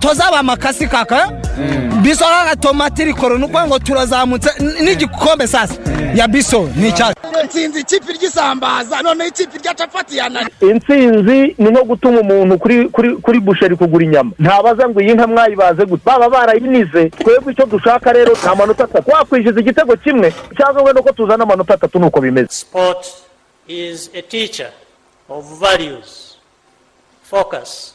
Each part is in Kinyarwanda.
tuzaba amakasi kaka? Biso kaka tomati rikoro ni ukuvuga ngo turazamutse n'igikombe sasa. Ya biso ni icyacu nsinzi ikipe ry'isambaza noneho ikipe rya capati yanani intsinzi ni nko gutuma umuntu kuri kuri kuri busheri kugura inyama. Ntabaza ngo iyi nka mwayibaze gute? Baba barayinize. Twebwe icyo dushaka rero ni amanota atatu wakwishyuza igitego kimwe. Cyangwa wenda ko tuzana amanota atatu ni uko bimeze. Sport is a teacher of values, focus,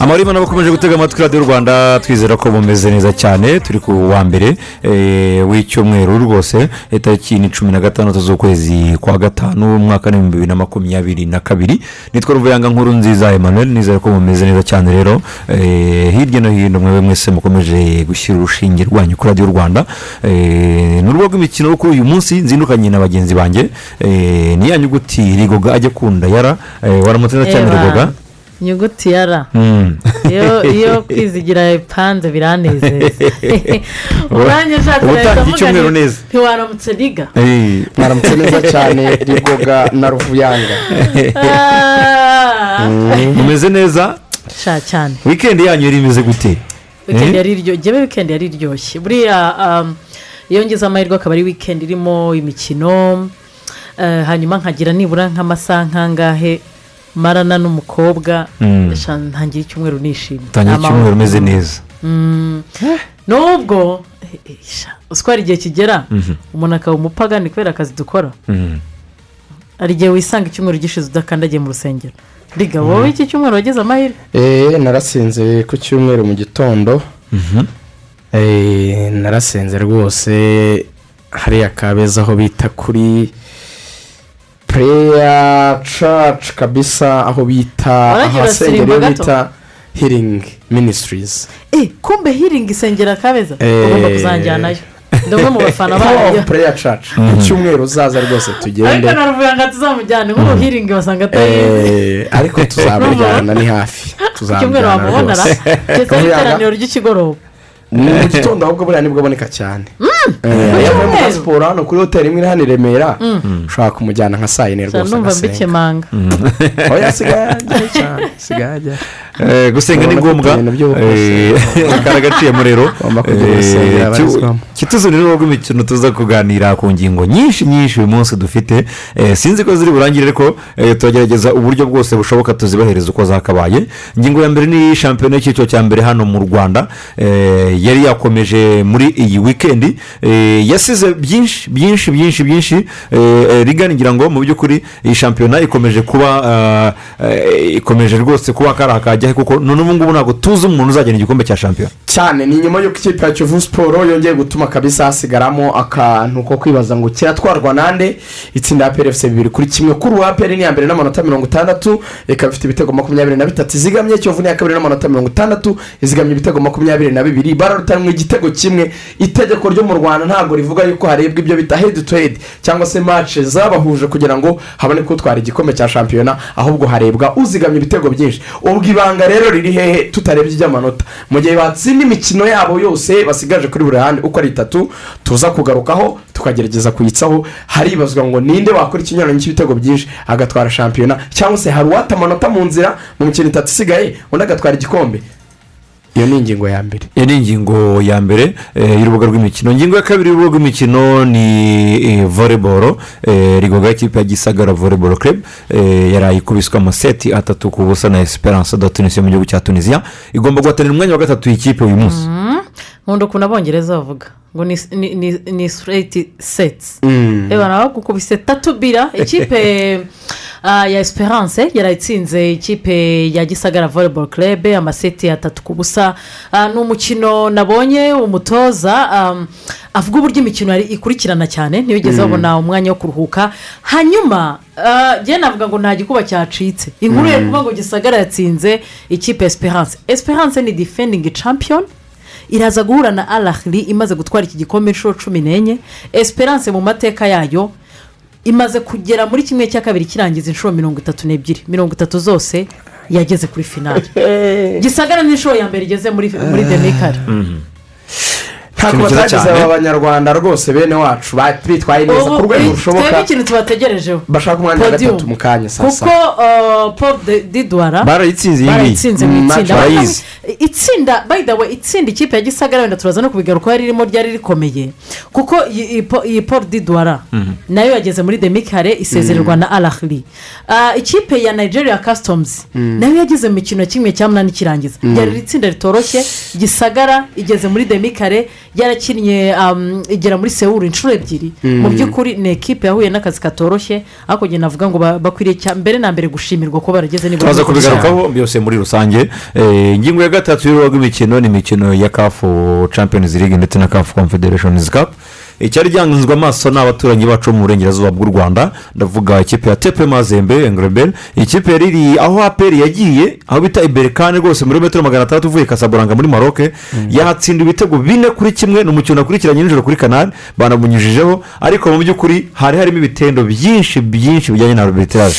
Amarimo n'abakomeje gutega amatwi radiyo rwanda. Twizera ko bumeze neza cyane. Turi ku wa mbere eh, w'icyumweru rwose itariki ni cumi na gatandatu z'ukwezi kwa gatanu umwaka n'ibihumbi bibiri na makumyabiri na kabiri. Nitwa ruvuyanga nkuru nziza emmanuel. Nizere ko bumeze neza cyane rero. Eh, hirya no hino mwebwe mwese mukomeje gushyira urushinge rwanyu kuri radiyo rwanda. Eh, ni urubuga rw'imikino kuri uyu munsi nzindukanye na bagenzi banjye. Eh, ni ya nyuguti rigoga ajya akunda yara Eh, waramutse neza cyane rigoga? Inyuguti ya ra Mm. iyo iyo kwizigira ipanze biranezeza. Umwanya ushaka leta neza. ntiwaramutse riga Eh, mwaramutse neza cyane rigoga na ruvuyanga. Ah. mumeze neza? Sha cyane. Wikendi yanyu yari imeze gute? Wikendi yari iryoshye njyewe wikendi yari iryoshye. Buriya um, iyo ngize amahirwe akaba ari wikendi irimo imikino eh, hanyuma nkagira nibura nk'amasaha nk'angahe? Marana n'umukobwa. Mm. sha ntangira icyumweru nishimye. Utangiye Nta icyumweru umeze neza. Mm. nubwo eh, eh, hari igihe kigera umuntu akaba umupagani kubera akazi dukora? Mm. hari igihe wisanga icyumweru gishize udakandagiye mu rusengero. Riga wowe iki cyumweru wagize amahirwe? Eee narasinze ku cyumweru mu gitondo. Eee narasenze rwose. Hariya kabeza aho bita kuri pureya caci kabisa aho bita ahasengera iyo bita hiringi minisitirizi eh kumbe hiringi isengera kabeza? Eh. ugomba kuzanjyanayo ndi umwe mu bafana bayo pureya caci ku cyumweru uzaza rwose ariko tugende naruvuga ngo tuzamujyane nk'ubu hiringi basanga atayizi eee ariko tuzamujyana ni hafi. Tuzamujyana rwose. N'iteraniro ry'ikigoroba. Mu gitondo ahubwo buriya ni bwo aboneka cyane. Eh, iyo muri cyumweru? siporo hano kuri hoteli imwe iri hano i remera ushobora kumujyana nka saa yine rwose mbikemanga oya asigaye ajyayo cyane asigaye ajyayo Eh, gusenga ni ngombwa ibintu by'ubukozi. Eh, karagaciyemo rero rw'imikino tuza kuganira ku ngingo nyinshi nyinshi uyu munsi dufite sinzi ko ziri burangire ariko turagerageza uburyo bwose bushoboka tuzibahereza uko zakabaye ingingo ya mbere ni shampiyona y'icyiciro cya mbere hano mu rwanda yari yakomeje muri iyi wikendi Eh, yasize byinshi byinshi byinshi byinshi Eh, eh, rigana ngira ngo mu by'ukuri iyi shampiyona ikomeje kuba ah, eh, ikomeje rwose kuba kari akajyahe kuko none ubu ngubu ntabwo tuzi umuntu uzagena igikombe cya shampiyona. Cyane ni nyuma y'uko ikipe ya kivu siporo yongeye gutuma kabisa hasigaramo akantu ko kwibaza ngo kiratwarwa nande? Itsinda ya peri bibiri kuri kimwe. Kuri uwa peri ni iya mbere n'amanota mirongo itandatu ikaba ifite ibitego makumyabiri na bitatu. Izigamye kiyovu ni iya kabiri n'amanota mirongo itandatu izigamye ibitego makumyabiri na bibiri. Bararutanwa igitego kimwe. Itegeko ryo mu rwanda ntabwo rivuga yuko harebwa ibyo bita hedi tu hedi cyangwa se mace zabahuje kugira ngo haboneke utwara igikombe cya shampiyona ahubwo harebwa uzigamye ibitego byinshi. Ubwo ibanga rero riri hehe tutarebye iby'amanota mu gihe batsinda imikino yabo yose basigaje kuri buri ruhande uko ari itatu tuza kugarukaho tukagerageza kuyitsaho. Haribazwa ngo ninde wakora ikinyuranyo cy'ibitego byinshi agatwara shampiyona. Cyangwa se hari uwata amanota mu nzira mu mikino itatu isigaye undi agatwara igikombe. Iyo ni ingingo ya mbere. Iyo ni ingingo ya mbere eh, y'urubuga rw'imikino. Ingingo ya kabiri y'urubuga rw'imikino ni voleboro rigoga ikipe ya gisagara voleboro eh, yari ikubiswe amaseti atatu ku busa na esperance de tunisiya mu gihugu cya tunisiya igomba guhatanira umwanya wa gatatu y'ikipe uyu munsi. Nkunda ukuntu abongereza bavuga. Ngo ni sireti setsi reba nawe gukubise tatu bira. Ikipe ah, ya esperance yarayitsinze ikipe ya gisagara volleyball club amaseti atatu ku busa. Ah, ni umukino nabonye umutoza um, avuga uburyo imikino yari ikurikirana cyane ntibigeze babona umwanya wo kuruhuka. Hanyuma ah, njye navuga ngo nta gikuba cyacitse. Inkuru yo kuvuga ngo gisagara yatsinze ikipe ya esperance. Esperance ni defending champion. Iraza guhura na arahiri imaze gutwara iki gikombe inshuro cumi n'enye. Esperance mu mateka yayo imaze kugera muri kimwe cya kabiri kirangiza inshuro mirongo itatu n'ebyiri. Mirongo itatu zose yageze kuri finale. Gisagara n'inshuro ya mbere igeze muri muri demikari ntabwo cyane. aba banyarwanda rwose bene wacu bitwaye neza ku rwego twebwe rushoboka. ikintu tubategerejeho bashaka umwanya wa gatatu mu kanya saa kuko saba. uh, paul de- didwara barayitsinze iyi ngiyi. mu Mm, itsinda. barayizi. itsinda by the way itsinda ikipe ya gisagara wenda turaza no kubigaruka yari irimo ryari rikomeye. Kuko iyi- paul didwara na yo yageze muri demikare isezererwa na arahiri ikipe ya nigeria customs na yo yageze mu mikino kimwe cya munani kirangiza. Ryari itsinda ritoroshye. Gisagara igeze muri demikare yarakinnye um, igera muri sewuru inshuro ebyiri. Mu by'ukuri ni ekipe yahuye n'akazi katoroshye ariko njye navuga ngo ba- bakwiriye mbere na mbere gushimirwa ko barageze nibura turaza kubigarukaho byose muri rusange. Eh, ingingo ya gatatu y'urubuga rw'imikino ni imikino ya kafu champions league ndetse na kafu confederations cup. Icyari gihanzwe amaso ni abaturanyi bacu bo mu burengerazuba bw'u rwanda. Ndavuga ikipe ya tepe mazembe engrebel ikipe yari iri aho aperi yagiye aho bita iberekane rwose muri metero magana atandatu uvuye kasaburanga muri maroke yahatsinda ibitego bine kuri kimwe ni umukino wakurikiranye nijoro kuri kanari banamunyujijeho ariko mu by'ukuri hari harimo ibitendo byinshi byinshi bijyanye na arbitrage.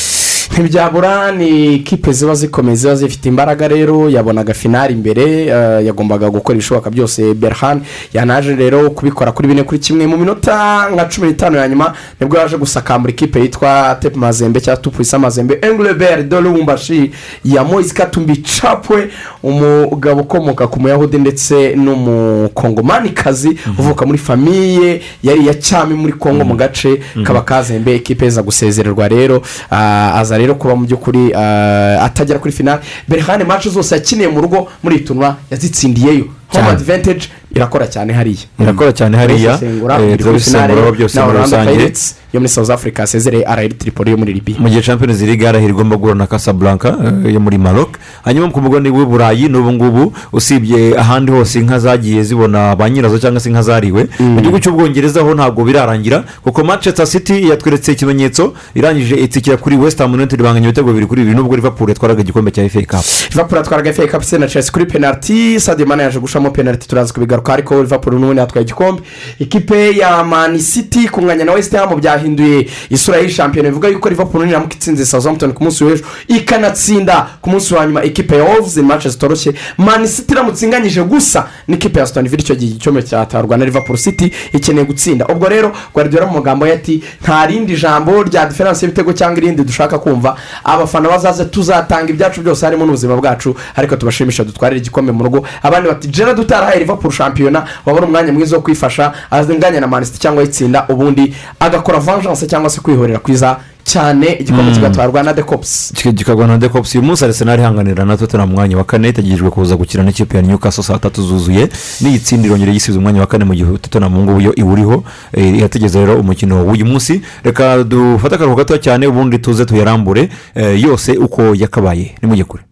Ntibyabura ni kipe ziba zikomeye ziba zifite imbaraga rero yabonaga finari imbere eh, yagombaga gukora ibishoboka byose. Berhan yanaje rero kubikora kuri bine kuri kimwe. Mu minota nka cumi n'itanu ya nyuma ni bwo yaje gusakambura ikipe yitwa tepe mazembe cyangwa tupurisa mazembe. Engrebert de lumbashi ya moise katumbi capwe umugabo ukomoka ku muyahudi ndetse n'umukongomanikazi uvuka muri famiye yari iya cyami muri kongo mu gace kaba kazembe ikipe iza gusezererwa rero ah, aza rero kuba mu by'ukuri ah, atagera kuri finale berhane mace zose yakiniye mu rugo muri iyi tunwa yazitsindiyeyo. Home Cyane. advantage irakora cyane hariya. Irakora cyane hariya. Turabisesengura, eh, byose muri rusange. Yo muri south africa yasezereye arayiri tripoli yo muri libiya mu gihe champions league yarahira igomba guhura na casablanca eh, yo muri maroc. Hanyuma ku mugabane w'i burayi n'ubu ngubu usibye ahandi hose inka zagiye zibona ba nyirazo cyangwa se inka zariwe. Mu gihugu cy'ubwongereza ho ntabwo birarangira kuko manchester city yatweretse ikimenyetso irangije itsikira kuri west ham united banganya ibitego bibiri kuri bibiri nubwo liverpool yatwaraga igikombe cya fa cup. Liverpool atwaraga fa cup se na chelsea kuri penaliti sadio mane yaje gushamo penaliti turaza kubigaruka ariko liverpool n'ubundi yatwaye igikombe. Ikipe ya mani city kunganya na west ham byahinduye isura y'iyi shampiyona. Bivuga yuko liverpool niramuka itsinze southampton ku munsi w'ejo. Ikanatsinda ku munsi wa nyuma ikipe ya wolves ni match zitoroshye mani city iramutse inganyije gusa n'ikipe ya aston villa. Icyo gihe igikombe cyatarwa na liverpool city ikeneye gutsinda. Ubwo rero guardiola mu magambo ye ati nta rindi jambo rya diferanse y'ibitego cyangwa irindi dushaka kumva. Abafana bazaze tuzatanga ibyacu byose harimo n'ubuzima bwacu. Ariko tubashimisha dutwarire igikombe mu rugo. Abandi bati gerard utarahaye liverpool shampiyona wabona umwanya mwiza wo kwifasha azinganya na manisiti cyangwa ayitsinda ubundi agakora vengeance cyangwa se kwihorera kwiza cyane igikombe kigatwarwa na dekopusi kikagwa na dekopusi uyu munsi arsenal ihanganira na tottenham mu mwanya wa kane itegerejwe kuza gukina n'ikipe ya newcastle saa tatu zuzuye. N'iyitsinda irongera yisize umwanya wa kane mu gihe tottenham ubu ngubu yo iwuriho eh, irategereza rero umukino w'uyu munsi. Reka dufate akaruhuko gato cyane ubundi tuze tuyarambure eh, yose uko yakabaye. Nimujye kure.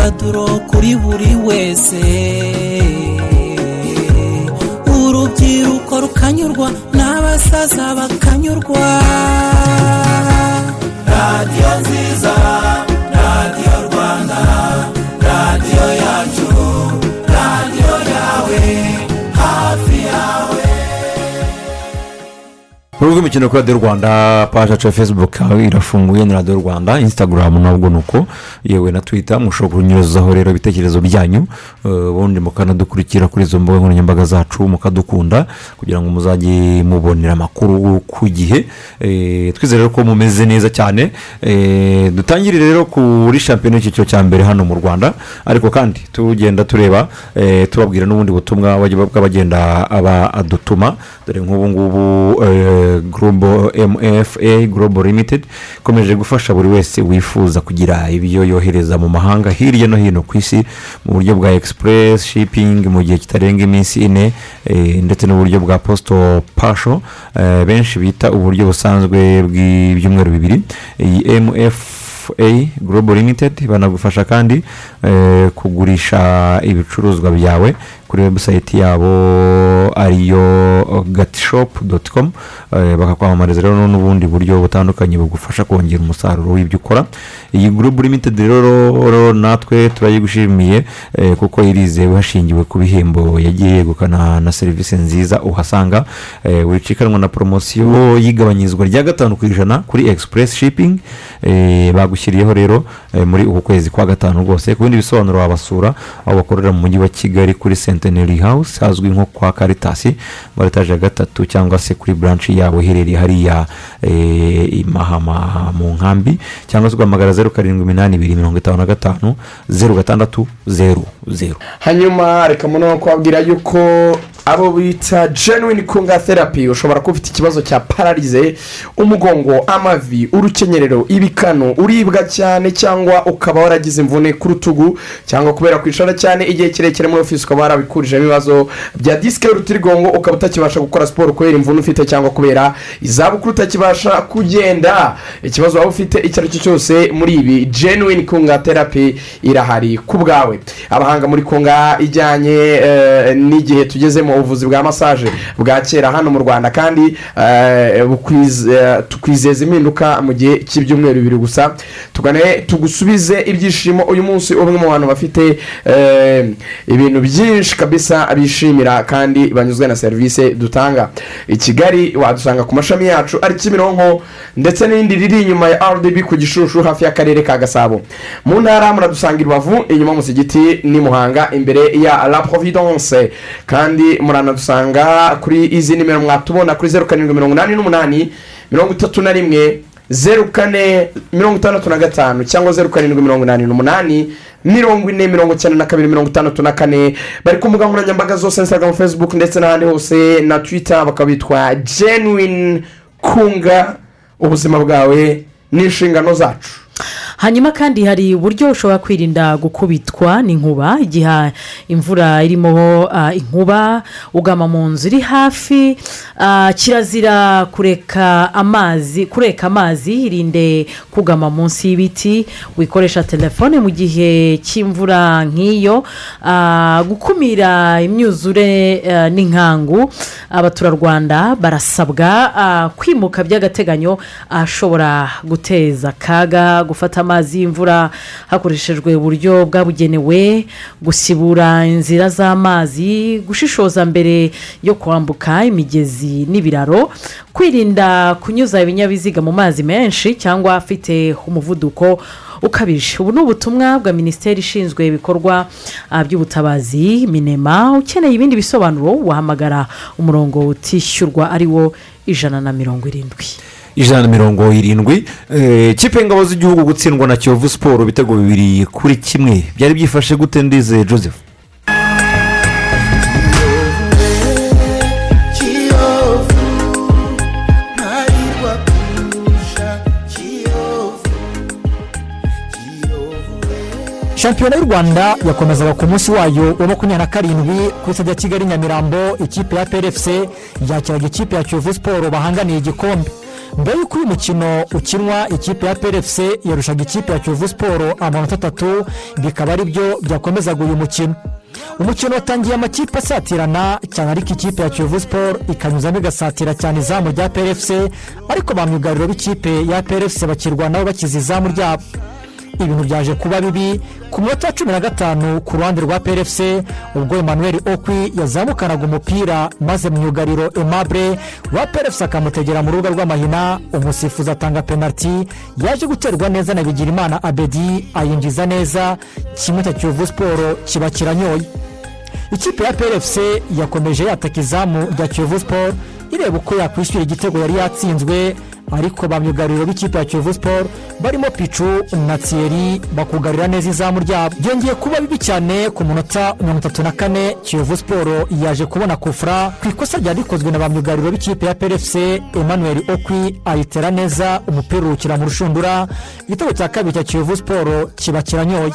Imyidagaduro kuri buri wese. Urubyiruko rukanyurwa n'abasaza bakanyurwa. Radiyo nziza. Urubuga imikino kuri radiyo rwanda paji yacu ya aho irafunguye na radiyo rwanda instagram nabwo ni uko yewe na twita mushobora kunyuzaho rero ibitekerezo byanyu eh, ubundi mukanadukurikira kuri izo mbuga nkoranyambaga zacu mukadukunda kugira ngo muzajye mubonera amakuru ku gihe Eh, twizere ko mumeze neza cyane Eh, dutangire rero kuri shampiyona y'icyiciro cya mbere hano mu rwanda ariko kandi tugenda tureba eh, tubabwira n'ubundi butumwa bw'abagenda badutuma dore nk'ubu ngubu eh, global mfa global limited ikomeje gufasha buri wese wifuza kugira ibyo yohereza mu mahanga hirya no hino ku isi mu buryo bwa express shipping mu gihe kitarenga iminsi ine eh, ndetse n'uburyo bwa postal pasho eh, benshi bita uburyo busanzwe bw'ibyumweru bibiri. Iyi mf a global limited banagufasha kandi eh, kugurisha ibicuruzwa byawe kuri webusayiti yabo ariyo gatishopu doti komu bakakwamamariza rero n'ubundi buryo butandukanye bugufasha kongera umusaruro w'ibyo ukora. Iyi gurubu limitedi rero natwe turayigushimiye eh, kuko irizewe hashingiwe ku bihembo yagiye yegukana na serivisi nziza uhasanga. Eh, wicikanwa na poromosiyo y'igabanyirizwa rya gatanu ku ijana kuri egisipuresi shipingi eh, bagushyiriyeho rero eh, muri uku kwezi kwa gatanu rwose. Ku bindi bisobanuro wabasura aho bakorera mu mujyi wa kigali kuri senteneri hawusi hazwi nko kwa karitasi muri etaje ya gatatu cyangwa se kuri buranshi yabo iherereye hariya eh, i mahama mu nkambi cyangwa se ugahamagara zeru karindwi iminani ibiri mirongo itanu na gatanu zeru gatandatu zeru zeru hanyuma reka muno kubabwira yuko abo bita genuine kunga therapy ushobora kuba ufite ikibazo cya pararize umugongo amavi urukenyerero ibikanu uribwa cyane cyangwa ukaba waragize imvune ku rutugu cyangwa kubera kwicara cyane igihe kirekire muri ofisi ukaba warabikurijemo ibibazo bya disike y'urutirigongo ukaba utakibasha gukora siporo kubera imvune ufite cyangwa kubera izabukuru utakibasha kugenda. Ikibazo waba ufite icyo ari cyo cyose muri ibi genuine kunga therapy irahari ku bwawe. Abahanga muri kunga ijyanye eh, n'igihe tugezemo ubuvuzi bwa masaje bwa kera hano mu rwanda kandi eh, eh, tukwizeza impinduka mu gihe cy'ibyumweru bibiri gusa. Tugane tugusubize ibyishimo uyu munsi umwe mu bantu bafite eh, ibintu byinshi kabisa bishimira kandi banyuzwe na serivisi dutanga. I kigali wadusanga ku mashami yacu ari kimironko ndetse n'irindi riri inyuma ya rdb ku gishushu hafi y'akarere ka gasabo. Mu ntara muradusanga i rubavu inyuma musigiti ni muhanga imbere ya la providence. Kandi muranadusanga kuri izi nimero mwatubona kuri zeru karindwi mirongo inani n'umunani mirongo itatu na rimwe zeru kane mirongo itandatu na gatanu cyangwa zeru karindwi mirongo inani n'umunani mirongo ine mirongo icyenda na kabiri mirongo itandatu na kane. Bari ku mbuga nkoranyambaga zose instagram facebook ndetse n'ahandi hose na twitter bakaba bitwa genuine kunga. Ubuzima bwawe n'inshingano zacu. Hanyuma kandi hari uburyo ushobora kwirinda gukubitwa n'inkuba. Igihe imvura irimo ah, inkuba ugama mu nzu iri hafi ah, kirazira kureka amazi kureka amazi irinde kugama munsi y'ibiti. Wikoresha telefone mu gihe cy'imvura nk'iyo ah, gukumira imyuzure ah, n'inkangu. Abaturarwanda barasabwa ah, kwimuka by'agateganyo ahashobora guteza akaga gufata amazi y'imvura hakoreshejwe uburyo bwabugenewe gusibura inzira z'amazi gushishoza mbere yo kwambuka imigezi n'ibiraro kwirinda kunyuza ibinyabiziga mu mazi menshi cyangwa afite umuvuduko ukabije. Ubu ni ubutumwa bwa minisiteri ishinzwe ibikorwa ah, by'ubutabazi minema ukeneye ibindi bisobanuro wahamagara umurongo utishyurwa ari wo ijana na mirongo irindwi. Ijana na mirongo irindwi Eh, ikipe y'ingabo z'igihugu gutsindwa na kiyovu siporo ibitego bibiri kuri kimwe. Byari byifashe gute ndize joseph? Shampiyona y'u rwanda yakomezaga ku munsi wayo wa makumyabiri na karindwi ku isade ya kigali nyamirambo ikipe ya prfc yakiraga ikipe ya kiyovu siporo bahanganiye igikombe. Mbere y'uko uyu mukino ukinwa ikipe ya prfc yarushaga ikipe ya kiyovu siporo amanota atatu bikaba ari byo byakomezaga uyu mukino. Umukino watangiye amakipe asatirana cyane ariko ikipe ya kiyovu siporo ikanyuzamo igasatira cyane izamu rya prfc ariko ba myugariro b'ikipe ya prfc bakirwanaho bakiza izamu ryabo. Ibintu byaje kuba bibi ku minota ya cumi na gatanu ku ruhande rwa prfc ubwo emmanuel okwi yazamukanaga umupira maze myugariro aimable wa prfc akamutegera mu rubuga rw'amahina umusifuzi atanga penaliti yaje guterwa neza na bigirimana abedi ayinjiza neza kimwe cya kiyovu siporo kiba kiranyoye. Ikipe ya prfc yakomeje yataka izamu rya kiyovu siporo ireba uko yakwishyura igitego yari yatsinzwe ariko ba myugariro b'ikipe ya kiyovu siporo barimo picu na thierry bakugarira neza izamu ryabo. Byongeye kuba bibi cyane ku munota mirongo itatu na kane kiyovu siporo yaje kubona kufura ku ikosa ryari rikozwe na ba myugariro b'ikipe ya prfc emmanuel okwi ayitera neza umupira urukira mu rushundura. Igitego cya kabiri cya kiyovu siporo kiba kiranyoye.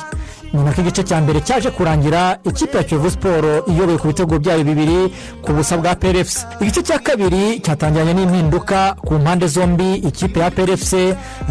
Ni nako igice cya mbere cyaje kurangira ikipe ya kiyovu siporo iyoboye ku bitego byayo bibiri ku busa bwa PRFC igice cya kabiri cyatangiranye n'impinduka ku mpande zombi ikipe ya PRFC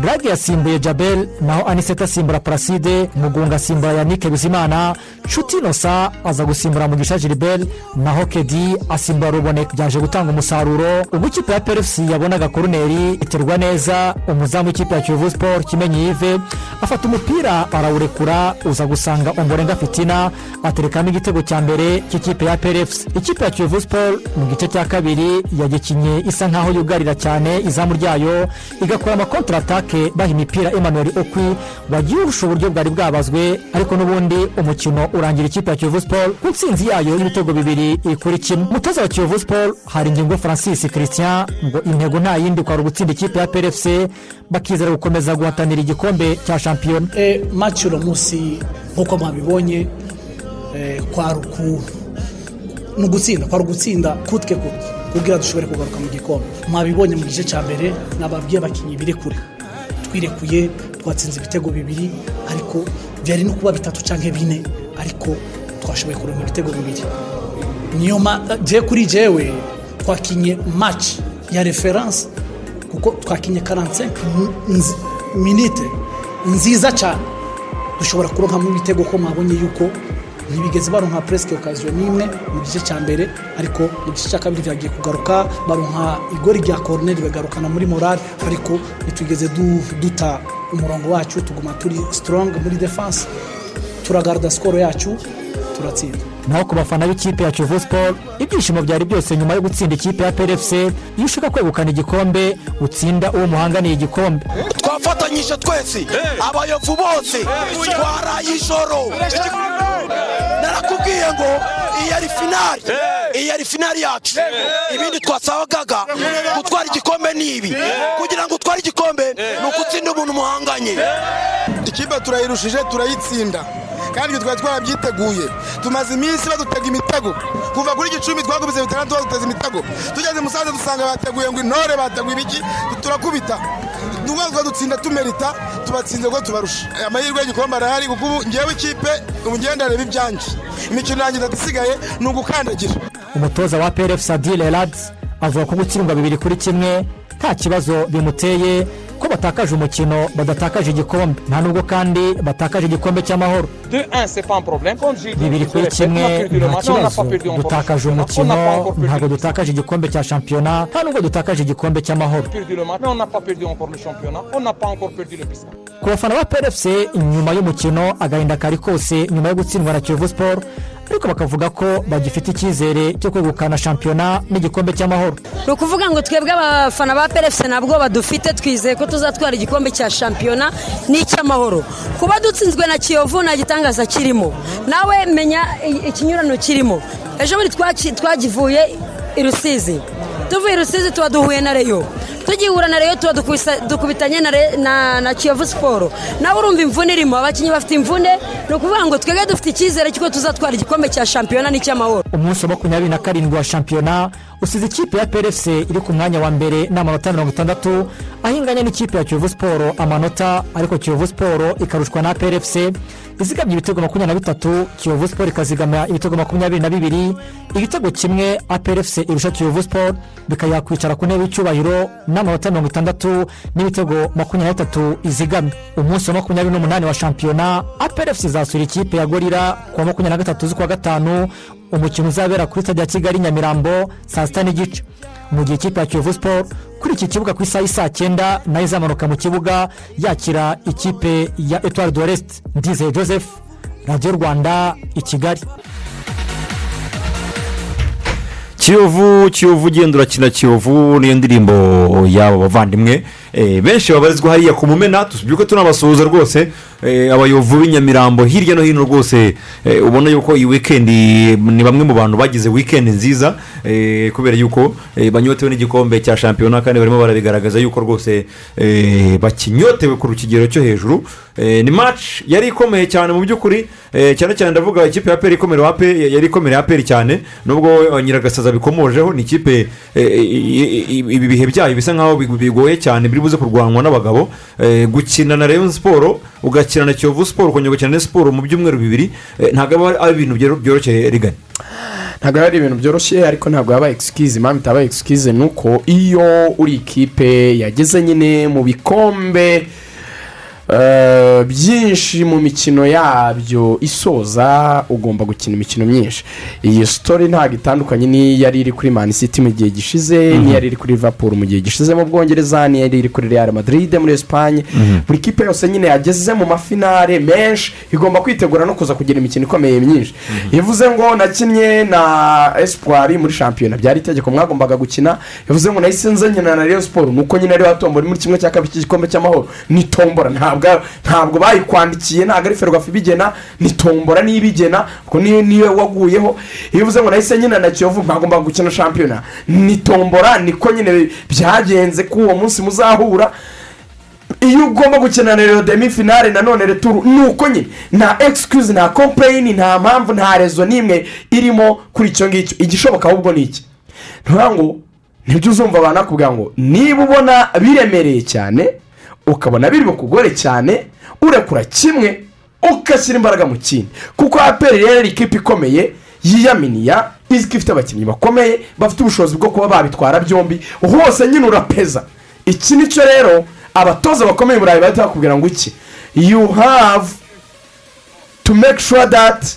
rage yasimbuye jabel naho aniseta asimbura paraside mugunga asimbura yannick bizimana nshuti inosa aza gusimbura mugisha gilbert naho kedi asimbura ruboneka. Byaje gutanga umusaruro ubwo ikipe ya PRFC yabonaga koruneri iterwa neza umuzamu w'ikipe ya kiyovu siporo kimenyi yive afata umupira arawurekura uza gusanga omborenga fitina aterekamo igitego cya mbere cy'ikipe ya PRFC ikipe ya kiyovu siporo mu gice cya kabiri yagikinye isa nkaho yugarira cyane izamu ryayo igakora amakontra atake baha imipira emmanuel okwi wagiye urusha uburyo bwari bwabazwe ariko n'ubundi umukino urangira ikipe ya kiyovu siporo ku nsinzi yayo y'ibitego bibiri kuri kimwe umutoza wa kiyovu siporo hari ingingo francis christian ngo intego nta yindi kwari ugutsinda ikipe ya PRFC bakizera gukomeza guhatanira igikombe cya shampiyona. Maci uno munsi nk'uko mwabibonye eh, kwari uku ni ugutsinda kwari ugutsinda kutwe kugira dushobore kugaruka mu gikombe mwabibonye mu gice cya mbere nababwiye abakinnyi birekure twirekuye twatsinze ibitego bibiri ariko byari no kuba bitatu cyangwa bine ariko twashoboye kuronka ibitego bibiri. Niyo je kuri jewe twakinye match ya reference kuko twakinye 45 nzi- minute nziza cyane dushobora kuronkamo ibitego ko mwabonye yuko ntibigeze baronka presque occasion n'imwe mu gice cya mbere ariko mu gice cya kabiri byagiye kugaruka baronka igori rya corner bagarukana muri morale ariko ntitwigeze du- duta umurongo wacu tuguma turi strong muri defense. Turagarda skoro yacu. Turatsinda naho ku bafana b'ikipe ya kiyovu siporo ibyishimo byari byose nyuma yo gutsinda ikipe ya PRFC iyo ushaka kwegukana igikombe utsinda uwo muhanganiye igikombe. Twafatanyije twese abayovu bose twaraye ijoro. Narakubwiye ngo iyi ari finari iyi ari finari yacu. Ibindi twasabagaga gutwara igikombe ni ibi. Kugira ngo utware igikombe ni uko utsinda umuntu muhanganye. Ikipe turayirushije turayitsinda. Kandi twari twarabyiteguye. Tumaze iminsi badutega imitego. Kuva kuri gicumbi twakubise bitandatu baduteza imitego. Tugeze musanze dusanga bateguye ngo intore bateguye ibiki turakubita nubwo twadutsinda tumerita tubatsinze ngo tubarusha amahirwe y'igikombe arahari kuko ubu ngewe ikipe areba ibyanjye. Imikino yanjye itatu isigaye ni ugukandagira. Umutoza wa PRFC Adil Elad avuga ko gutsindwa bibiri kuri kimwe nta kibazo bimuteye. Ko batakaje umukino badatakaje igikombe. Nta nubwo kandi batakaje igikombe cy'amahoro. Bibiri kuri kimwe nta kibazo. dutakaje umukino ntabwo dutakaje igikombe cya shampiyona nta nubwo dutakaje igikombe cy'amahoro. Ku bafana ba PRFC nyuma y'umukino agahinda kari kose nyuma yo gutsindwa na kiyovu siporo ariko bakavuga ko bagifite icyizere cyo kwegukana shampiyona n'igikombe cy'amahoro. Ni ukuvuga ngo twebwe abafana ba perefuse ntabwo badufite twizeye ko tuzatwara igikombe cya shampiyona n'icy'amahoro. Kuba dutsinzwe na kiyovu nta gitangaza kirimo. Nawe menya ikinyurano kirimo. Ejo bundi twagivuye i rusizi. Tuvuye rusizi tuba duhuye na reyo tugihura na reyo tuba dukubitanye na kiyovu siporo nawe urumva imvune irimo. Abakinnyi bafite imvune. Ni ukuvuga ngo twebwe dufite icyizere cy'uko tuzatwara igikombe cya shampiyona n'icy'amahoro. Umunsi wa makumyabiri na karindwi wa shampiyona usize ikipe ya PRFC iri ku mwanya wa mbere n'amanota mirongo itandatu aho inganya n'ikipe ya kiyovu siporo amanota ariko kiyovu siporo ikarushwa na PRFC izigamye ibitego makumyabiri na bitatu kiyovu siporo ikazigama ibitego makumyabiri na bibiri. Igitego kimwe APRFC irusha kiyovu siporo bikayiha kwicara ku ntebe y'icyubahiro n'amanota mirongo itandatu n'ibitego makumyabiri na bitatu izigamye umunsi wa makumyabiri n'umunani wa shampiyona APRFC izasura ikipe ya gorira ku wa makumyabiri na gatatu z'ukwa gatanu umukino uzabera kuri stade ya kigali nyamirambo saa sita n'igice. Mu gihe ikipe ya kiyovu siporo kuri iki kibuga ku isaha y'i saa cyenda na yo izamanuka mu kibuga yakira ikipe ya etuwari de resite ndizeye joseph. Radiyo rwanda i kigali. Kiyovu kiyovu ugenda urakina kiyovu niyo ndirimbo y'aba bavandimwe. Eh, benshi babarizwa hariya ku mumena tubyuke tunabasuhuza rwose eh, abayovu b'inyamirambo hirya no hino rwose eh, ubona yuko iyi wikendi ni bamwe mu bantu bagize wikendi nziza eh, kubera yuko eh, banyotewe n'igikombe cya shampiyona kandi barimo barabigaragaza yuko rwose eh, bakinyotewe ku kigero cyo hejuru. Eh, ni match yari ikomeye cyane mu by'ukuri. Eh, cyane cyane ndavuga ikipe ya peri ikomera APR yari ikomera ya peri cyane. Nubwo eh, nyiragasaza bikomojeho ni ikipe eh, ibi bihe byayo bisa nkaho bigoye cyane biri buze kurwanwa n'abagabo eh, gukina na rayon siporo ugakina na kiyovu siporo ukongera ugakina na siporo mu byumweru bibiri eh, ntabwo ari ibintu byoro- byoroshye rigana ntabwo ari ibintu byoroshye ariko ntabwo yaba egisikize impamvu itaba egisikize ni uko iyo uri ikipe yageze nyine mu bikombe byinshi mu mikino yabyo isoza ugomba gukina imikino myinshi. Iyi sitori ntabwo itandukanye n'iyari iri kuri mani siti mu gihe gishize n'iyari iri kuri liverpool mu gihe gishize. Mu bwongereza n'iyari iri kuri real madrid muri esipanye buri kipe yose nyine yageze mu mafinare menshi igomba kwitegura no kuza kugira imikino ikomeye myinshi. Bivuze ngo nakinnye na espoir muri shampiyona byari itegeko mwagombaga gukina. Bivuze ngo nahise nze nyina na rayon siporo nuko nyine ari watombora muri kimwe cya kabiri cy'igikombe cy'amahoro. Ni tombora ntabwo ntabwo bayikwandikiye ntabwo ari ferwafa ibigena ni tombora niyo ibigena kuko niyo waguyeho. Iyo uvuze ngo nahise nyina na kiyovu mwagombaga gukina shampiyona. Ni tombora niko nyine byagenze ko uwo munsi muzahura. Iyo ugomba gukina na demi finale nanone returu ni uko nyine nta egisikuzi nta kompeyini nta mpamvu nta rezo n'imwe irimo kuri icyo ngicyo. Igishoboka ahubwo ni iki? Ntuvuga ngo ni byo uzumva abantu bakubwira ngo niba ubona biremereye cyane ukabona biri bukugore cyane urekura kimwe ugashyira imbaraga mu kindi. Kuko aperi rero ari ikipe ikomeye yiyaminiya ko ifite abakinnyi bakomeye bafite ubushobozi bwo kuba babitwara byombi hose nyine urapeza. Iki ni cyo rero abatoza bakomeye burayi bahita bakubwira ngo iki? You have to make sure that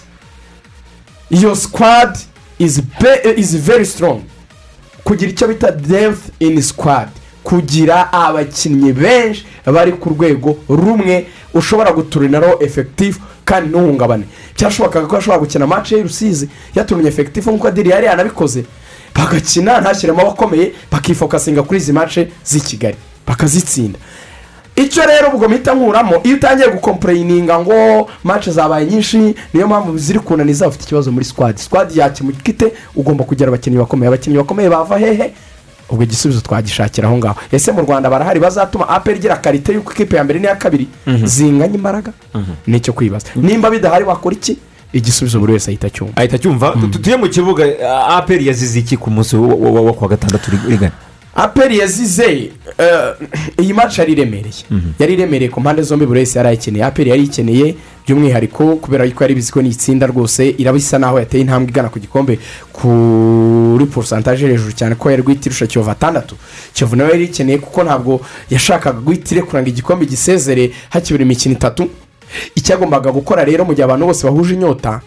your squad is, is very strong. Kugira icyo bita depth in squad. Kugira abakinnyi benshi bari ku rwego rumwe ushobora guturinaraho efekitifu kandi ntuhungabane byashobokaga ko ashobora gukina match ye rusizi yatumye efekitifu nk'uko adiri yari yanabikoze. Bagakina ntashyiremo abakomeye bakifokasinga kuri izi match z'i kigali. Bakazitsinda. Icyo rero ubwo mpita nkuramo iyo utangiye gukompureyininga ngo match zabaye nyinshi niyo mpamvu ziri kunaniza ufite ikibazo muri squad. Squad yakemuka ite? Ugomba kugira abakinnyi bakomeye. Abakinnyi bakomeye bava hehe? Ubwo igisubizo twagishakira aho ngaho. Ese mu rwanda barahari? Bazatuma aperi igira karite y'uko ikipe ya mbere n'iya kabiri zinganya imbaraga? Nicyo kwibaza. Nimba bidahari wakora iki? Igisubizo buri wese ahita acyumva. Ahita acyumva. Tu- tuye mu kibuga aperi yazize iki ku munsi wo- kuwa gatandatu rig- rigana aperi yazize eh, iyi match yari iremereye. Yari iremereye ku mpande zombi buri wese yari ayikeneye. Aperi yari iyikeneye by'umwihariko kubera yuko yari bizi ko nitsinda rwose iraba isa naho yateye intambwe igana ku gikombe kuri porosantaje hejuru cyane ko yari guhita irusha kiyovu atandatu. Kiyovu nawe yari ikeneye kuko ntabwo yashakaga guhita irekura ngo igikombe gisezere hakibura imikino itatu. Icyagombaga gukora rero mu gihe abantu bose bahuje inyota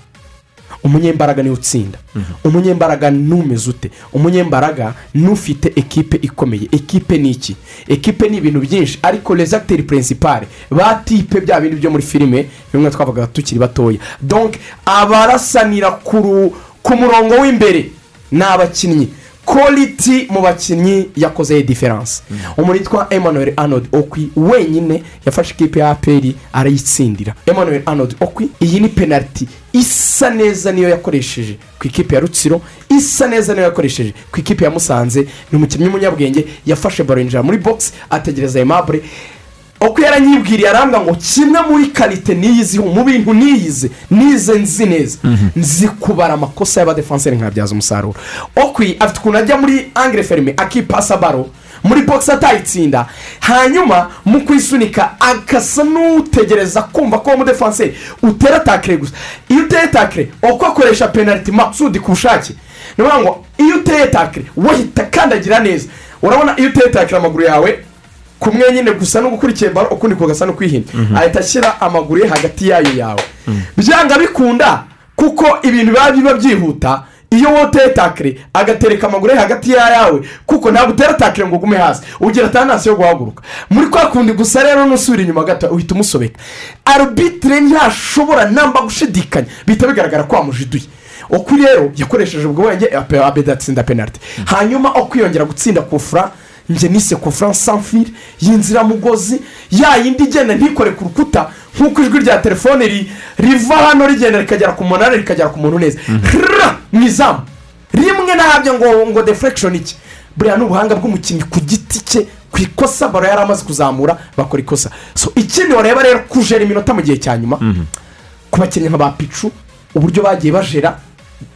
umunyembaraga ni we utsinda. Umunyembaraga numeze ute umunyembaraga n'ufite ekipe ikomeye. Ekipe ni iki? Ekipe ni ibintu byinshi. Ariko rezagiteri purinsipare ba tipe bya bindi byo muri filime bimwe twavuga tukiri batoya. Donke abarasanira ku murongo w'imbere ni abakinnyi. Kwaliti mu bakinnyi yakoze diferanse umuntu witwa emmanuel arnold okwi wenyine yafashe ikipe ya aperi arayitsindira. Emmanuel arnold okwi iyi ni penaliti isa neza niyo yakoresheje ku ikipe ya rutsiro isa neza niyo yakoresheje ku ikipe ya musanze. Ni umukinnyi w'umunyabwenge yafashe baro yinjira muri bogisi ategereza aimable. Uko yaranyibwiriye arambwira ngo kimwe muri karite niyiziho mu bintu niyize nize nzi neza. Nzi kubara amakosa y'abadefanseri nkabyaza umusaruro. Okwi afite ukuntu ajya muri angire ferime akipasa baro muri bogisi atayitsinda. Hanyuma mu kwisunika agasa n'utegereza kumva ko uwo mudefanseri utera takire gusa. Iyo uteye takire uko akoresha penaliti maksudi ku bushake. Ni ukuvuga ngo iyo uteye takire wahita kandagira neza. Urabona iyo uteye takire amaguru yawe kumwe nyine gusa no gukurikiye baro ukundi kugasa no kwihina ahita ashyira amaguru ye hagati yayo yawe byanga bikunda kuko ibintu biba biba byihuta iyo wowe uteye takire agatereka amaguru ye hagati y'ayawe kuko ntabwo utera takire ngo ugume hasi ugira atanasi yo guhaguruka muri kwa kundi gusa rero nusubira inyuma gato uhita umusobeka arubitire ntashobora namba gushidikanya bihita bigaragara ko wamujiduye uku rero yakoresheje ubwo wenge abeda atsinda penaliti hanyuma ukwiyongera gutsinda kufura njye nise kufura sanfire y'inziramugozi ya yindi igenda ntikore ku rukuta nk'uko ijwi rya telefone ri- riva hano rigenda rikagera ku munani rikagera ku muntu neza. Rrrra! mu izamu. Rimwe ntabyo ngo ngo deflection iki? Buriya ni ubuhanga bw'umukinnyi ku giti cye ku ikosa baro yari amaze kuzamura bakora ikosa. So ikindi wareba rero kujera iminota mu gihe cya nyuma ku bakinnyi nka ba picu uburyo bagiye bajera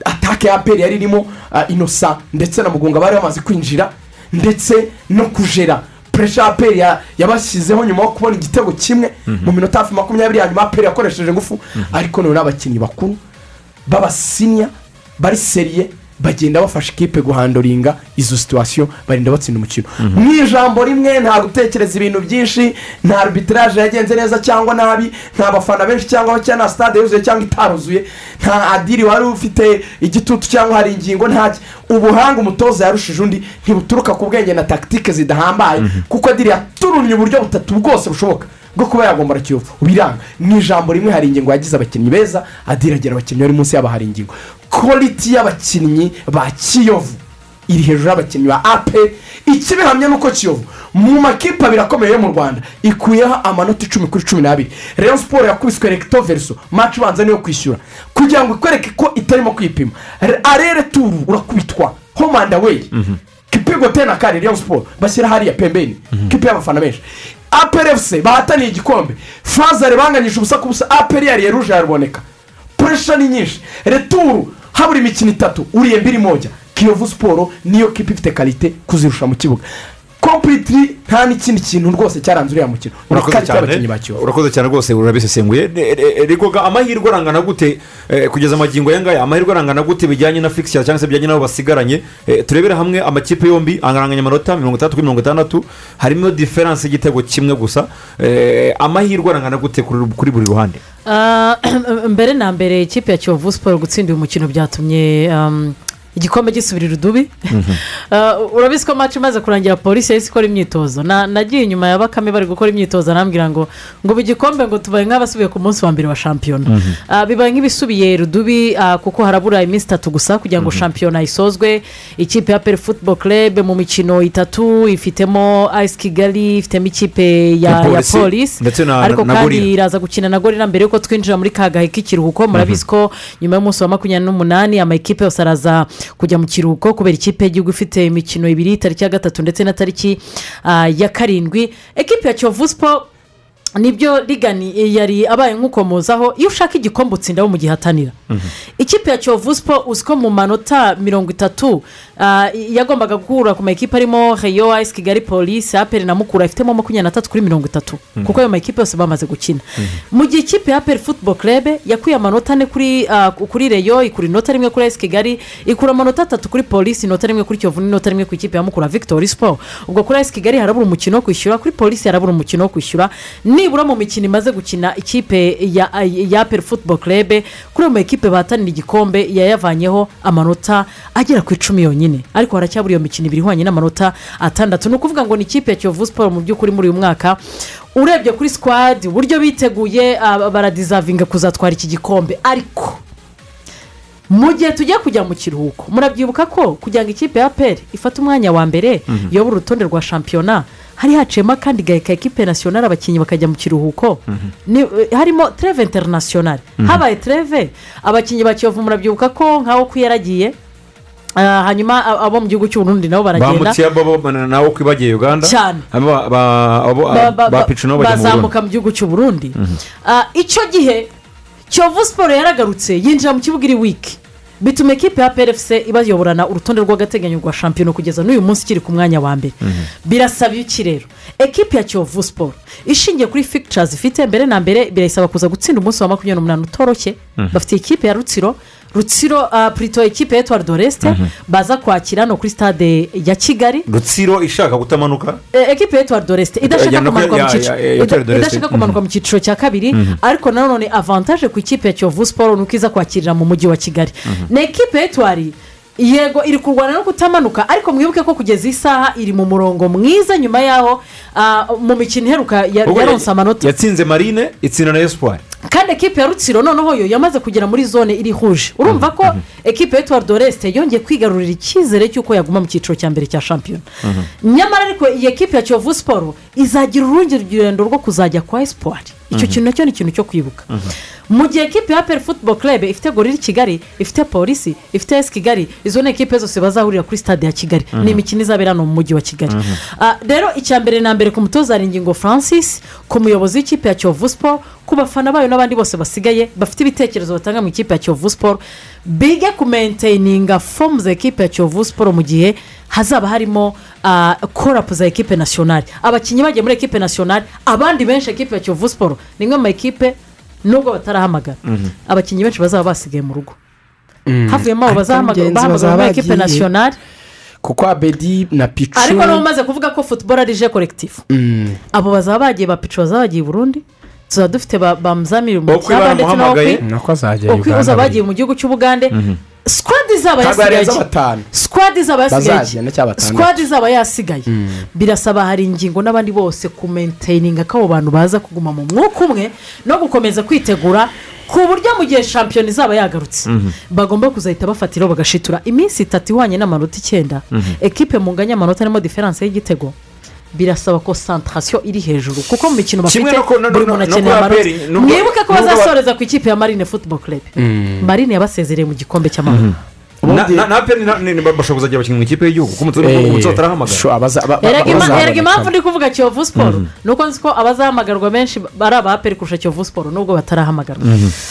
atake ya aperi yari irimo ah, inosa ndetse na mugunga bari bamaze kwinjira ndetse no kujera. Puresha aperi ya- yabashyizeho nyuma yo kubona igitego kimwe mu minota hafi makumyabiri ya nyuma aperi yakoresheje ingufu ariko none n'abakinnyi bakuru b'abasiniya bari seriye bagenda bafasha ikipe guhandoringa izo situwasiyo barinda batsinda umukino. Mu ijambo rimwe nta gutekereza ibintu byinshi nta arbitrage yagenze neza cyangwa nabi nta bafana benshi cyangwa cyangwa nta stade yuzuye cyangwa itaruzuye nta adiri wari ufite igitutu cyangwa hari ingingo ntaki ubuhanga umutoza yarushije undi ntibuturuka ku bwenge na tagitike zidahambaye. Kuko adiri yaturumye uburyo butatu bwose bushoboka. Bwo kuba yagombora kiyovu biranga. Mu ijambo rimwe hari ingingo yagize abakinnyi beza adiragira abakinnyi bari munsi yabo hari ingingo. Koriti y'abakinnyi ba kiyovu. Iri hejuru y'abakinnyi ba ape ikibihamya ni uko kiyovu. Mu makipe abiri akomeye yo mu rwanda ikuyeho amanota icumi kuri cumi n'abiri. Rero siporo yakubiswe rekito veriso maci ubanza niyo kwishyura. Kugira ngo ikwereke ko itarimo kwipima. Arere turu urakubitwa. Homanda weyi kipigo tena kari rero siporo bashyira hariya pembeni. Kipe y'abafana benshi. Aperefuse bahataniye igikombe. Fazare banganyije ubusa ku busa aperi yariye ruje yaraboneka. Puresha ni nyinshi. Returu habura imikino itatu uriye mbiri moja. Kiyovu siporo niyo kipe ifite karite kuzirusha mu kibuga. Kompuriti nta n'ikindi kintu rwose cyaranze uriya mukino. Ni urakoze cyane. urakoze cyane rwose urabisesenguye rigoga amahirwe arangana gute eh, kugeza amagingo aya ngaya amahirwe arangana gute bijyanye na fikisiya cyangwa se bijyanye n'abo basigaranye? Eh, turebere hamwe amakipe yombi anganya amanota mirongo itandatu kuri mirongo itandatu. Harimo diferanse y'igitego kimwe gusa. Eh, amahirwe arangana gute kuri kuri buri ruhande? Ah, mbere na mbere ikipe ya kiyovu siporo gutsinda uyu mukino byatumye um, igikombe gisubira irudubi Ah, urabizi ko maci imaze kurangira polisi yahise ikora imyitozo. Na- nagiye inyuma ya bakame bari gukora imyitozo arambwira ngo ngo ubu igikombe ngo tubaye nk'abasubiye ku munsi wa mbere wa shampiyona. Ah, bibaye nk'ibisubiye rudubi ah, kuko harabura iminsi itatu gusa kugira ngo shampiyona isozwe. Ikipe ya peri futuboro kerebe mu mikino itatu ifitemo ayisi kigali ifitemo ikipe ya polisi, ariko kandi iraza gukina na gorira mbere yuko twinjira muri ka gahe k'ikiruhuko murabizi ko nyuma y'umunsi wa makumyabiri n'umunani amakipe yose araza kujya mu kiruhuko kubera ikipe y'igihugu ifite imikino ibiri tariki ya gatatu ndetse na tariki ah, ya karindwi. Ekipe ya kiyovu siporo ni byo rigani yari abaye nk'ukomozaho iyo ushaka igikombe utsindaho mu gihe hatanira ikipe ya kiyovu siporo uzi ko mu manota mirongo itatu yagombaga guhura ku makipe arimo reyo ayisi kigali polisi aperi na mukura ifitemo makumyabiri na tatu kuri mirongo itatu. Kuko ayo makipe yose bamaze gukina. Mu gihe ikipe ya aperi futuboro kerebe yakuye amanota ane kuri kuri reyo ikura inota rimwe kuri ayisi kigali ikura amanota atatu kuri polisi inota rimwe kuri kiyovu n'inota rimwe ku ikipe ya mukura victoire siporo ubwo kuri ayisi kigali harabura umukino wo kwishyura kuri polisi harabura umukino wo kwishyura. Nibura mu mikino imaze gukina ikipe ya aperi futuboro kerebe kuri ayo makipe bahatanira igikombe yayavanyeho amanota agera ku icumi yonyine. Ariko haracyabura iyo mikino ibiri ihwanye n'amanota atandatu. Ni ukuvuga ngo ni ikipe ya kiyovu siporo mu by'ukuri muri uyu mwaka urebye kuri sikwadi uburyo biteguye ah, baradizavinga kuzatwara iki gikombe. Ariko mu gihe tujya kujya mu kiruhuko murabyibuka ko kugira ngo ikipe ya peri ifate umwanya wa mbere iyobora urutonde rwa shampiyona hari haciyemo akandi gahe ka ekipe nasiyonari abakinnyi bakajya mu kiruhuko. Ni- eh, harimo treve interinasiyonari habaye treve abakinnyi ba kiyovu murabyibuka ko nkaho ko yaragiye Ah, hanyuma a- abo mu gihugu cy'uburundi nabo baragenda. Bambutse bo nawe uko bagiye uganda? Cyane. Ba- ba- ba- ba nabo bazamuka mu gihugu cy'uburundi Ah, icyo gihe kiyovu siporo yaragarutse yinjira mu kibuga iri wiki bituma ekipe ya pfc ibayoborana urutonde rw'agateganyo rwa shampiyona kugeza n'uyu munsi ikiri ku mwanya wa mbere. Birasaba iki rero? Ekipe ya kiyovu siporo ishingiye kuri fikicasi ifite mbere na mbere birayisaba kuza gutsinda umunsi wa makumyabiri n'umunani utoroshye. Bafite ikipe ya rutsiro rutsiro ah, purito ekipe etuwari doresite baza kwakira hano kuri stade ya kigali. Rutsiro ishaka kutamanuka Eh, ekipe etuwari doresite idashaka kumanuka mu cyiciro Reste. idashaka kumanuka mu cyiciro cya kabiri ariko nanone avantaje ku ikipe ya kiyovu siporo ni uko iza kwakirira mu mujyi wa kigali. Ni ekipe etuwari yego iri kurwana no kutamanuka ariko mwibuke ko kugeza iyi saha iri mu murongo mwiza nyuma yaho ah, mu mikino iheruka ya- Ubwo yaronse ya- amanota. yatsinze marine itsinda na espoir. Kandi ekipe ya rutsiro noneho yo yamaze kugera muri zone iri huje. Urumva ko ekipe ya etuwari doresite yongeye kwigarurira icyizere cy'uko yaguma mu cyiciro cya mbere cya shampiyona. Nyamara ariko iyi ekipe ya kiyovu siporo izagira urundi rugendo rwo kuzajya kwa esipuwari icyo kintu na cyo ni ikintu cyo kwibuka. Mu gihe ekipe ya peri futuboro kerebe ifite gorira kigali ifite polisi ifite esi kigali izo ni ekipe zose bazahurira kuri stade ya kigali. Ni imikino izabera hano mu mujyi wa kigali. Ah, rero icya mbere na mbere ku mutoza hari ingingo francis ku muyobozi w'ikipe ya kiyovu siporo ku bafana bayo n'abandi bose basigaye bafite ibitekerezo batanga mu ikipe ya kiyovu siporo bige kumenteyininga fomu za ekipe ya kiyovu siporo mu gihe hazaba harimo ah, korapu za ekipe nasiyonari abakinnyi bagiye muri ekipe nasiyonari abandi benshi ekipe ya kiyovu siporo ni imwe mu makipe nubwo batarahamagara. Abakinnyi benshi bazaba basigaye mu rugo. Havuyemo abo bazahamagara muri ekipe nasiyonari kuko abedi na picu ariko n'ubu umaze kuvuga ko futuboro ari je korekitifu Mm. abo bazaba bagiye ba picu bazaba bagiye i burundi. Tuzaba dufite ba muzamiri mu cyaba ndetse na baramuhamagaye. okwi nako azajya okwi uzaba bagiye mu gihugu cy'ubugande. Sikwadi izaba yasigaye sikwadi izaba yasigaye sikwadi izaba yasigaye. Birasaba hari ingingo n'abandi bose kumenteyininga ko abo bantu baza kuguma mu mwuka umwe no gukomeza kwitegura ku buryo mu gihe shampiyona izaba yagarutse. Bagomba kuzahita bafatiraho bagashitura. Iminsi itatu ihwanye n'amanota icyenda. Ekipe mu nganya amanota arimo diferanse y'igitego. Birasaba konsantarasiyo iri hejuru. Kuko mu mikino bafite buri muntu akeneye amanota. Mwibuke ko bazasoreza ku ikipe ya marine futuboro kerebe marine yabasezereye mu gikombe cy'amahoro. Na na- na peri na- ni- bashobora kuzajya abakinnyi mu ikipe y'igihugu kuko umutoza batarahamagara erega impamvu ndi kuvuga kiyovu siporo ni uko nzi ko abazahamagarwa benshi bari abaperi kurusha kiyovu siporo nubwo batarahamagarwa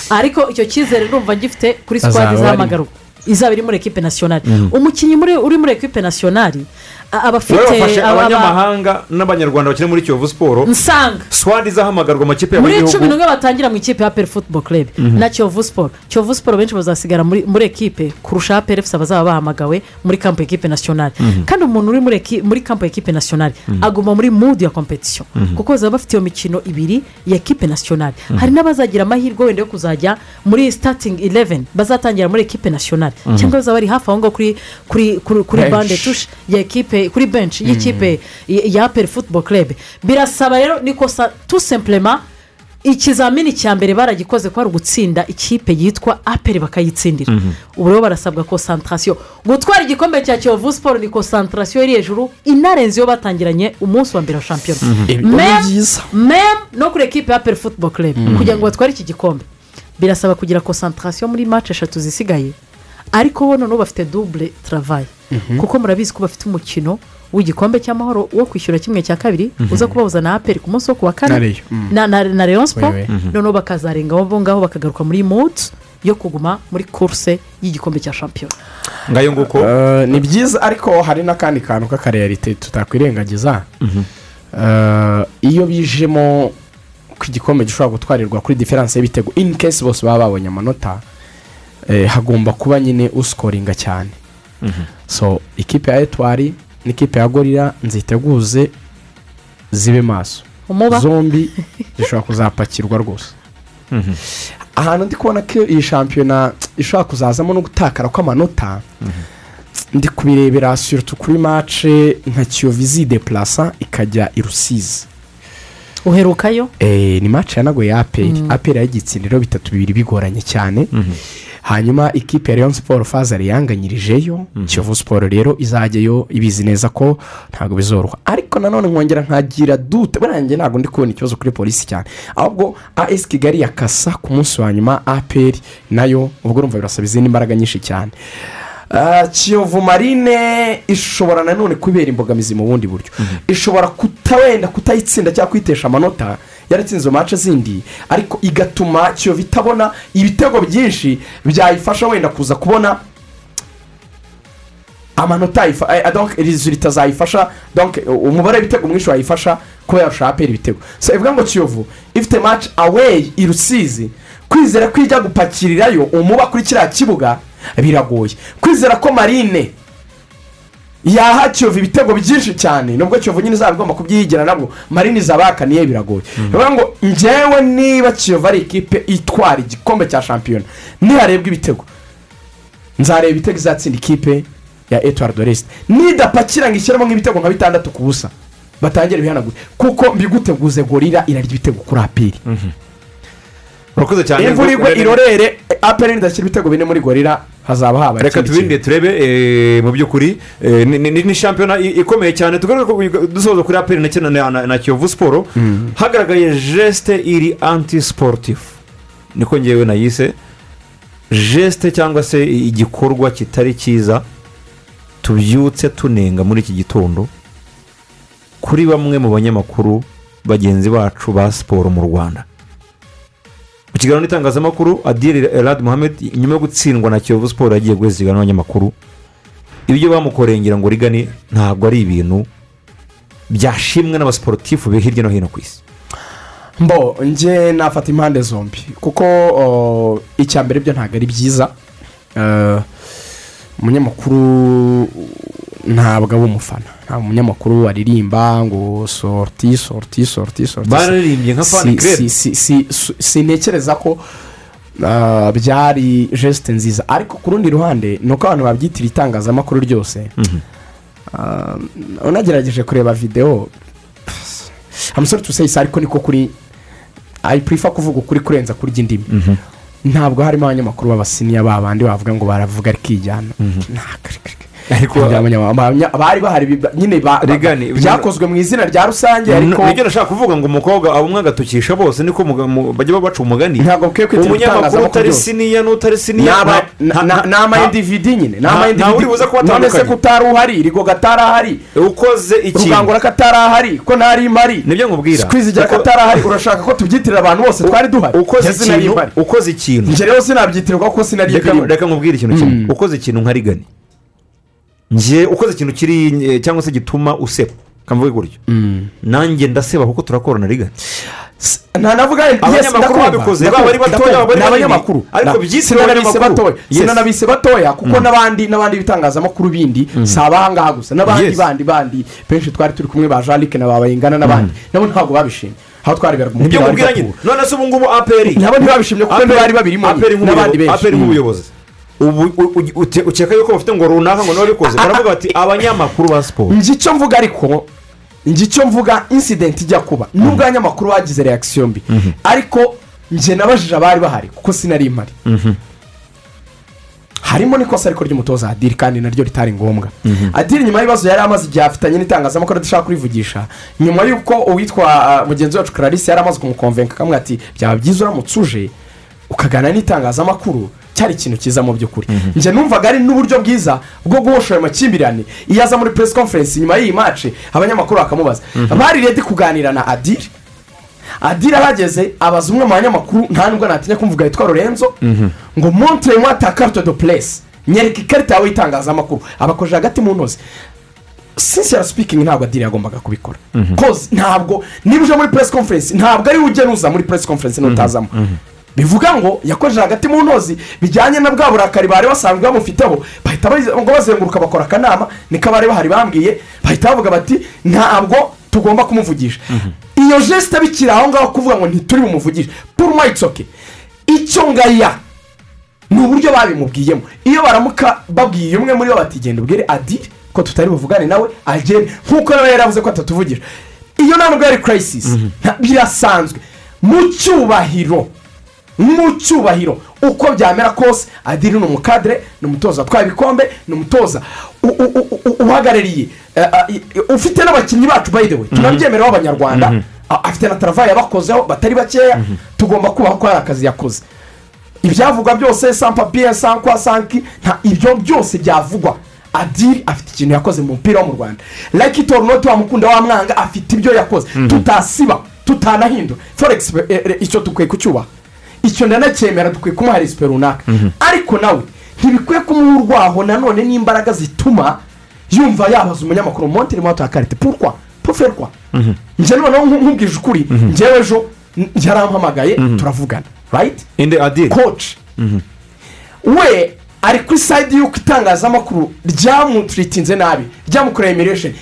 ariko icyo cyizere ndumva ngifite kuri sikwadi izahamagarwa izaba iri muri ekipe nasiyonari umukinnyi uri muri ekipe nasiyonari a- aba wowe afite wafashe aba- aba- abanyamahanga n'abanyarwanda bakina muri kiyovu siporo nsanga. Swadi izahamagarwa amakipe muri cumi n'umwe batangira mu ikipe ya aperi futuboro kerebe na kiyovu siporo kiyovu siporo benshi bazasigara muri ekipe kurusha efuse abazaba bahamagawe muri kampo ekipe nasiyonari kandi umuntu uri muri kampo ekipe nasiyonari aguma muri mudu ya kompetisiyo kuko bazaba bafite iyo mikino ibiri ya ekipe nasiyonari hari n'abazagira amahirwe wenda yo kuzajya muri sitatingi ileveni bazatangira muri ekipe nasiyonari cyangwa bazaba bari hafi aho ngaho kuri bande tushe ya ekipe kuri benshi y'ikipe ya- aperi futuboro kerebe birasaba rero ni kosa tu sempurema ikizamini cya mbere baragikoze ko ari ugutsinda ikipe yitwa aperi bakayitsindira. Ubu rero barasabwa konsantarasiyo gutwara igikombe cya kiyovu siporo ni konsantarasiyo iri hejuru inarenze iyo batangiranye umunsi wa mbere wa shampiyona Ibyo ni Mem- byiza mem no kuri ekipe ya aperi futuboro kerebe kugira ngo batware iki gikombe. Birasaba kugira konsantarasiyo muri mace eshatu zisigaye. Ariko bo noneho bafite dubure taravayi kuko murabizi ko bafite umukino w'igikombe cy'amahoro wo kwishyura kimwe cya kabiri uza kubahuza na aperi ku munsi wo ku wa Na kane. Mm. na na na leon siporo noneho bakazarenga abo ngaho bakagaruka muri mudu yo kuguma muri kuruse y'igikombe cya shampiyona ngayo nguko? Eh, ni byiza ariko hari n'akandi kantu k'akareyarite tutakwirengagiza. Eh, iyo bijemo ko igikombe gishobora gutwarirwa kuri diferanse y'ibitego in case bose baba babonye amanota hagomba kuba nyine usikoringa cyane. So ikipe ya etwari n'ikipe ya gorira nziteguze zibe maso. Umuba. Zombi zishobora kuzapakirwa rwose. Ahantu ndi kubona ko iyi shampiyona ishobora kuzazamo no gutakara kw'amanota ndi kubirebera surutu kuri mace nka kiyovu izidepurasa ikajya i rusizi. Uherukayo? Eh, ni mace yanagoye aperi aperi yagitsindiro bitatu bibiri bigoranye cyane. Hanyuma ikipe ya leon siporo fazari yanganyirijeyo kiyovu siporo rero izajyayo ibizi neza ko ntabwo bizoroha. Ariko nanone nkongera nkagira dute? Buriya njye ntabwo ndi kubona ikibazo kuri polisi cyane. Ahubwo as kigali yakasa ku munsi wa nyuma aperi na yo ubwo urumva birasaba izindi mbaraga nyinshi cyane. Ah, kiyovu marine ishobora nanone kubera imbogamizi mu bundi buryo. Ishobora kuta wenda kutayitsinda cyangwa kuyitesha amanota yaratsinze mace zindi ariko igatuma kiyovu itabona ibitego byinshi byayifasha wenda kuza kubona amanota eh, donc rizulita zayifasha donc umubare w'ibitego mwinshi wayifasha kuba yarusha apera ibitego. So ivuga ngo kiyovu ifite match away i rusizi kwizera ko ijya gupakirirayo umuba kuri kiriya kibuga biragoye. Kwizera ko marine yaha kiyovu ibitego byinshi cyane. Nubwo kiyovu nyine izaba igomba kubyiyigira nabwo marine izaba yakaniye biragoye bivuga ngo njyewe niba kiyovu ari ikipe itwara igikombe cya shampiyona niharebwa ibitego. Nzareba ibitego izatsinda ikipe ya etuwari doresite nidapakira ngo ishyiremo nk'ibitego nka bitandatu ku busa batangire bihanagure kuko mbiguteguze gorira irarya ibitego kuri urakoze cyane imvura igwe irorere aperi nidashyira ibitego bine muri gorira hazaba haba reka tubirinde turebe eh, mu by'ukuri eh, ni- shampiyona ikomeye cyane. Tugaruke dusoza kuri aperi na- kiyovu siporo hagaragaye jesite iri anti siporutifu niko ngewe nayise jesite cyangwa se igikorwa kitari cyiza tubyutse tunenga muri iki gitondo kuri bamwe mu banyamakuru bagenzi bacu ba siporo mu rwanda. Kiganiro n'itangazamakuru adiyeri elad muhammed nyuma yo gutsindwa na kiyovu siporo yagiye guheza ikiganiro n'abanyamakuru. Ibyo bamukoreye ngira ngo rigani ntabwo ari ibintu byashimwe n'abasiporutifu be hirya no hino ku isi. Mbo njye nafata impande zombi. Kuko icya mbere byo ntabwo ari byiza. Eh, umunyamakuru ntabwo aba umufana nta umunyamakuru waririmba ngo sorti sorti sorti sorti. Bararirimbye nka Fan Si- Club. si- si- si- si- sintekereza ko ah, byari jesite nziza. Ariko ku rundi ruhande ni uko abantu babyitira itangazamakuru ryose. Ah, unagerageje kureba videwo amusore tuseyisi ariko niko kuri ayi purifa kuvuga ukuri kurenza kurya indimi. Ntabwo harimo abanyamakuru b'abasiniya ba bandi bavuga ngo baravuga rikijyana Ariko- bari bahari nyine byakozwe mu izina rya rusange ariko ni byo nashaka kuvuga ngo umukobwa aba umwe agatukisha bose niko bajya baca umugani. Ntabwo bukwiye kwitira umunyamakuru utari siniya n'utari siniya ni amayindividi nyine. Ni amayindividi none se ko utari uhari rigo gatari ahari ukoze ikintu. Rugangura katari ahari ko ntari imari ni byo nkubwira. Kwizigira Uko- katari ahari urashaka ko tubyitirira abantu bose? Twari duhari. ukoze ikintu njye rero sinabyitirwa kuko sinari reka birimo reka nkubwire ikintu kimwe. Ukoze ikintu nka rigani njye ukoze ikintu kiri eh, cyangwa se gituma useba. Kamvuge gutyo nanjye ndaseba kuko turakorana rigani nta navuga yes, Abanyamakuru babikoze, baba ari batoya, baba ari ni banini. abanyamakuru Ariko byitiriwe abanyamakuru. sinanabise batoya. Kuko n'abandi n'abandi bitangazamakuru bindi si abahangaha gusa. N'abandi bandi bandi. Benshi twari turi kumwe ba luc na ba bayingana n'abandi. Nabo ntabwo babishimye. Aho twareberaga ni byo umupira wa nkubwira nyine Liverpool. none se ubu ngubu aperi nabo ntibabishimye kuko ntibari babirimo n'abandi benshi. Aperi nk'ubuyobozi ukeka yuko bafite ngo runaka ngo nababikoze baravuga bati abanyamakuru ba siporo njye icyo mvuga ariko njye icyo mvuga insidenti ijya kuba. Nubwo abanyamakuru bagize reakisiyo mbi. Ariko njye nabajije abari bahari kuko sinari impari harimo n'ikosa ariko ry'umutoza adiri kandi naryo ritari ngombwa. Adiri nyuma y'ibibazo yari amaze igihe afitanye n'itangazamakuru adashaka kurivugisha nyuma y'uko uwitwa ah, mugenzi wacu clarisse yari amaze kumukonvenka akamubwira ati byaba byiza uramutse uje ukaganira n'itangazamakuru cyari ikintu cyiza mu by'ukuri. Njye numvaga ari n'uburyo bwiza bwo guhosha ayo makimbirane. Iyo aza muri press conference nyuma y'iyi mace abanyamakuru bakamubaza. Bari redi kuganira na adiri adiri ahageze abaza umwe mu banyamakuru nta nubwo natinya kumvuga yitwa lorenzo. Ngo montre moi ta carte de presse. Nyereka ikarita yawe y'itangazamakuru. Abakoje hagati mu ntozi. Sincere speaking ntabwo adiri yagombaga kubikora. Ntabwo niba uje muri press conference ntabwo ari we ugena uza muri press conference n'utazamo. Bivuga ngo yakojeje hagati mu ntozi bijyanye na bwa burakari bari basanzwe bamufiteho bahita bazenguruka bakora akanama niko bari bahari bambwiye bahita bavuga bati ntabwo tugomba kumuvugisha. Iyo jesite bikiri aho ngaho kuvuga ngo ntituri bumuvugishe. Puruma itsoke icyo ngaya ni uburyo babimubwiyemo. Iyo baramuka babwiye umwe muri bo bati genda ubwire adire ko tutari buvugane nawe agende nk'uko nawe yari yavuze ko atatuvugisha. Iyo nta nubwo yari kirayisisi birasanzwe. Mu cyubahiro mu cyubahiro uko byamera kose adiri ni umukadire ni umutoza watwaye ibikombe ni umutoza uhagarariye. Eh, eh, ufite n'abakinnyi bacu by the way. Tunabyemera w'abanyarwanda A- afite na taravayi yabakozeho batari bakeya. Tugomba kubaho ko hari akazi yakoze. Ibyavugwa byose sampapiye sankwa sanki nta ibyo byose byavugwa. Adiri afite ikintu yakoze mu mupira wo mu rwanda. Like toronto wamukunda wamwanga afite ibyo yakoze. Tutasiba tutanahindura foregisi icyo dukwiye kucyubaha. Icyo ndanacyemera dukwiye kumuha resipe runaka. Ariko nawe ntibikwiye kumuha urwaho nanone n'imbaraga zituma yumva yabaza umunyamakuru. Montere moto ya karite purwa puferwa njye noneho nku- nkubwije ukuri. Njyewe ejo n- yarampamagaye turavugana. Rayiti inde adiri koci we ari kuri sayidi y'uko itangazamakuru ryamuturitinze nabi ryamukoreye emiresheni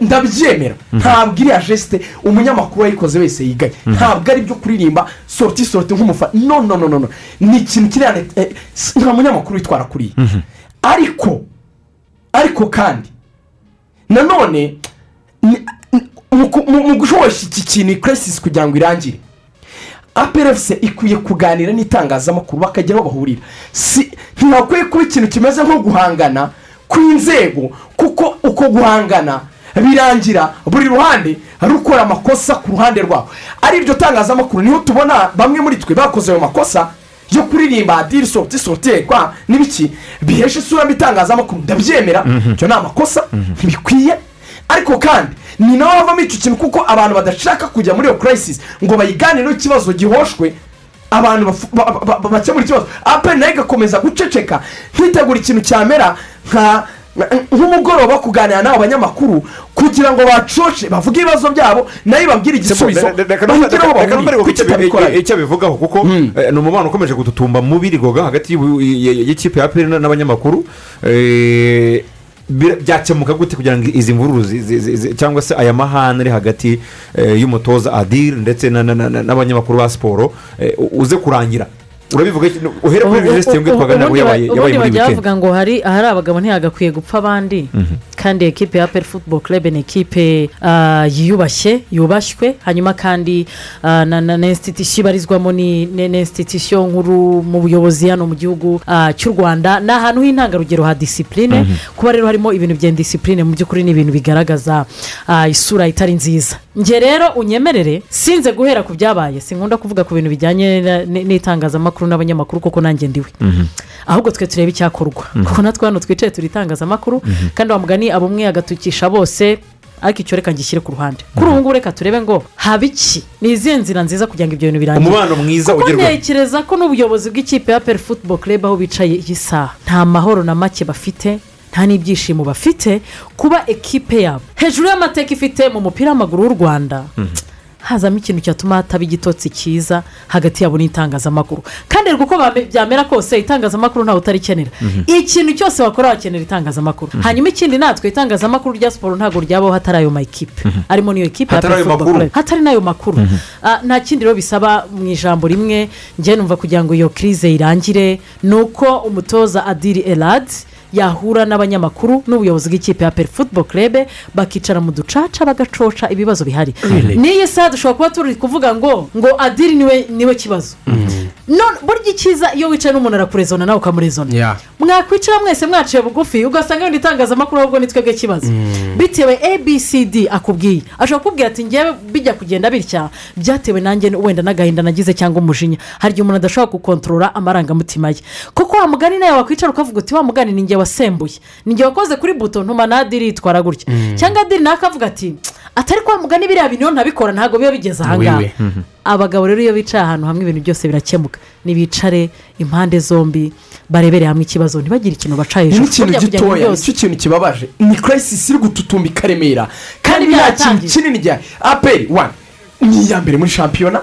ndabyemera. Ntabwo iriya jesite umunyamakuru wayikoze wese yigaye ntabwo ari ibyo kuririmba soroti soroti nk'umufana no no no no no. Ni ikintu kiriya eh, nta munyamakuru witwara kuriya ariko ariko kandi nanone mu gushoboshya iki kintu kirisisi kugira ngo irangire. Aperefuse ikwiye kuganira n'itangazamakuru bakajya aho bahurira. Si ntibakwiye kuba ikintu kimeze nko guhangana kw'inzego kuko uko guhangana birangira. Buri ruhande rukora amakosa ku ruhande rwabo ari iryo tangazamakuru ni ho tubona bamwe muri twe bakoze ayo makosa yo kuririmba adiri soroti soterwa n'ibiki? Bihesha isura mbi itangazamakuru. Ndabyemera. Ibyo ni amakosa. Ntibikwiye. Ariko kandi ni nawe havamo icyo kintu kuko abantu badashaka kujya muri iyo kirayisisi ngo bayiganireho ikibazo gihoshwe abantu bakemura ikibazo aperi na yo igakomeza guceceka ntitegura ikintu cyamera nka nk'umugoroba kuganira n'abo banyamakuru kugira ngo bacoce bavuge ibibazo byabo na yo babwire igisubizo bahitire aho bahuriye icyo abivugaho kuko eh, ni umubano ukomeje gututumba mu birigoga hagati y'ikipe ya peri n'abanyamakuru eh, byakemuka gute kugira ngo izi mvururu cyangwa se aya mahane ari hagati eh, y'umutoza adire ndetse na- na- na- n'abanyamakuru ba siporo eh, uze kurangira. Urabivuga iki? uhere kuri mbwe twaganira ngo yabaye ubundi muri wikendi bavuga ngo hari ahari abagabo ntihagakwiye gupfa abandi. Kandi ekipe ya peri futuboro kerebe ni ekipe ah, yiyubashye yubashywe hanyuma kandi ah, na insititisiyo ibarizwamo ni insititisiyo nkuru mu buyobozi hano mu gihugu ah, cy'u rwanda. Ni ahantu h'intangarugero ha disipurine kuba rero harimo ibintu bya disipurine mu by'ukuri ni ibintu bigaragaza isura itari nziza. Njye rero unyemerere sinze guhera ku byabaye. Sinkunda kuvuga ku bintu bijyanye n'itangazamakuru n'abanyamakuru kuko nanjye ndiwe. Ahubwo twe turebe icyakorwa. Kuko natwe hano twicaye turi itangazamakuru. Kandi wa mugani abo umwe agatukisha bose ariko icyo reka ngishyire ku ruhande. Kuri ubu ngubu reka turebe ngo haba iki? Ni izihe nzira nziza kugira ngo ibyo bintu birangire umubano mwiza kuko ugerwaho ntekereza ko n'ubuyobozi bw'ikipe ya peri futuboro kerebe aho bicaye iyi saha nta mahoro na make bafite nta n'ibyishimo bafite kuba ekipe yabo. Hejuru y'amateka ifite mu mupira w'amaguru w'u rwanda hazamo ikintu cyatuma hataba igitotsi cyiza hagati yabo n'itangazamakuru. Kandi rero uko byamera kose itangazamakuru ntawe utarikenera. Ikintu cyose wakora wakenera itangazamakuru. Hanyuma ikindi natwe itangazamakuru rya siporo ntabwo ryabaho hatari ayo makipe arimo n'iyo kipe ya Hatari ayo Peri Football makuru. Club. hatari n'ayo makuru. Ah, nta kindi rero bisaba mu ijambo rimwe. Njye numva kugira ngo iyo kirize irangire ni uko umutoza adiri eladi yahura n'abanyamakuru n'ubuyobozi bw'ikipe ya peri futuboro kerebe bakicara mu ducaca bagacoca ibibazo bihari. N'iyi saha dushobora kuba turi kuvuga ngo ngo adiri ni we ni we kibazo. None burya icyiza iyo wicaye n'umuntu arakurezona nawe ukamurezona. Yeah. mwakwicara mwese mwaciye bugufi ugasanga wenda itangazamakuru ahubwo ni twebwe kibazo. Bitewe abcd akubwiye. Ashobora kukubwira ati ngewe bijya kugenda bitya? Byatewe nanjye wenda n'agahinda nagize cyangwa umujinya. Hari igihe umuntu adashobora gukontorora amarangamutima ye. Kuko wa mugani nawe wakwicara ukavuga uti wa mugani ni nge wasembuye. Ni nge wakoze kuri buto ntuma na adiri yitwara gutya. Cyangwa adiri nawe akavuga ati atari kwa mugani biriya bintu ntabikora ntabwo biba bigeze ahangaha Wiwe. abagabo rero iyo bicaye ahantu hamwe ibintu byose birakemuka. Nibicare impande zombi barebere hamwe ikibazo ntibagire ikintu baca hejuru ikintu Burya kugira ngo gitoya ni cyo kintu kibabaje. Ni kirayisisi iri gututumba ikaremera kandi nta kintu kinini gihari. Aperi wani ni iya mbere muri shampiyona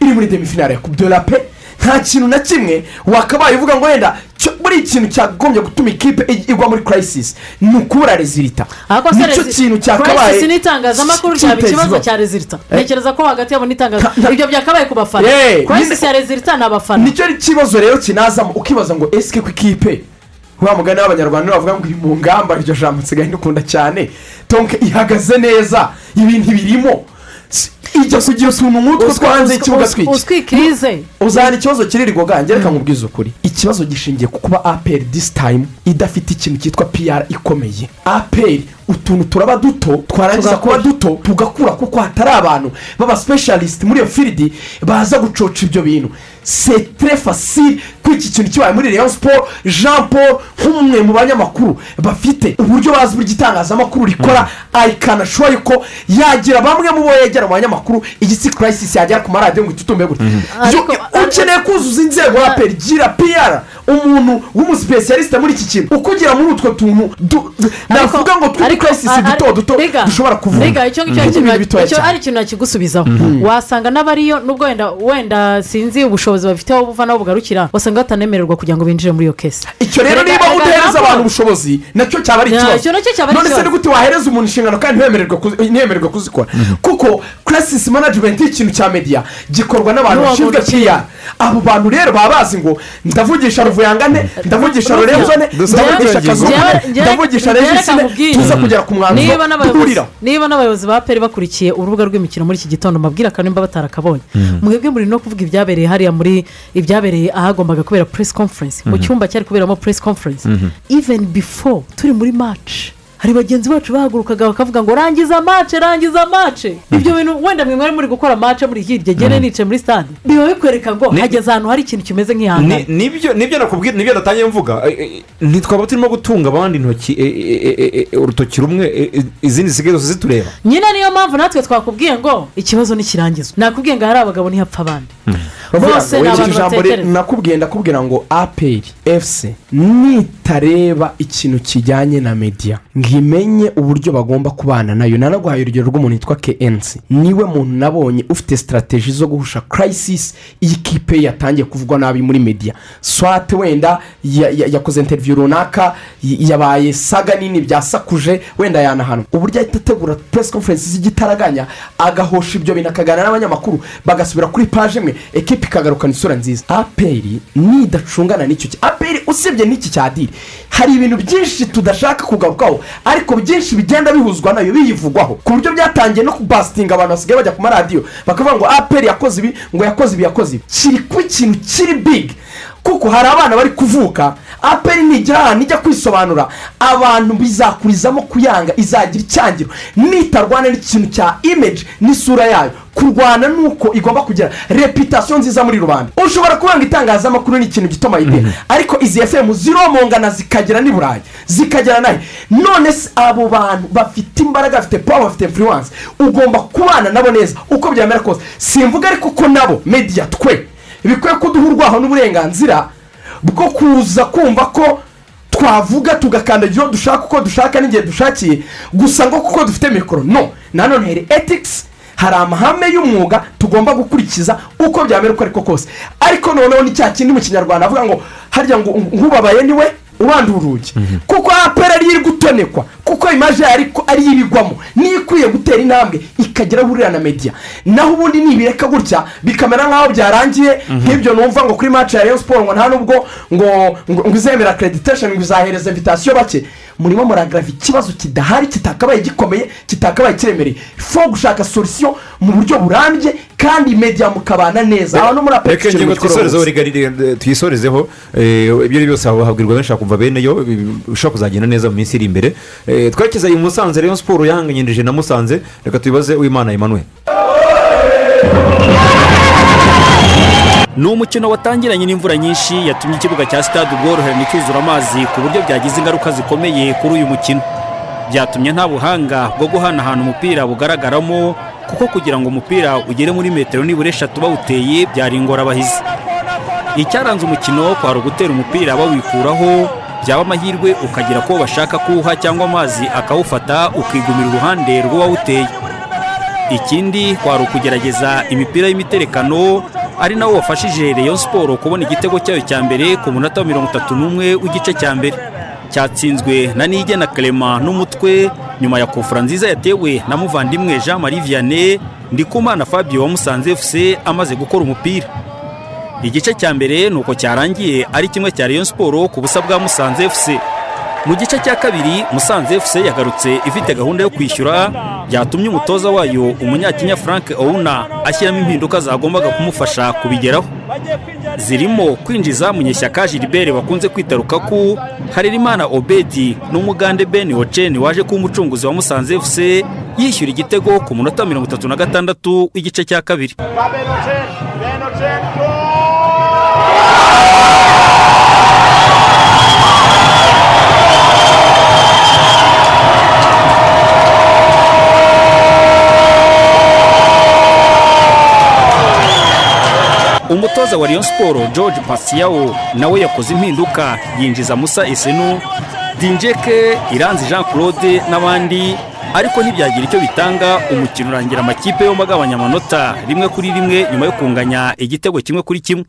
iri muri demifinale ya kubu la pe nta kintu na kimwe wakabaye uvuga ngo wenda cyo- buri ikintu cyagombye gutuma ikipe ig- igwa muri kirayisisi ni ukubura rezilita ni cyo kintu cyakabaye crisis n'itangazamakuru cyaba ikibazo cya rezilita Eh. ntekereza ko hagati yabo n'itangazamakuru ibyo byakabaye ku bafana. Crisis nyine- ya rezilita ni abafana. Nicyo kibazo rero kinazamo ukibaza ngo esike ku ikipe? Wa mugani w'abanyarwanda bavuga ngo iri mu ngamba iryo jambo nsigaye ndikunda cyane. Tonke ihagaze neza. Ibintu birimo Si- utuntu nk'utwo two hanze y'ikibuga twiki utwikirize uzahana ikibazo kiri rigoga reka nkubwize ukuri. Ikibazo gishingiye ku kuba aperi disi tayimu idafite ikintu cyitwa piyara ikomeye. Aperi utuntu turaba duto twarangiza kuba duto tugakura kuko hatari abantu. Baba sipeshalisiti muri iyo firidi baza gucoca ibyo bintu. Setere fasire ko iki kintu kibaye muri reyo siporo jean paul nk'umwe mu banyamakuru bafite uburyo bazi buri gitangazamakuru rikora ayikanashoboye yuko yagira bamwe mu bo yegera mu banyamakuru igitsi kirayisisi yagera ku maradiyo ngo itutumbe gutya Yo- ukeneye kuzuza inzego ya peri gira piyara umuntu w'umusipesiyalisite muri iki kintu ukugira muri utwo tuntu navuga ngo turi kirayisisi duto duto dushobora kuvuga rega icyo ngicyo ari ikintu nakigusubizaho. Wasanga n'abariyo nubwo wenda wenda sinzi ubushobozi bafite aho buva n'aho bugarukira wasanga batanemererwa kugira ngo binjire muri iyo kesi icyo rero niba udahereza abantu ubushobozi na cyo cyaba ari ikibazo. none se ni gute wahereza umuntu inshingano kandi ntiwemererwe kuzi- ntiwemererwe kuzikora? Kuko kirasisi manajimenti y'ikintu cya mediya gikorwa n'abantu bashinzwe piyara abo bantu rero baba bazi ngo ndavugisha ruvuyangane ndavugisha rurenzone ndavugisha kazungu ndavugisha regisine tuza kugera ku mwanzuro. Duhuriraho niba n'abayobozi ba peri bakurikiye urubuga rw'imikino muri iki gitondo mbabwira kandi nimba batarakabonye. Mwebwe muri no kuvuga ibyabereye hariya muri ibyabereye ahagombaga kubera press conference. Mu cyumba cyari kuberamo press conference. Even before turi muri match hari bagenzi bacu bahagurukaga bakavuga ngo rangiza mace rangiza mace ibyo bintu wenda mwe mwari muri gukora mace muri hirya gene nicaye muri stade. Biba bikwereka ngo hageze ahantu hari ikintu kimeze nk'ihangane. Nibyo ni byo nakubwira ni byo natangiye mvuga. Ntitwaba turimo gutunga abandi intoki eh, eh, eh, urutoki rumwe izindi zisigaye zose zitureba. Nyine niyo mpamvu natwe twakubwiye ngo ikibazo nikirangizwa. Nakubwiye ngo hari abagabo ntihapfa abandi. Bavuga bose ni abantu batekereza. Nakubwiye ndakubwira ngo aperi efuse ni itareba ikintu kijyanye na media. Ngo imenye uburyo bagomba kubana na yo. Nanaguhaye urugero rw'umuntu witwa kensi ni we muntu nabonye ufite sitarategi zo guhusha karayisisi iyi kipe ye yatangiye kuvugwa nabi muri media. Swate wenda ya- ya- yakoze interiviyu runaka yabaye saga nini byasakuje wenda yanahanwa. Uburyo ahita ategura press conference z'igitaraganya agahosha ibyo bintu akaganira n'abanyamakuru bagasubira kuri paje imwe ekipa ikagarukana isura nziza. Aperi nidacungana n'icyo aperi usibye n'iki cya diri hari ibintu byinshi tudashaka kugarukaho. Ariko byinshi bigenda bihuzwa na yo biyivugwaho. Ku buryo byatangiye no kubasitinga abantu basigaye bajya ku maradiyo bakavuga ngo aperi yakoze ibi ngo yakoze ibi yakoze ibi. Kiri kuba ikintu kiri bigi kuko hari abana bari kuvuka aperi nijya ahantu ijya kwisobanura. Abantu bizakurizamo kuyanga izagira icyangiro. Nitarwana n'ikintu cya imeji n'isura yayo. Kurwana nuko igomba kugira reputasiyo nziza muri rubanda. Ushobora kubanga itangazamakuru ni ikintu gituma idea ariko izi efemu ziromongana zikagera n'i burayi zikagera na yo. None se abo bantu bafite imbaraga bafite pawa bafite influence ugomba kubana nabo neza uko byamera kose. Simvuga ariko ko nabo mediya twe. Bikwiye kuduha urwaho n'uburenganzira bwo kuza kumva ko twavuga tugakandagira dushaka uko dushaka n'igihe dushakiye gusa ngo kuko dufite mikoro. No nanone hari etikisi hari amahame y'umwuga tugomba gukurikiza uko byamera uko ariko kose. Ariko noneho ni cya kindi mu kinyarwanda avuga ngo harya ngo nk'ubabaye ni we ubandura urugi kuko apera ariyo iri gutonekwa kuko imaje yayo ariko ariyo ibigwamo. Niyo ikwiye gutera intambwe ikagera ahurira na mediya naho ubundi nibireka gutya bikamera nk'aho byarangiye. Nk'ibyo numva ngo kuri maci ya siporo ngo nta nubwo ngo ngo izemera akreditesheni ngo izahereza invitasiyo bake. Murimo muragarava ikibazo kidahari kitakabaye gikomeye kitakabaye kiremereye fo gushaka solisiyo mu buryo burambye kandi mediya mukabana neza. Abantu muri aperi reka ingingo twisorezeho rigari tuyisorezeho eh, ibyo ari byo byose habwirwa benshi kumva bene yo bi- bishobora kuzagenda neza mu minsi iri imbere. Eh, twerekeza i musanze rayon siporo yahanganyirije na musanze. Reka tubibaze uwimana emmanuel. Ni umukino watangiranye n'imvura nyinshi yatumye ikibuga cya sitade ubworoherane cyuzura amazi ku buryo byagize ingaruka zikomeye kuri uyu mukino. Byatumye nta buhanga bwo guhanahana umupira bugaragaramo kuko kugira ngo umupira ugere muri metero nibura eshatu bawuteye byari ingorabahizi. Icyaranze umukino kwari ugutera umupira bawikuraho byaba amahirwe ukagera ko bashaka kuwuha cyangwa amazi akawufata ukigumira uruhande rw'uwawuteye. Ikindi kwari ukugerageza imipira y'imiterekano ari nawo wafashije Rayon siporo kubona igitego cyayo cya mbere ku munota wa mirongo itatu n'umwe w'igice cya mbere. Cyatsinzwe na nigena clement n'umutwe. Nyuma ya kofura nziza yatewe na muvandimwe jean marie vianney ndikumana fabio wa musanze fc amaze gukora umupira. Igice cya mbere ni uko cyarangiye ari kimwe cya Rayon siporo ku busa bwa musanze fc mu gice cya kabiri musanze fc yagarutse ifite gahunda yo kwishyura byatumye umutoza wayo umunyakenya frank ouna ashyiramo impinduka zagombaga kumufasha kubigeraho. Zirimo kwinjiza munyeshyaka gilbert bakunze kwita rukaku harerimana obedi n'umugande ben oceni waje kuba umucunguzi wa musanze fc yishyura igitego ku munota mirongo itatu na gatandatu w'igice cya kabiri. Umutoza wa Rayon siporo george pasiyawo nawe yakoze impinduka. Yinjiza musa esenu dinjeke iranzi jean claude n'abandi. Ariko ntibyagira icyo bitanga umukino urangira amakipe yombi agabanya amanota. Rimwe kuri rimwe nyuma yo kunganya igitego kimwe kuri kimwe.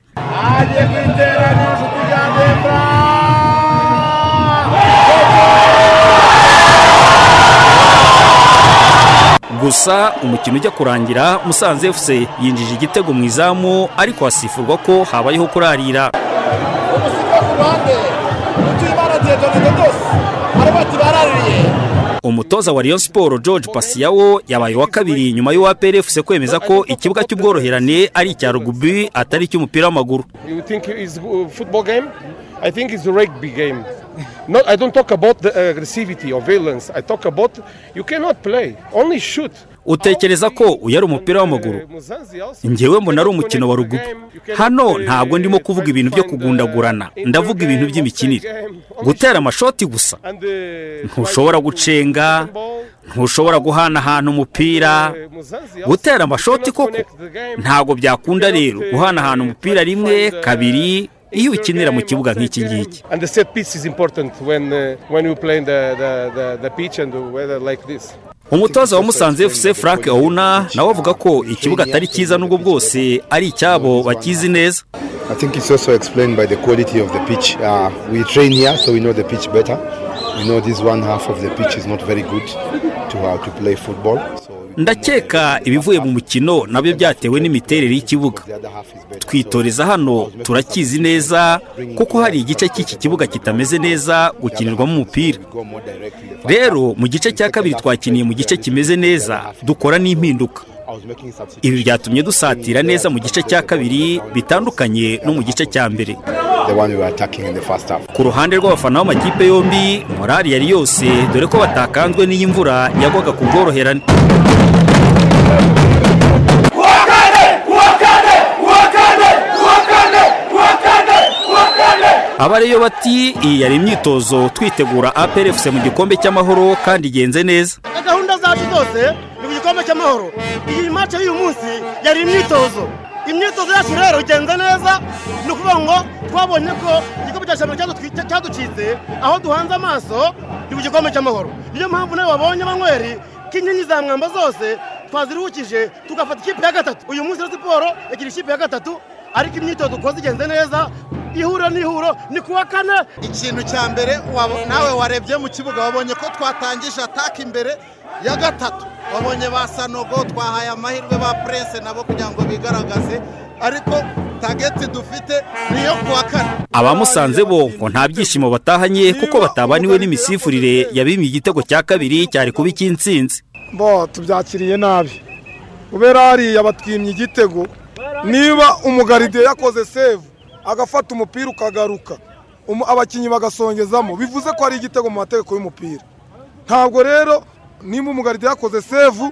Gusa umukino ujya kurangira musanze fc yinjije igitego mu izamu ariko hasifurwa ko habayeho kurarira. Umutoza wa Rayon siporo george pasiyawo yabaye uwa kabiri nyuma y'uwa PRFC kwemeza ko ikibuga cy'ubworoherane ari icya rugubi atari icy'umupira w'amaguru. Not, I don't talk about the aggressivity or violence. I talk about you cannot play, only shoot. utekereza ko uyu ari umupira w'amaguru? Ngewe mbona ari umukino wa rugubi hano ntabwo ndimo kuvuga ibintu byo kugundagurana. ndavuga ibintu by'imikinire gutera amashoti gusa. ntushobora gucenga ntushobora guhanahana umupira. Gutera amashoti koko. ntabwo byakunda rero. guhanahana umupira rimwe kabiri iyo ukinira mu kibuga nk'iki ngiki And the set piece is important when uh, when we play in the, the, the, the pitch and the weather like this. umutoza wa musanze fc frank ouna nawe avuga ko ikibuga atari cyiza n'ubwo bwose ari icyabo bakizi neza I think it's also explained by the quality of the pitch. Uh, we train here, so we know the pitch better. Ndakeka ibivuye mu mukino na byo byatewe n'imiterere y'ikibuga. Twitoreza hano turakizi neza kuko hari igice cy'iki kibuga kitameze neza gukinirwamo umupira. Rero mu gice cya kabiri twakiniye mu gice kimeze neza dukora n'impinduka. Ibi byatumye dusatira neza mu gice cya kabiri bitandukanye no mu gice cya mbere. The one we were attacking in the first half. ku ruhande rw'abafana b'amakipe yombi morali yari yose dore ko batakanzwe n'iyi mvura yagwaga ku bworoherane. Abareyo bati iyi yari imyitozo twitegura APRFC mu gikombe cy'amahoro kandi igenze neza. Gahunda zacu zose ni ku gikombe cy'amahoro. Iyi mace y'uyu munsi yari imyitozo. Imyitozo yacu rero igenze neza ni ukuvuga ngo twabonye ko igikombe cya shampiyona cyaducitse aho duhanze amaso ni ku gikombe cy'amahoro. Niyo mpamvu nawe wabonye banyweri ko inkingi za mwamba zose twaziruhukije tugafata ikipe ya gatatu. Uyu munsi siporo yagira ikipe ya gatatu ariko imyitozo dukoze igenze neza ihuro n'ihuro ni kuwa kane ikintu cya mbere nawe warebye mu kibuga wabonye ko twatangije ataka imbere ya gatatu. Wabonye ba sanogo twahaye amahirwe ba purese nabo kugira ngo bigaragaze ariko tageti dufite niyo kuwa kane abamusanze bo ngo nta byishimo batahanye kuko batabaniwe n'imisifurire yabimye igitego cya kabiri cyari kuba icy'insinzi bo tubyakiriye nabi. Kubera hariya batwimye igitego niba umugaride yakoze sevu agafata umupira ukagaruka. Abakinnyi bagasongezamo. Bivuze ko ari igitego mu mategeko y'umupira. Ntabwo rero niba umugaride yakoze sevu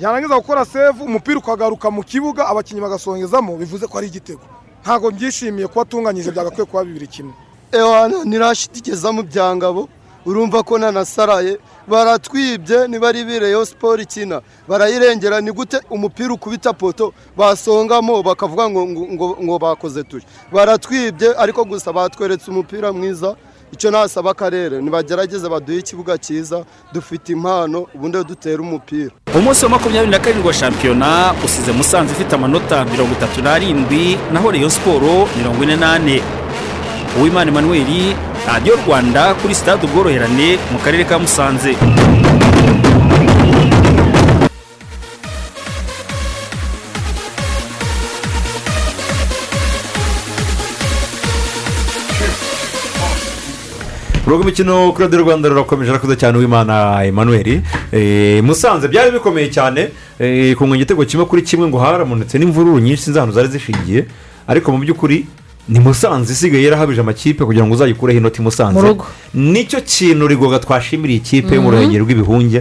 yarangiza gukora sevu umupira ukagaruka mu kibuga abakinnyi bagasongezamo bivuze ko ari igitego. Ntabwo byishimiye kuba atunganyije byagakwiye kuba bibiri kimwe. Ewana ntirashyitigeza mu byangabo. Urumva ko nanasaraye baratwibye niba ari bireyo siporo ikina. Barayirengera ni gute umupira ukubita poto basongamo bakavuga ngo ngo, ngo, bakoze turi baratwibye ariko gusa batweretse umupira mwiza icyo nasaba akarere. Nibagerageze baduhe ikibuga cyiza dufite impano ubundi dutere umupira. Umunsi wa makumyabiri na karindwi wa shampiyona usize musanze ifite amanota mirongo itatu n'arindwi naho reyo siporo mirongo ine n'ane. Uwimana emmanuel radiyo rwanda kuri sitade ubworoherane mu karere ka musanze. Urugo imikino kuri radiyo rwanda rurakomeje arakuze cyane uwimana emmanuel. Eh, musanze byari bikomeye cyane eh, ku igitego kimwe kuri kimwe ngo haramunitse n'imvururu nyinshi sinzi ahantu zari zishingiye. Ariko mu by'ukuri ni musanze isigaye yarahabije amakipe kugira ngo uzayikureho inoti musanze. Nicyo kintu rigoga twashimiriye ikipe yo mu Mhm. ruhengeri rw'ibihunge.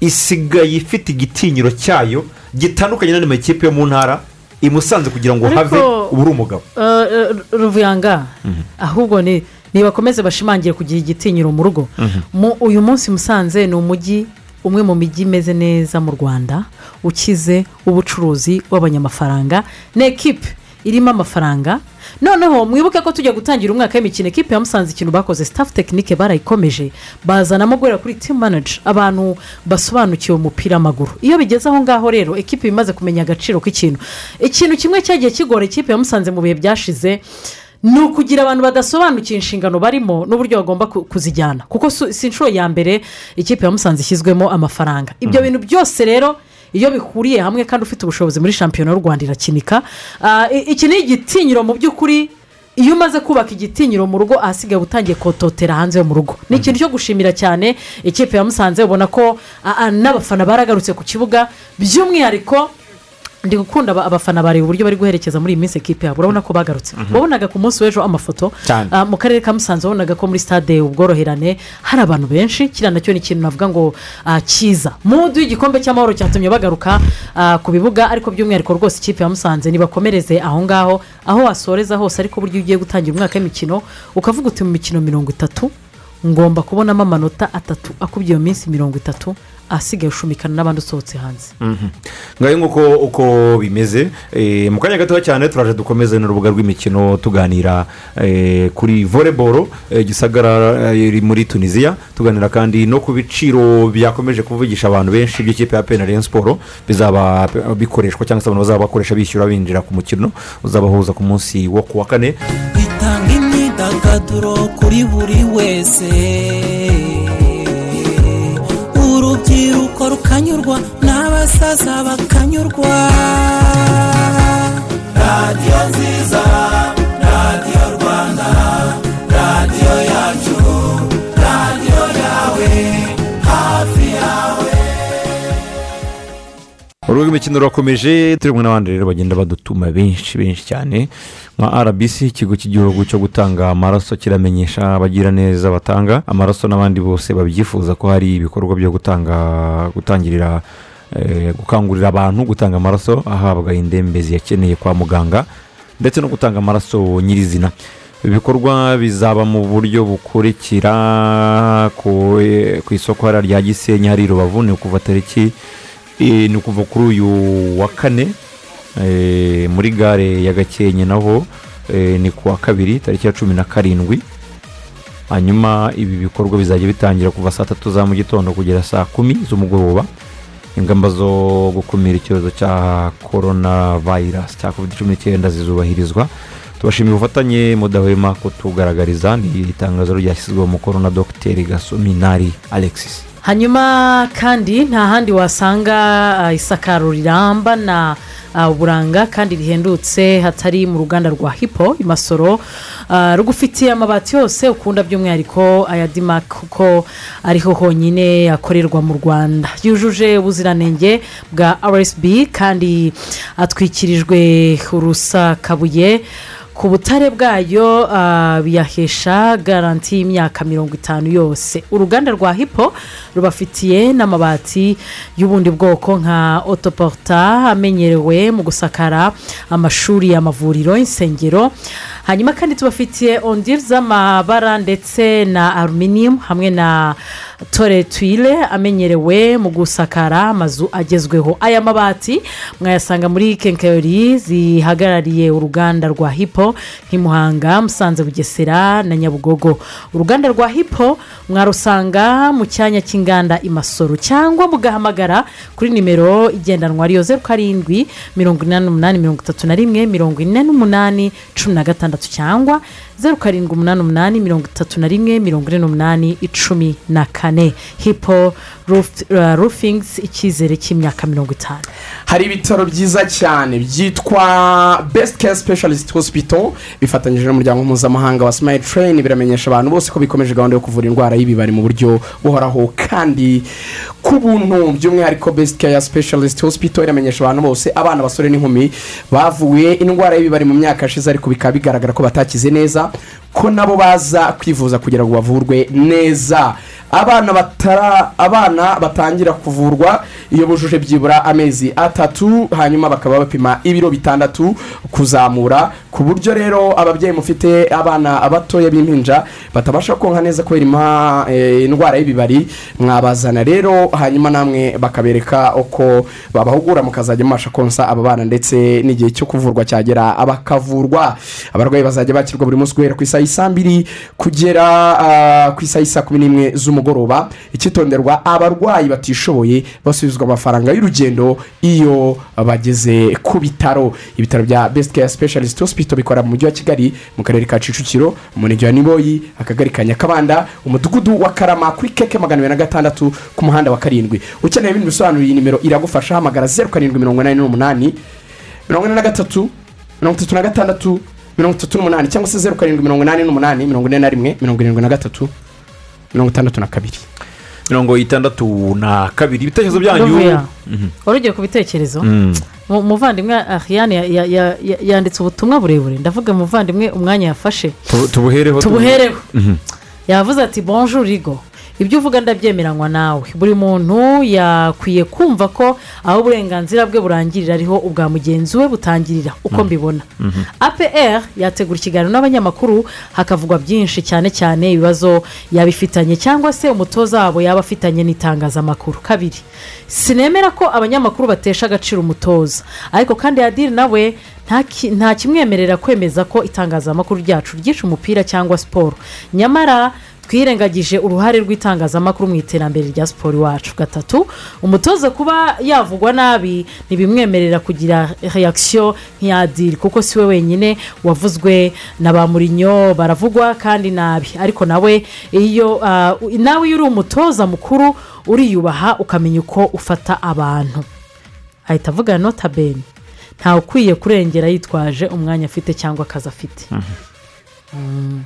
Isigaye ifite igitinyiro cyayo gitandukanye n'andi makipe yo mu ntara imusanze kugira ngo have ubu uri umugabo. Eh, eh, ruvuyanga ahubwo ni nibakomeze bashimangire kugira igitinyiro mu rugo. Mu- uyu munsi musanze ni umujyi umwe mu mijyi imeze neza mu rwanda ukize w'ubucuruzi w'abanyamafaranga ni ekipe irimo amafaranga. Noneho mwibuke ko tujya gutangira umwaka w'imikino ekipe ya musanze ikintu bakoze staff tekinike barayikomeje. Bazanamo guhera kuri team manager abantu basobanukiwe umupira w'amaguru. Iyo bigeze aho ngaho rero ekipe iba imaze kumenya agaciro k'ikintu. Ikintu kimwe cyagiye kigora ikipe ya musanze mu bihe byashize ni ukugira abantu badasobanukiwe inshingano barimo n'uburyo bagomba ku- kuzijyana. Kuko si inshuro ya mbere ikipe ya musanze ishyizwemo amafaranga. Ibyo bintu byose rero iyo bihuriye hamwe kandi ufite ubushobozi muri shampiyona y'u rwanda irakinika. Ah, iki ni igitinyiro mu by'ukuri iyo umaze kubaka igitinyiro mu rugo ahasigaye utangiye kototera hanze yo mu rugo. Ni ikintu cyo gushimira cyane ikipe ya musanze ubona ko ah, ah, n'abafana baragarutse ku kibuga by'umwihariko ndi gukunda aba- abafana bareba uburyo bari guherekeza muri iyi minsi ekipe yabo. Urabona ko bagarutse. Mhm. wabonaga ku munsi w'ejo amafoto ah, mu karere ka musanze wabonaga ko muri stade ubworoherane hari abantu benshi. Kiriya na cyo ni ikintu navuga ngo ah, cyiza. Mudu y'igikombe cy'amahoro cyatumye bagaruka ah, ku bibuga ariko by'umwihariko rwose ikipe ya musanze nibakomereze aho ngaho. Aho wasoreza hose ariko buryo iyo ugiye gutangira umwaka w'imikino ukavuga uti mu mikino mirongo itatu ngomba kubonamo amanota atatu akubye iyo minsi mirongo itatu asigaye ushumikana n'abandi usohotse hanze. Mhm. ngaho nk'uko uko bimeze eh, mu kanya gatoya cyane turaje dukomeze n'urubuga rw'imikino tuganira eh, kuri voleboro gisagara eh, iri muri tunisiya tuganira kandi no ku biciro byakomeje kuvugisha abantu benshi by'ikipe ya pena rayon siporo bizaba bikoreshwa cyangwa se abantu bazaba bakoresha bishyura binjira ku mukino. Uzabahuza ku munsi wo ku wa kane. Imyidagaduro kuri buri wese. Urubyiruko rukanyurwa n'abasaza bakanyurwa. Radiyo nziza radiyo urubuga rw'imikino rurakomeje turi n'abandi rero bagenda badutuma benshi benshi cyane nka rbc ikigo cy'igihugu cyo gutanga amaraso kiramenyesha abagira neza batanga amaraso n'abandi bose babyifuza ko hari ibikorwa byo gutanga gutangirira eh, gukangurira abantu gutanga amaraso ahabwa indembe ziyakeneye kwa muganga ndetse no gutanga amaraso nyirizina. Ibikorwa bizaba mu buryo bukurikira ku isoko rya gisenyi hari rubavu ni ukuva tariki ni ukuva kuri uyu wa kane muri gare ya gakenke naho ni ku wa kabiri tariki ya cumi na karindwi. Hanyuma ibi bikorwa bizajya bitangira kuva saa tatu za mu gitondo kugera saa kumi z'umugoroba. Ingamba zo gukumira icyorezo cya korona vayirasi cya covid cumi n'icyenda zizubahirizwa. Tubashimiye ubufatanye mudahwema kutugaragariza ni itangazo ryashyizweho umukono na dogiteri gasominari alexis. Hanyuma kandi nta handi wasanga ah, isakaro riramba na ah, uburanga kandi rihendutse hatari mu ruganda rwa hipo i masoro. Ah, rugufitiye amabati yose ukunda by'umwihariko aya dimak kuko ariho honyine akorerwa mu rwanda. Yujuje ubuziranenge bwa rsb kandi atwikirijwe urusakabuye ku butare bwayo ah, biyahesha garanti y'imyaka mirongo itanu yose. Uruganda rwa hipo rubafitiye n'amabati y'ubundi bwoko nka otoporta amenyerewe mu gusakara amashuri amavuriro insengero hanyuma kandi tubafitiye ondiri z'amabara ndetse na aluminium hamwe na tore twile amenyerewe mu gusakara amazu agezweho. Aya mabati mwayasanga muri kenkayori zihagarariye uruganda rwa hipo nk'imuhanga musanze bugesera na nyabugogo. Uruganda rwa hipo mwarusanga mu cyanya cy'inganda i masoro cyangwa mugahamagara kuri nimero igendanwa ariyo zeru karindwi mirongo inani n'umunani mirongo itatu na rimwe mirongo ine n'umunani cumi na gatandatu. Cyangwa zeru karindwi umunani umunani mirongo itatu na rimwe mirongo ine n'umunani icumi na kane. Hipo rufingisi icyizere cy'imyaka mirongo itanu. Hari ibitaro byiza cyane byitwa besite keya sipeshalist hospital bifatanyije n'umuryango mpuzamahanga wa simayili tereyini biramenyesha abantu bose ko bikomeje gahunda yo kuvura indwara y'ibibari mu buryo buhoraho. Kandi ku buntu by'umwihariko besite keya sipeshalist hospital iramenyesha abantu bose abana basore n'inkumi bavuye indwara y'ibibari mu myaka yashize ariko bikaba bigaragara ko batakize neza. Ko nabo baza kwivuza kugira ngo bavurwe neza. Abana batara abana batangira kuvurwa iyo bujuje byibura amezi atatu hanyuma bakaba bapima ibiro bitandatu kuzamura. Ku buryo rero ababyeyi mufite abana batoya b'impinja batabasha konka neza kubera eh, indwara y'ibibari mwabazana rero hanyuma namwe bakabereka uko babahugura mukazajya mubasha konsa aba bana ndetse n'igihe cyo kuvurwa cyagera bakavurwa. Abarwayi bazajya bakirwa buri munsi guhera ku isaha y'isaa mbiri kugera ah, ku isaha y'isaa kumi n'imwe z'umugoroba icyitonderwa abarwayi batishoboye basubizwa amafaranga y'urugendo iyo bageze ku bitaro. Ibitaro bya besite keya sipeshalist hospital bikora mu mujyi wa kigali mu karere ka kicukiro mu murenge wa niboyi akagari ka nyakabanda umudugudu wa karama kuri keke magana abiri na gatandatu ku muhanda wa karindwi. Ukeneye ibindi bisobanuro iyi nimero iragufasha hamagara zeru karindwi mirongo inani n'umunani mirongo ine na gatatu mirongo itatu na gatandatu mirongo itatu n'umunani cyangwa se zeru karindwi mirongo inani n'umunani mirongo ine na rimwe mirongo irindwi na gatatu. Mirongo itandatu na kabiri mirongo itandatu na kabiri ibitekerezo byanyu. Mhm. wari ugiye ku bitekerezo Mm. Mu- umuvandimwe ariyane ya- ya- ya- yanditse ubutumwa burebure ndavuga umuvandimwe umwanya yafashe Tu- tubuhereho tubuhereho Mhm. yavuze ati bonjour rigo ibyo uvuga ndabyemeranywa nawe. Buri muntu yakwiye kumva ko aho uburenganzira bwe burangirira ariho ubwa mugenzi we butangirira uko mbibona. Apr yategura ikiganiro n'abanyamakuru hakavugwa byinshi cyane cyane ibibazo yaba ifitanye cyangwa se umutoza wabo yaba afitanye n'itangazamakuru. Kabiri sinemera ko abanyamakuru batesha agaciro umutoza. Ariko kandi yadiri nawe nta kimwemerera kwemeza ko itangazamakuru ryacu ryishe umupira cyangwa siporo nyamara twirengagije uruhare rw'itangazamakuru mu iterambere rya siporo iwacu. Gatatu umutoza kuba yavugwa nabi ntibimwemerera kugira reakisiyo nk'iyadiri kuko si we wenyine wavuzwe na ba murinyo baravugwa kandi nabi. Ariko nawe iyo ah, nawe iyo uri umutoza mukuru uriyubaha ukamenya uko ufata abantu. Ahita avuga notabene ntawe ukwiye kurengera yitwaje umwanya afite cyangwa akazi afite. Mm.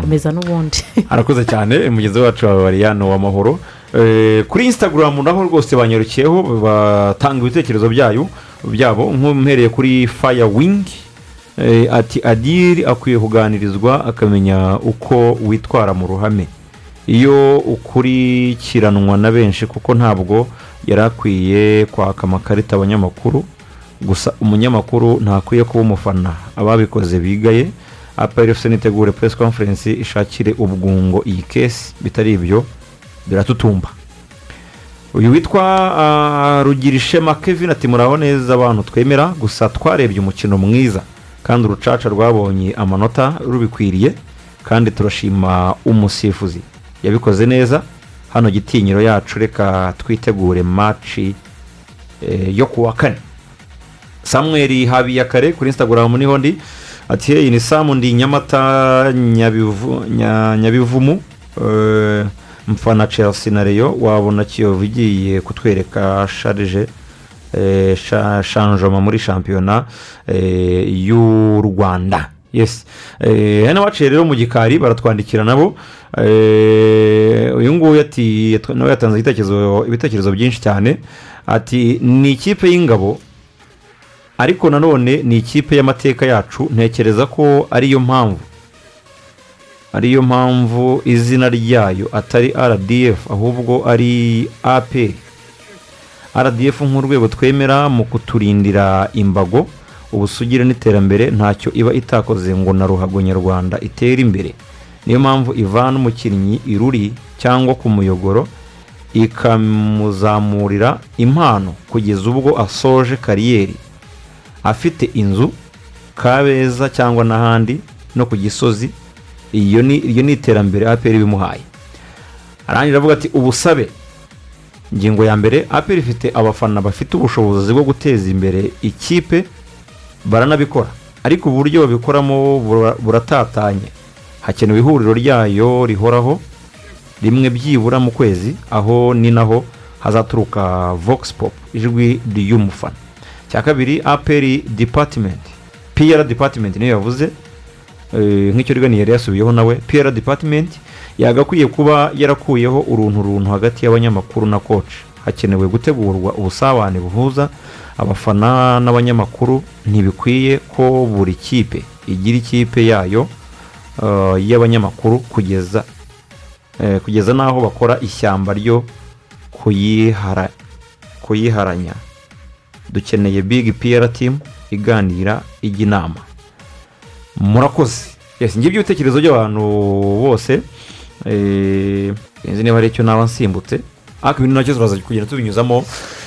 Komeza n'ubundi. Arakoze cyane mugenzi wacu wa bariyano w'amahoro Eh, kuri instagram naho rwose banyarukiyeho batanga ibitekerezo byayo byabo. Nk'umhereye kuri fire wing Eh, ati adiri akwiye kuganirizwa akamenya uko witwara mu ruhame. Iyo ukurikiranwa na benshi kuko ntabwo yari akwiye kwaka amakarita abanyamakuru gusa umunyamakuru ntakwiye kuba umufana. Ababikoze bigaye apr nitegure press conference ishakire ubwungo iyi kesi bitari ibyo biratutumba uyu witwa rugirishema kevin ati muraho neza abantu twemera gusa twarebye umukino mwiza kandi urucaca rwabonye amanota rubikwiriye kandi turashima umusifuzi yabikoze neza hano gitinyiro yacu reka twitegure maci eh, yo kuwa kane samuel habiyakare kuri instagram ni ho ndi ati hey ni samu ndi nyamata Nyabivu- Nya- nyabivumu Eh, mfana chelsea na reyo wabona kiyovu igiye kutwereka sharije eh, sha- shanjoma muri shampiyona eh, y'u rwanda. Yes. Eh, hano baciye rero mu gikari baratwandikira nabo. Uyu nguyu nawe yatanze ibitekerezo byinshi cyane. Ati ni ikipe y'ingabo ariko nanone ni ikipe y'amateka yacu ntekereza ko ariyo mpamvu. Ariyo mpamvu izina ryayo atari rdf ahubwo ari apr rdf nk'urwego twemera mu kuturindira imbago ubusugire n'iterambere ntacyo iba itakoze ngo na ruhago nyarwanda itere imbere. Niyo mpamvu ivana umukinnyi iruri cyangwa ku muyoboro ikamuzamurira impano kugeza ubwo asoje kariyeri. Afite inzu kabeza cyangwa n'ahandi no ku gisozi. Iyo ni iterambere apr bimuhaye. Arangira avuga ati ubusabe. Ingingo ya mbere apr ifite abafana bafite ubushobozi bwo guteza imbere ikipe baranabikora. Ariko uburyo babikoramo bura- buratatanye. Hakenewe ihuriro ryayo rihoraho rimwe byibura mu kwezi aho ni naho hazaturuka vox pop ijwi ry'umufana. Cya kabiri apr department. Pr department niyo yavuze eh, nk'icyo rigani yari yasubiyeho nawe. Pr department yagakwiye kuba yarakuyeho uruntu runtu hagati y'abanyamakuru na coach. Hakenewe gutegurwa ubusabane buhuza abafana n'abanyamakuru. Ntibikwiye ko buri kipe igira ikipe yayo eh, y'abanyamakuru kugeza eh, kugeza n'aho bakora ishyamba ryo kuyihara kuyiharanya dukeneye big pr team iganira ijya inama murakoze ngibyo ibitekerezo by'abantu bose. Eh, sinzi niba hari icyo naba nsimbutse. Ariko ibintu na cyo turaza kugenda tubinyuzamo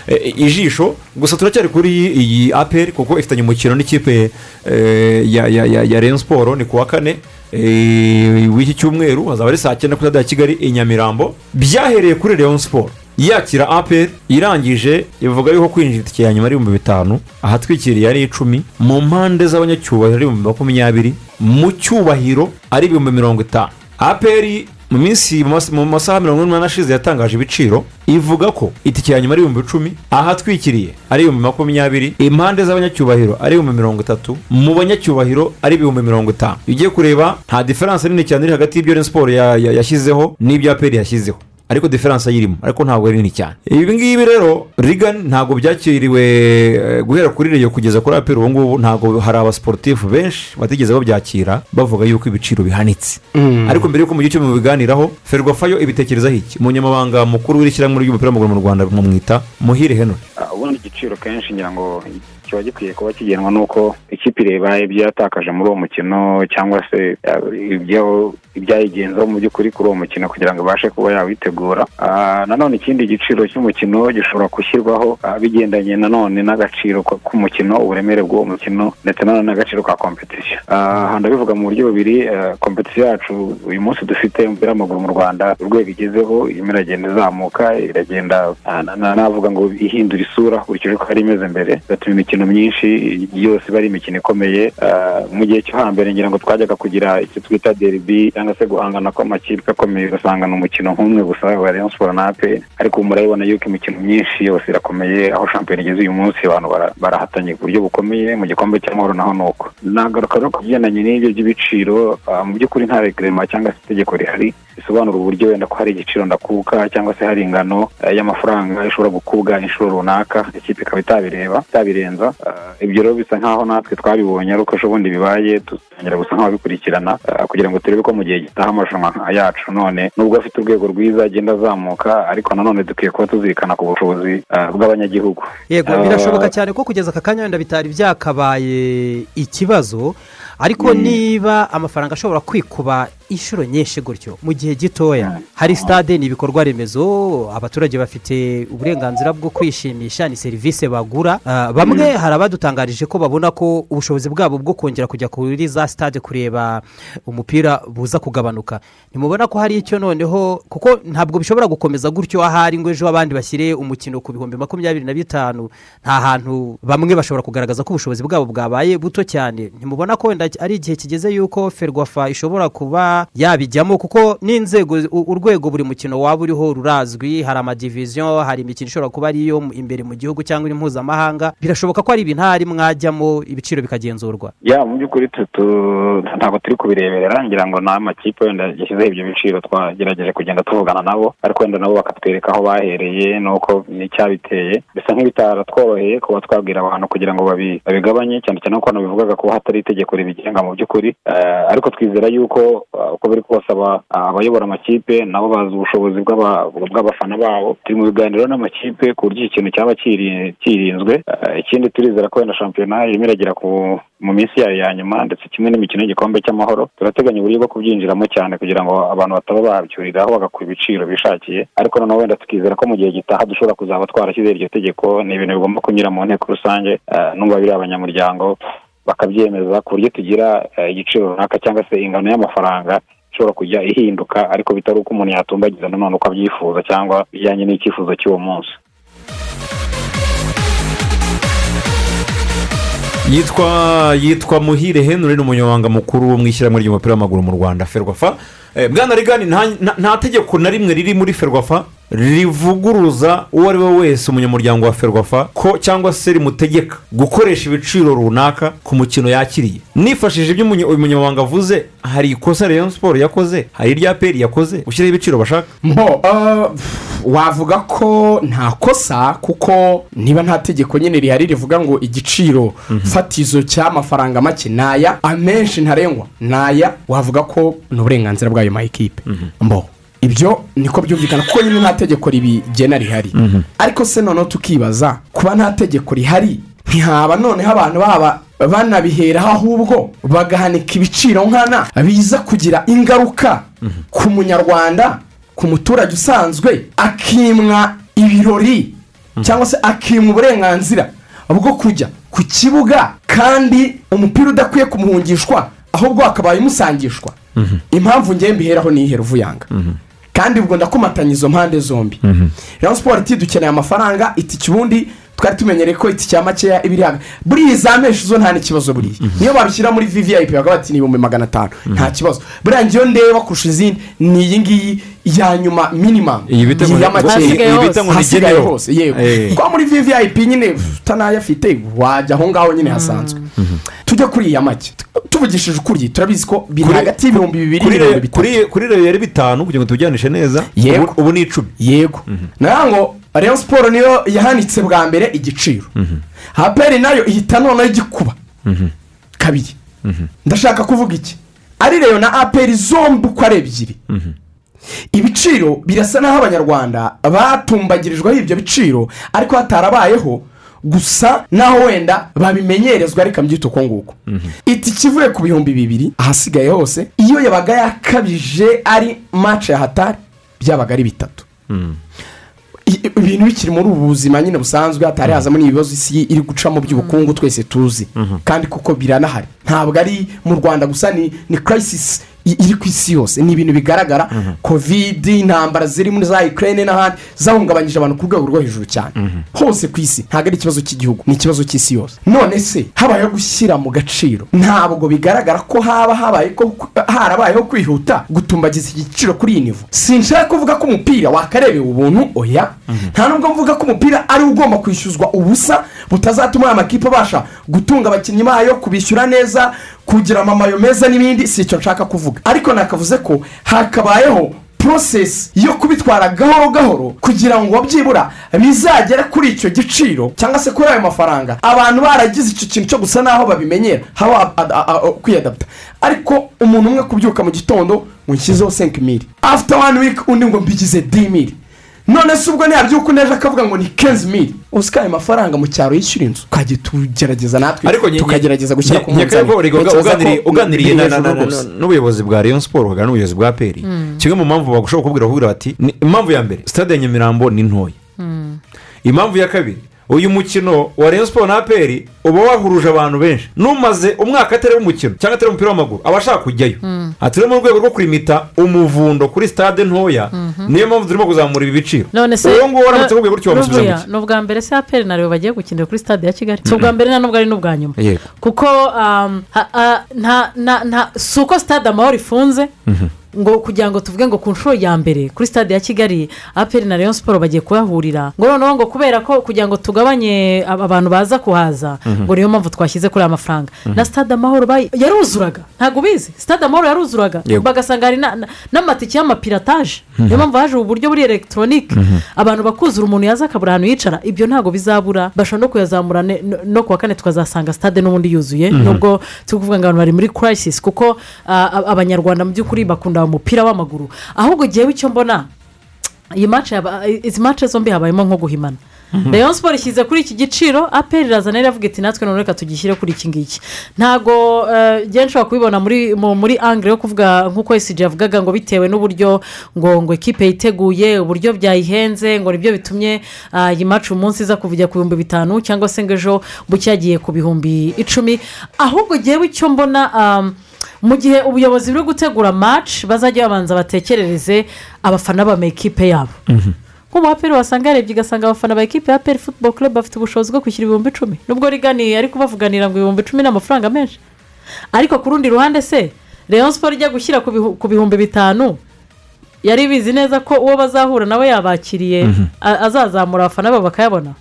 eh, ijisho. Gusa turacyari kuri iyi aperi kuko ifitanye umukino n'ikipe eh, ya Rayon siporo ni ku wa kane eh, w'iki cyumweru. Hazaba ari saa cyenda kuri ya kigali i nyamirambo. Byahereye kuri Rayon siporo yakira aperi irangije ivuga yuko kwinjira itike ya nyuma ari ibihumbi bitanu ahatwikiriye ari icumi mu mpande z'abanyacyubahiro ari ibihumbi makumyabiri mu cyubahiro ari ibihumbi mirongo itanu. Aperi mu minsi mu mas- mu masaha mirongo inani ashize yatangaje ibiciro ivuga ko itike ya nyuma ari ibihumbi icumi ahatwikiriye ari ibihumbi makumyabiri impande z'abanyacyubahiro ari ibihumbi mirongo itatu mu banyacyubahiro ari ibihumbi mirongo itanu. Iyo ugiye kureba nta diferanse nini cyane iri hagati y'ibyo Rayon siporo ya- ya- yashyizeho n'ibyo aperi yashyizeho. Ariko diferanse ayirimo ariko ntabwo ari nini cyane. Ibi ngibi rero rigani ntabwo byakiriwe eh, guhera kuri reyo kugeza kuri aperi ubu ngubu ntabwo hari abasiporutifu benshi batigeze babyakira bavuga yuko ibiciro bihanitse. Mm. ariko mbere y'uko mu gice mubiganiraho ferwafayo ibitekerezaho iki? Umunyamabanga mukuru w'ishyirahamwe ry'umupira w'amaguru mu rwanda mumwita muhire henry. Ah, ubundi igiciro kenshi ngira ngo kiba gikwiye kuba kigenwa n'uko ikipe ireba ibyo yatakaje muri uwo mukino cyangwa se ah, ibyo ibyayigenzaho mu by'ukuri kuri uwo mukino kugira ngo ibashe kuba yawitegura. Ah, nanone ikindi giciro cy'umukino gishobora gushyirwaho ah, bigendanye nanone n'agaciro k'umukino uburemere bw'uwo mukino ndetse nanone n'agaciro ka kompetisiyo Ah, aha ndabivuga mu buryo bubiri kompetisiyo yacu uyu munsi dufite umupira w'amaguru mu rwanda urwego igezeho irimo iragenda izamuka iragenda ah, na- na- navuga ngo ihindura isura ukurikije uko yari imeze mbere. Bigatuma imikino myinshi yose iba ari imikino ikomeye. Ah, mu gihe cyo hambere ngira ngo twajyaga kugira icyo twita deribi cyangwa se guhangana kw'amakipe akomeye ugasanga ni umukino nk'umwe gusa wa rayon sport na ape ariko murabibona yuko imikino myinshi yose irakomeye aho shampiyona igeze uyu munsi abantu bara- barahatanye ku buryo bukomeye mu gikombe cy'amahoro naho ni uko. Nagaruka no ku bigendanye n'ibyo by'ibiciro ah, mu by'ukuri nta regrema cyangwa se itegeko rihari risobanura uburyo wenda ko hari igiciro ndakuka cyangwa se hari ingano eh, y'amafaranga ishobora gukubwa inshuro runaka. Ikipe ikaba itabireba itabirenza Ah, ibyo rero bisa nk'aho natwe twabibonye ariko ejo bundi bibaye dutangira gusa nk'ababikurikirana ah, kugira ngo turebe ko mu gihe gitaha amarushanwa yacu. None nubwo afite urwego rwiza agenda azamuka ariko nanone dukwiye kuba tuzirikana ku bushobozi ah, bw'abanyagihugu. Yego Ah, birashoboka cyane ko kugeza aka kanya wenda bitari byakabaye ikibazo ariko niba amafaranga ashobora kwikuba inshuro nyinshi gutyo. Mu gihe gitoya. Hari sitade ni ibikorwa remezo abaturage bafite uburenganzira bwo kwishimisha ni serivisi bagura. Ah, bamwe hari abadutangarije ko babona ko ubushobozi bwabo bwo kongera kujya kuri za sitade kureba umupira buza kugabanuka. Ntimubona ko hari icyo noneho kuko ntabwo bishobora gukomeza gutyo ahari ngo ejo abandi bashyire umukino ku bihumbi makumyabiri na bitanu. Nta hantu bamwe bashobora kugaragaza ko ubushobozi bwabo bwabaye buto cyane. Ntimubona ko wenda ari igihe kigeze yuko ferwafa ishobora kuba yabijyamo kuko n'inzego urwego buri mukino waba uriho rurazwi hari amadiviziyo hari imikino ishobora kuba ari iyo mu- imbere mu gihugu cyangwa iri mpuzamahanga. Birashoboka ko hari ibintu hari mwajyamo ibiciro bikagenzurwa. Ya mu by'ukuri ntabwo turi kubireberera ngira ngo n'amakipe wenda yashyizeho ibyo biciro twagerageje kugenda tuvugana nabo ariko wenda nabo bakatwereka aho bahereye n'uko n'icyabiteye. Bisa nk'ibitaratworoheye kuba twabwira abantu kugira ngo babi- babigabanye cyane cyane ko nabivugaga ko hatari itegeko ribigenga mu by'ukuri. Eh, ariko twizera yuko uko biri kose aba- abayobora amakipe nabo bazi ubushobozi bw'aba- bw'abafana babo. Turi mu biganiro n'amakipe ku buryo iki kintu cyaba kiri- kirinzwe. Eh, ikindi turizera ko wenda shampiyona irimo iragera mu minsi yayo ya nyuma ndetse kimwe n'imikino y'igikombe cy'amahoro. Turateganya uburyo bwo kubyinjiramo cyane kugira ngo abantu bataba babyuriraho bagakura ibiciro bishakiye. Ariko noneho wenda tukizera ko mu gihe gitaha dushobora kuzaba twarashyizeho iryo tegeko ni ibintu bigomba kunyura mu nteko rusange. N'umva biri abanyamuryango bakabyemeza ku buryo tugira eh, igiciro runaka cyangwa se ingano y'amafaranga ishobora kujya ihinduka ariko bitari uko umuntu yatumbagiza nanone uko abyifuza cyangwa bijyanye n'icyifuzo cy'uwo munsi. Yitwa yitwa muhire henry ni umunyamabanga mukuru mu ishyirahamwe ry'umupira w'amaguru mu rwanda ferwafa. Eh, bwana nta- nta tegeko na rimwe riri muri ferwafa? Rivuguruza uwo ari we wese umunyamuryango wa ferwafa ko cyangwa se rimutegeka gukoresha ibiciro runaka ku mukino yakiriye. Nifashishije ibyo uyu munyamabanga avuze hari ikosa rayon siporo yakoze hari irya peri yakoze ushyiraho ibiciro bashaka. Mbo eh, wavuga ko nta kosa kuko niba nta tegeko nyine rihari rivuga ngo igiciro fatizo cy'amafaranga make ni aya amenshi ntarengwa ni aya wavuga ko ni uburenganzira bw'ayo mayikipe mbo ibyo niko byumvikana kuko nyine nta tegeko ribigena rihari. Ariko se noneho tukibaza kuba nta tegeko rihari ntihaba noneho abantu baba banabiheraho ahubwo bagahanika ibiciro nkana. Biza kugira ingaruka ku munyarwanda ku muturage usanzwe akimwa ibirori cyangwa se akimwa uburenganzira bwo kujya ku kibuga kandi umupira udakwiye kumuhungishwa ahubwo hakabaye umusangishwa. Impamvu ngiye mbiheraho ni ihera uvuyanga kandi ubwo ndakomatanya izo mpande zombi. Rero siporo iti dukeneye amafaranga itike ubundi twari tumenyereye ko itike ya makeya iba iri hagati buriya za menshi zo nta n'ikibazo buriya. Niyo babishyira muri bakaba bati ni ibihumbi magana atanu. Nta kibazo. Buriya ngiyo ndeba kurusha izindi. Ni iyi ngiyi ya nyuma minimamu Iyi bita ngo- hasigaye hose. Yego. Kuko muri vvip nyine utanayafite wajya aho ngaho nyine hasanzwe. Tujye tujya kuri iya make tuvugishije ukuri turabizi ko biri Kuri- hagati y'ibihumbi bibiri n'ibihumbi bitatu. kuri kuri reyo yari bitanu kugira ngo tubijyanishe neza Yego. ubu- ni icumi. Yego. Nayo ngo rayon siporo niyo yahanitse bwa mbere igiciro. Haperi na yo ihita noneho igikuba. Kabiri. Ndashaka kuvuga iki? Ari reyo na aperi zombi uko ari ebyiri. Ibiciro birasa n'aho abanyarwanda batumbagirijweho ibyo biciro ariko hatarabayeho. Gusa naho wenda babimenyerezwa reka mbyita uko nguko. Itike ivuye ku bihumbi bibiri ahasigaye hose iyo yabaga yakabije ari mace ya hatari byabaga ari bitatu. I- ibintu bikiri muri ubu buzima nyine busanzwe hatari hazamo n'ibibazo isi iri gucamo by'ubukungu twese tuzi. Kandi kuko biranahari. Ntabwo ari mu rwanda gusa ni ni crisis i- iri ku isi yose. Ni ibintu bigaragara. Kovide intambara ziri muri za ukraine n'ahandi zahungabanyije abantu ku rwego rwo hejuru cyane. Hose ku isi ntabwo ari ikibazo cy'igihugu ni ikibazo cy'isi yose. None se habayeho gushyira mu gaciro? Ntabwo bigaragara ko haba habaye ko harabayeho kwihuta gutumbagiza iki giciro kuri iyi nivo sinshaka kuvuga ko umupira wakarebewe ubuntu oya. Nta nubwo mvuga ko umupira ari ugomba kwishyuzwa ubusa butazatuma aya makipe abasha gutunga abakinnyi bayo kubishyura neza kugira amamayo meza n'ibindi si icyo nshaka kuvuga. Ariko nakavuze ko hakabayeho porosesi yo kubitwara gahoro gahoro kugira ngo byibura bizagere kuri icyo giciro cyangwa se kuri ayo mafaranga. Abantu baragize icyo kintu cyo gusa n'aho babimenyera. Haba kwiyadapta ariko umuntu umwe kubyuka mu nshyizeho senke miri afite wani wiki undi ngo mbigize di miri none se ubwo ntiyabyuka uneje akavuga ngo ni kenzi miri uzi ko ayo mafaranga mu cyaro yishyura inzu. Tukajya tugerageza natwe tukagerageza gushyira ku munzani. Uganiriye- uganiriye biri na- hejuru na- na- rwose. na- n'ubuyobozi bwa rayon siporo ukaganira n'ubuyobozi bwa peri. Kimwe mu mpamvu bashobora kubwira bakubwira bati "Ni- impamvu ya mbere sitade ya nyamirambo ni ntoya. Impamvu ya kabiri uyu mukino wa rayon siporo na peri uba wahuruje abantu benshi. N'umaze umwaka atareba umukino cyangwa atareba umupira w'amaguru aba ashaka kujyayo ati rero mu rwego rwo kurimita umuvundo kuri sitade ntoya niyo mpamvu turimo kuzamura ibi biciro. Uwo nguwo waramutse akubwiye gutyo wamusubiza ki ni ubwa mbere se aperi na rero bagiye gukinira kuri stade ya kigali? Si ubwa mbere nta nubwo ari n'ubwa nyuma. Kuko um, si uko stade amahoro ifunze ngo kugira ngo tuvuge ngo ku nshuro ya mbere kuri stade ya kigali aperi na rayon siporo bagiye kuhahurira. Ngo noneho ngo kubera ko kugira ngo tugabanye ab- abantu baza kuhaza Mhm. ngo niyo mpamvu twashyize kuri aya mafaranga. Na stade amahoro yaruzuraga. Ntabwo ubizi? Stade amahoro yaruzuraga. Bagasanga hari na- na- n'amatike y'amapirataje Mhm. niyo mpamvu haje ubu buryo buri elegitoronike abantu bakuzura umuntu yaza akabura ahantu yicara ibyo ntabwo bizabura. Bashobora no kuyazamura no- no ku wa kane tukazasanga stade n'ubundi yuzuye. Mhm. nubwo turi kuvuga ngo abantu bari muri crisis kuko ab- abanyarwanda mu by'ukuri bakunda umupira w'amaguru. Ahubwo ngewe icyo mbona iyi izi match zombi habayemo nko guhimana. Mhm. rayon siporo ishyize kuri iki giciro aperi irazana iravuga iti natwe none reka tugishyire kuri iki ngiki. Ntabwo eh, njye nshobora kubibona muri mu- muri angire yo kuvuga nk'uko esiji yavugaga ngo bitewe n'uburyo ngo ngo ekipe yiteguye uburyo byayihenze ngo ni byo bitumye ah, iyi match uyu munsi iza kuvujya ku bihumbi bitanu cyangwa se ngo ejo buke yagiye ku bihumbi icumi. Ahubwo ngewe icyo mbona mu gihe ubuyobozi buri gutegura match bazajya babanza batekerereze abafana b'amakipe yabo. Nk'umu aperi wasanga yarebye ugasanga abafana ba ekipe ya aperi futuboro club bafite ubushobozi bwo kwishyura ibihumbi icumi. Nubwo riganiye ari kubavuganira ngo ibihumbi icumi ni amafaranga menshi. Ariko ku rundi ruhande se rayon siporo ijya gushyira ku bihu- ku bihumbi bitanu yari bizi neza ko uwo bazahura nawe yabakiriye Mhm. azazamura abafana babo bakayabona.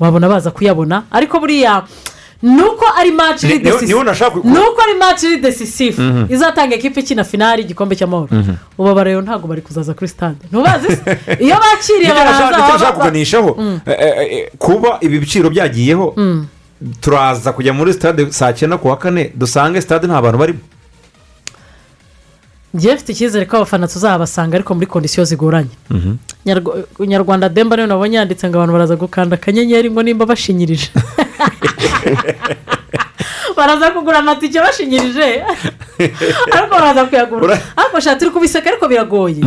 Wabona baza kuyabona? Ariko buriya nuko ari match iri Ni- nashaka ku- nuko ari match iri decisive Mhm. izatanga ekipe ikina finari igikombe cy'amahoro Mhm. ubu abareyo ntabwo bari kuzaza kuri stade ntubazi iyo bakiriye baraza kuganishaho eh, eh, kuba ibi biciro byagiyeho Mm. turaza kujya muri sitade saa cyenda ku wa kane dusange sitade nta bantu barimo ngiye mfite icyizere ko abafana tuzabasanga ariko muri kondisiyo zigoranye. Nyarwa- nyarwanda demba niyo nabonye yanditse ngo abantu baraza gukanda akanyenyeri ngo nimba bashinyirije. Baraza kugura amatike bashinyirije. Ariko baraza kuyagura. Ariko shati turi kubiseka ariko biragoye.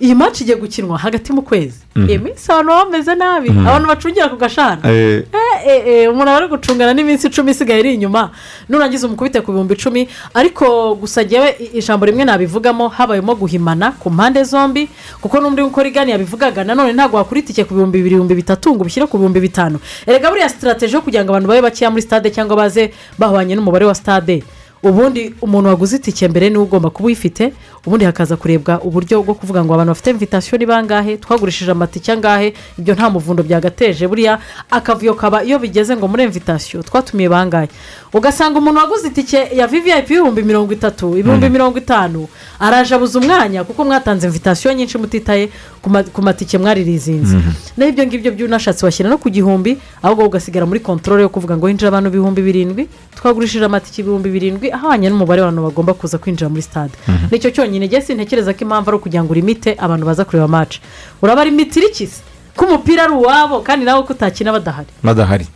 Iyi match igiye gukinwa hagati mu kwezi. Mhm. iyi minsi abantu baba bameze nabi. Mhm. abantu bacungira ku gashara Eh, eh, eh, umuntu aba ari gucungana n'iminsi icumi isigaye iri inyuma nurangiza umukubite ku bihumbi icumi ariko gusa ngewe ijambo rimwe nabivugamo habayemo guhimana ku mpande zombi kuko n'undi uko rigani yabivugaga nanone ntabwo wakura itike ku bihumbi bibiri ibihumbi bitatu ngo ubishyire ku bihumbi bitanu. Erega buriya sitarategi yo kugira ngo abantu babe bakeya muri stade cyangwa baze bahwanye n'umubare wa stade. Ubundi umuntu waguze itike mbere ni we ugomba kuba uyifite ubundi hakaza kurebwa uburyo bwo kuvuga ngo abantu bafite invitasiyo ni bangahe twagurishije amatike angahe ibyo nta muvundo byagateje. Buriya akavuyo kaba iyo bigeze ngo muri invitasiyo twatumiye bangahe. Ugasanga umuntu waguze itike ya vvip ibihumbi mirongo itatu ibihumbi mirongo itanu. Araje abuze umwanya kuko mwatanze invitasiyo nyinshi mutitaye ku ma- ku matike mwaririzinze naho ibyo ngibyo byo unashatse washyira no ku gihumbi ahubwo ugasigara muri kontorore yo kuvuga ngo hinjira abantu ibihumbi birindwi twagurishije amatike ibihumbi birindwi ahwanye n'umubare w'abantu bagomba kuza kwinjira muri stade. Nicyo cyonyine njye sintekereza ko impamvu ari ukugira ngo urimite abantu baza kureba match. Uraba rimitira ikisi ko umupira ari uwabo kandi nawe ko utakina badahari badahari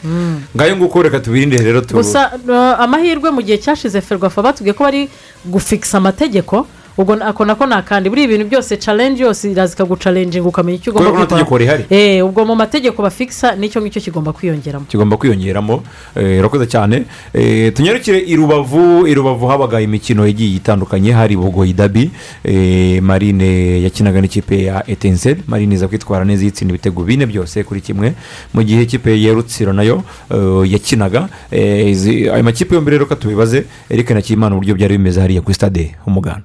ngayo nguko reka tubirinde rero gusa uh, amahirwe mu gihe cyashize ferwafa batubwiye ko bari gufikisa amategeko ubwo ako nako ni akandi buriya ibintu byose challenge yose iraza ikagucalenjinga ukamenya icyo ugomba Kubera ko nta tegeko rihari. Eh, ubwo mu mategeko bafikisa ni cyo ngicyo kigomba kwiyongeramo. Kigomba kwiyongeramo. Eh, urakoze cyane. Eh, tunyarukire i rubavu. I rubavu habaga imikino igiye itandukanye. Hari bugoyi dabi eh, marine yakinaga n'ikipe ya etenseri marine iza kwitwara neza yitsinda ibitego bine byose kuri kimwe. Mu gihe ikipe ya rutsiro na yo eh, yakinaga. Eh, ayo makipe yombi rero ko tubibaze erike na kimana uburyo byari bimeze hariya kuri stade umuganda.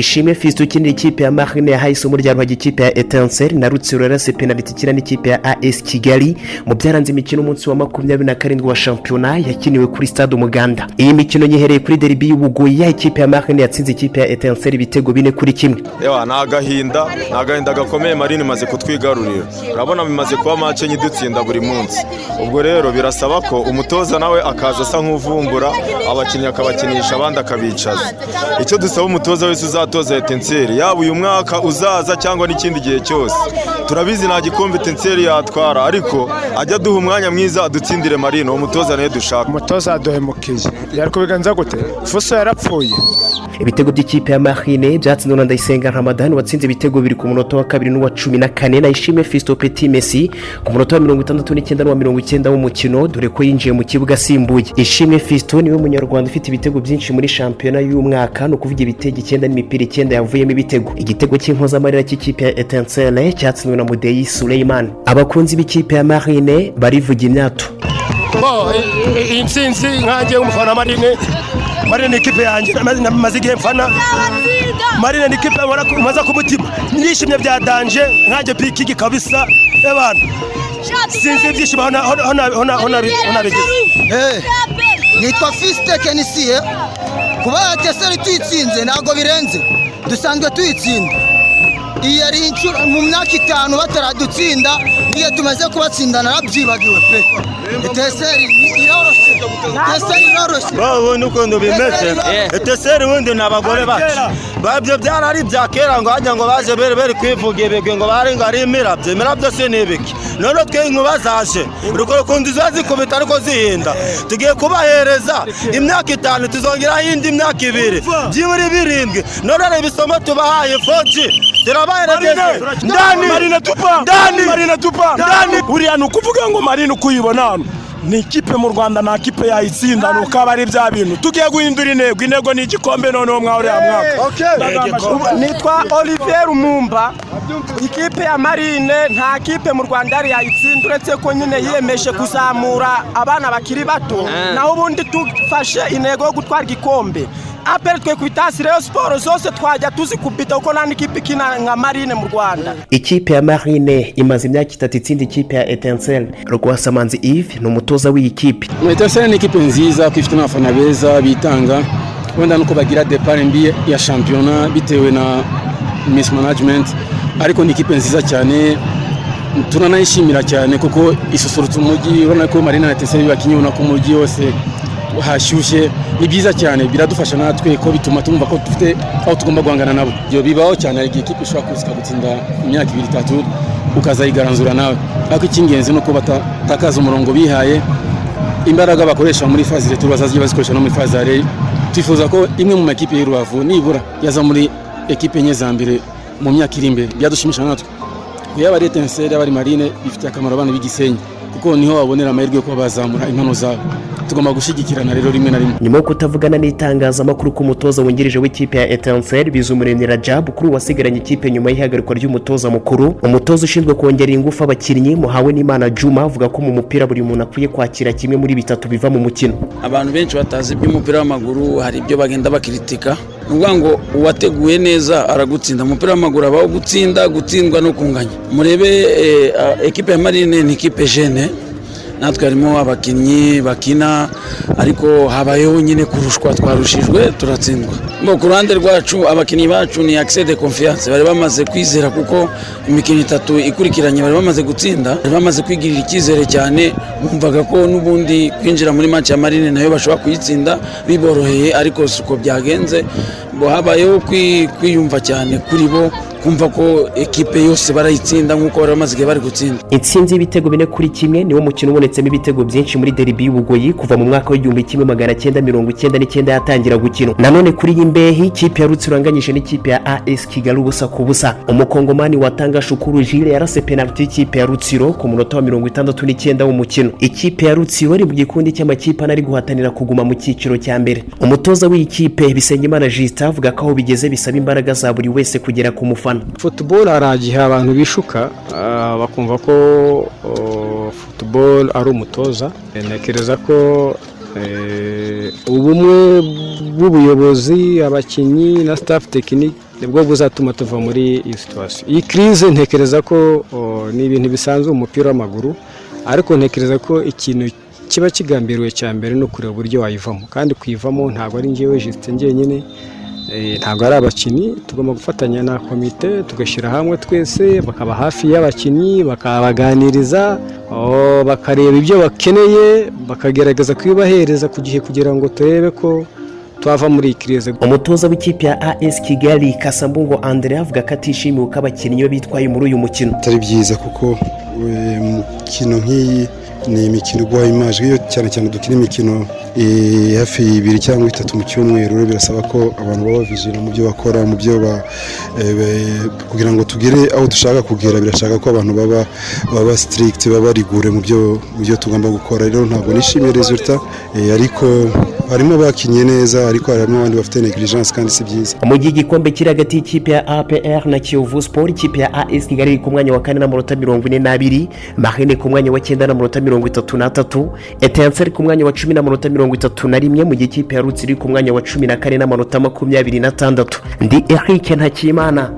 Ishimwe fisite ukinira ikipe ya marine yahaye isomo rya ruhagi ikipe ya etanseri na rutsiro yarase penaliti ikina n'ikipe ya as kigali. Mu byaranze imikino umunsi wa makumyabiri na karindwi wa shampiyona yakiniwe kuri stade umuganda. Iyi mikino yihereye kuri deribi y'ubugoyi ya ikipe ya marine yatsinze ikipe ya etanseri ibitego bine kuri kimwe. Yewe ni agahinda ni agahinda gakomeye marine imaze kutwigarurira. Urabona bimaze kuba make enye idutsinda buri munsi. Ubwo rero birasaba ko umutoza nawe akaza asa nk'uvumbura abakinnyi akabakinisha abandi akabicaza. Icyo dusaba umutoza wese uzatoza etenseri yaba uyu mwaka uzaza cyangwa n'ikindi gihe cyose. Turabizi nta gikombe etenseri yatwara ariko ajya aduha umwanya mwiza adutsindire marine uwo mutoza niyo dushaka. Umutoza yaduhemukiye yari kubigenza gute? Fuso yarapfuye. Ibitego by'ikipe ya marine byatsinzwe na ndayisenga ramadani watsinze ibitego bibiri ku munota wa kabiri n'uwa cumi na kane. Na ishimwe fisito peti mesi ku munota wa mirongo itandatu n'icyenda n'uwa mirongo icyenda w'umukino dore ko yinjiye mu kibuga asimbuye. Ishimwe fisito ni we munyarwanda ufite ibitego byinshi muri shampiyona y'umwaka ni ukuvuga ibitego icyenda n'imipira. Icyenda yavuyemo ibitego igitego cy'impozamarira cy'ikipe ya etensere cyatsinzwe na mudeyi sureyimani abakunzi b'ikipe ya marine barivuga imyato iyi nsinzi nkange w'umufana wa marine marine ni ikipe yanjye namaze- namaze igihe mfana marine ni ikipe nkora ku- mutima nishimye bya danje nkange pikigi kabisa ebana sinzi ibyishimo aho na- aho na- aho na- aho na- aho nabi- aho nabigeze Eh, nitwa fisite kenisiye. Kuba teseri tuyitsinze ntabwo birenze. Dusanzwe tuyitsinda iyi yari inshuro mu myaka itanu bataradutsinda n'iyo tumaze kubatsinda narabyibagiwe pe. Teseri iroroshye. Babonye ukuntu bimeze eteseri ubundi ni abagore bacu. Babyo byari ari ibya kera ngo hajya ngo baje bari bari kwivuga ibigwi ngo bari ngo ari imirabyo. Imirabyo si ni ibiki none twe inkuba zaje. Urukundo ziba zikubita ariko zihinda. Tugiye kubahereza. Imyaka itanu tuzongeraho indi myaka ibiri. Byibura birindwi. None reba isomo tubahaye foji turabaheregeje ndani. Marine tupa. Ndani. Marine tupa. Ndani. Uriya ni ukuvuga ngo marine uko uyibona hano. Ni ikipe mu rwanda nta kipe yayitsinda ni uko aba ari bya bintu. Tugiye guhindura intego intego ni igikombe noneho mwa uriya mwaka. Nitwa olivier rumumba ikipe ya marine nta kipe mu rwanda yari yayitsinda. Uretse ko nyine yiyemeje kuzamura abana bakiri bato. Naho ubundi dufashe intego yo gutwara igikombe. Aperi twe ku itasi reyo siporo zose twajya tuzikubita kuko nta n'ikipe ikina nka marine mu rwanda. Ikipe ya marine imaze imyaka itatu itsinda ikipe ya etenseri rwasamanzi yves ni umutoza w'iyi kipe. Etenseri ni ikipe nziza ko ifite n'abafana beza bitanga. Wenda nuko bagira depart mbi ya shampiyona bitewe na misi management. Ariko ni ikipe nziza cyane turanayishimira cyane kuko isusurutsa umujyi. Urabona ko marine na etenseri bakinnye ubona ko umujyi wose hashyushye ni byiza cyane biradufasha natwe ko bituma tumva ko dufite aho tugomba guhangana nabo. Ibyo bibaho cyane hari igihe ikipe ishobora kuza ikagutsinda imyaka ibiri itatu ukazayigaranzura nawe. Ariko icy'ingenzi ni uko batakaza umurongo bihaye imbaraga bakoresha muri fazi reto bazajya bazikoresha no muri fazi twifuza ko imwe mu makipe y'urubavu nibura yaza muri ekipe enye za mbere mu myaka iri imbere. Byadushimisha natwe. Yaba ari etenseri yaba ari marine bifitiye akamaro abana b'igisenyi. Kuko ni ho babonera amahirwe yo kuba bazamura impano zabo. Tugomba gushyigikirana rero rimwe na rimwe. Nyuma yo kutavugana n'itangazamakuru ku mutoza wungirije w'ikipe ya etanseri bizumuremyi rajab kuri wasigaranye ikipe nyuma y'ihagarikwa ry'umutoza mukuru. Umutoza ushinzwe kongerera ingufu abakinnyi muhawe n'imana juma avuga ko mu mupira buri muntu akwiye kwakira kimwe muri bitatu biva mu mukino. Abantu benshi batazi iby'umupira w'amaguru hari ibyo bagenda bakiritika. Ni ukuvuga ngo uwateguye neza aragutsinda. Umupira w'amaguru habaho gutsinda gutsindwa no kunganya. Murebe eh, ekipe ya marine ni ekipe jene natwe harimo abakinnyi bakina ariko habayeho nyine kurushwa twarushijwe turatsindwa. Ku ruhande rwacu abakinnyi bacu ni akise de confiance. Bari bamaze kwizera kuko imikino itatu ikurikiranye bari bamaze gutsinda bari bamaze kwigirira icyizere cyane bumvaga ko n'ubundi kwinjira muri match ya marine na yo bashobora kuyitsinda biboroheye ariko si uko byagenze. Habayeho kwi- kwiyumva cyane kuri bo kumva ko ekipe yose barayitsinda nk'uko bari bamaze igihe bari gutsinda. Intsinzi y'ibitego bine kuri kimwe niwo mukino ubonetsemo ibitego byinshi muri deribi y'ubugoyi kuva mu mwaka w'igihumbi kimwe magana cyenda mirongo icyenda n'icyenda yatangira gukina. Nanone kuri iyi mbehe ikipe ya rutsiro yanganyije n'ikipe ya as kigali ubusa ku busa. Umukongomani watanga shukuru jire yarase penaliti y'ikipe ya rutsiro ku munota wa mirongo itandatu n'icyenda w'umukino. Ikipe ya rutsiro iri mu gikundi cy'amakipe ane ari guhatanira kuguma mu cyiciro cya mbere. Umutoza w'iyi kipe bisengimana jisita avuga ko aho bigeze bisaba imbaraga za buri wese kugera ku mufana. Futuboro hari igihe abantu bishuka ah, bakumva ko oh, futuboro ari umutoza. Ntekereza ko eh, ubumwe bw'ubuyobozi abakinnyi na staff tekinike ni bwo buzatuma tuva muri iyi situwasiyo iyi kirize ntekereza ko oh, ni ibintu bisanzwe mu mupira w'amaguru ariko ntekereza ko ikintu kiba kigambiriwe cya mbere ni ukureba uburyo wayivamo. Kandi kuyivamo ntabwo ari ngewe jisite njyenyine. Ntabwo ari abakinnyi tugomba gufatanya na komite tugashyira hamwe twese bakaba hafi y'abakinnyi bakabaganiriza oh, bakareba ibyo bakeneye bakagerageza kubibahereza ku gihe kugira ngo turebe ko twava muri iyi kirize. Umutoza w'ikipe ya as kigali kasambungo andre avuga ko atishimiye uko abakinnyi be bitwaye muri uyu mukino. Atari byiza kuko eh, mukino nk'iyi ni imikino iguha imaje iyo cyane cyane dukina imikino eh, hafi ibiri cyangwa itatu mu cyumweru birasaba ko abantu baba bavijira mu byo bakora mu byo eh, kugira ngo tugere aho dushaka kugera. Birashaka ko abantu baba baba strict baba rigure mu byo tugomba gukora. Rero ntabwo nishimiye resultat eh, ariko harimo abakinnye neza ariko harimo abandi bafite negligence kandi si byiza. Mu gihe igikombe kiri hagati y'ikipe ya apr na kiyovu sport ikipe ya as kigali iri ku mwanya wa kane n'amanota mirongo ine n'abiri marine ku mwanya wa cyenda n'amanota mirongo itatu n'atatu etanseri ku mwanya wa cumi n'amanota mirongo itatu na rimwe mu gihe ikipe ya rutsiro iri ku mwanya wa cumi na kane n'amanota makumyabiri n'atandatu. Ndi eric ntakimana.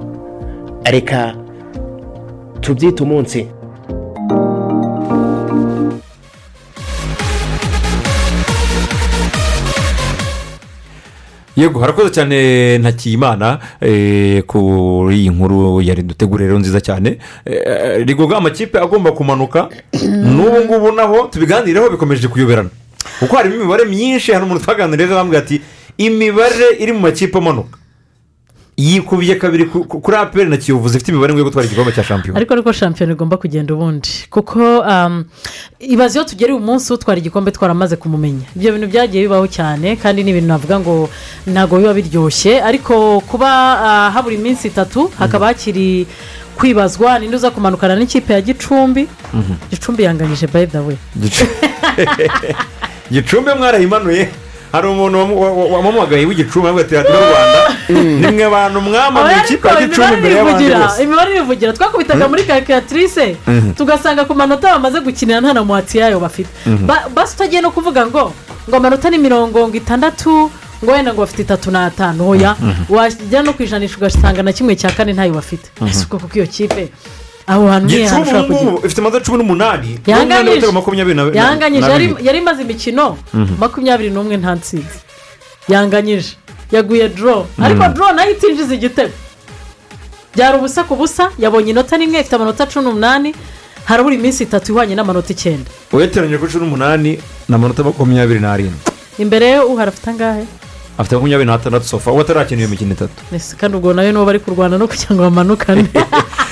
Reka tubyite umunsi. Yego harakoze cyane ntakiyimana eh, kuri iyi nkuru yari dutegura rero nziza cyane. Eh, rigoga amakipe agomba kumanuka. N'ubu ngubu naho tubiganireho bikomeje kuyoberana. Kuko harimo imibare myinshi hari umuntu twaganiriye bambwira ati imibare iri mu makipe amanuka. Yikubiye kabiri ku- ku- kuri aperi na kiyovu zifite imibare ngo yo gutwara igikombe cya shampiyona. Ariko ariko shampiyona igomba kugenda ubundi. Kuko um, ibaze iyo tugereye umunsi utwara igikombe twaramaze kumumenya. Ibyo bintu byagiye bibaho cyane kandi ni ibintu navuga ngo ntabwo biba biryoshye. Ariko kuba ah, habura iminsi itatu hakaba hakiri kwibazwa ninde uza kumanukana n'ikipe ya gicumbi? Mhm. gicumbi yanganyije by the way. Gicu- gicumbi mwarayimanuye hari umuntu wamu- wa- wa- wamuhamagaye w'igicumbi avuga ati radiyo rwanda. Nimwe abantu mwamanuye Oya, ikipe ariko ya gicumbi imbere y'abandi bose. Imibare irivugira twakubitaga muri calculatrice Mhm. tugasanga ku manota bamaze gukinira nta na muhatsi yayo bafite. Mhm. Ba- basi utagiye no kuvuga ngo ngo amanota ni mirongo ngo itandatu ngo wenda ngo bafite itatu n'atanu hoya Mhm. wajya no ku ijanisha ugasanga na kimwe cya kane ntayo bafite. Ese kuko iyo kipe aho hantu ni ahantu gicumbi ushobora kugira ifite amanota cumi n'umunani Yanganyije. yari imaze imikino? Mhm. makumyabiri n'umwe nta nsinzi yanganyije. Yaguye doro ariko Mhm. doro na yo itinjiza igitego. Byari ubusa ku busa. Yabonye inota rimwe ifite amanota cumi n'umunani. Harabura iminsi itatu ihwanye n'amanota icyenda. Uyateranyije kuri cumi n'umunani ni amanota makumyabiri n'arindwi. Imbere ye uhari afite angahe? Afite makumyabiri n'atandatu sofa uwo atarakina iyo mikino itatu kandi ubwo nawe nibo bari kurwana no kugira ngo bamanukane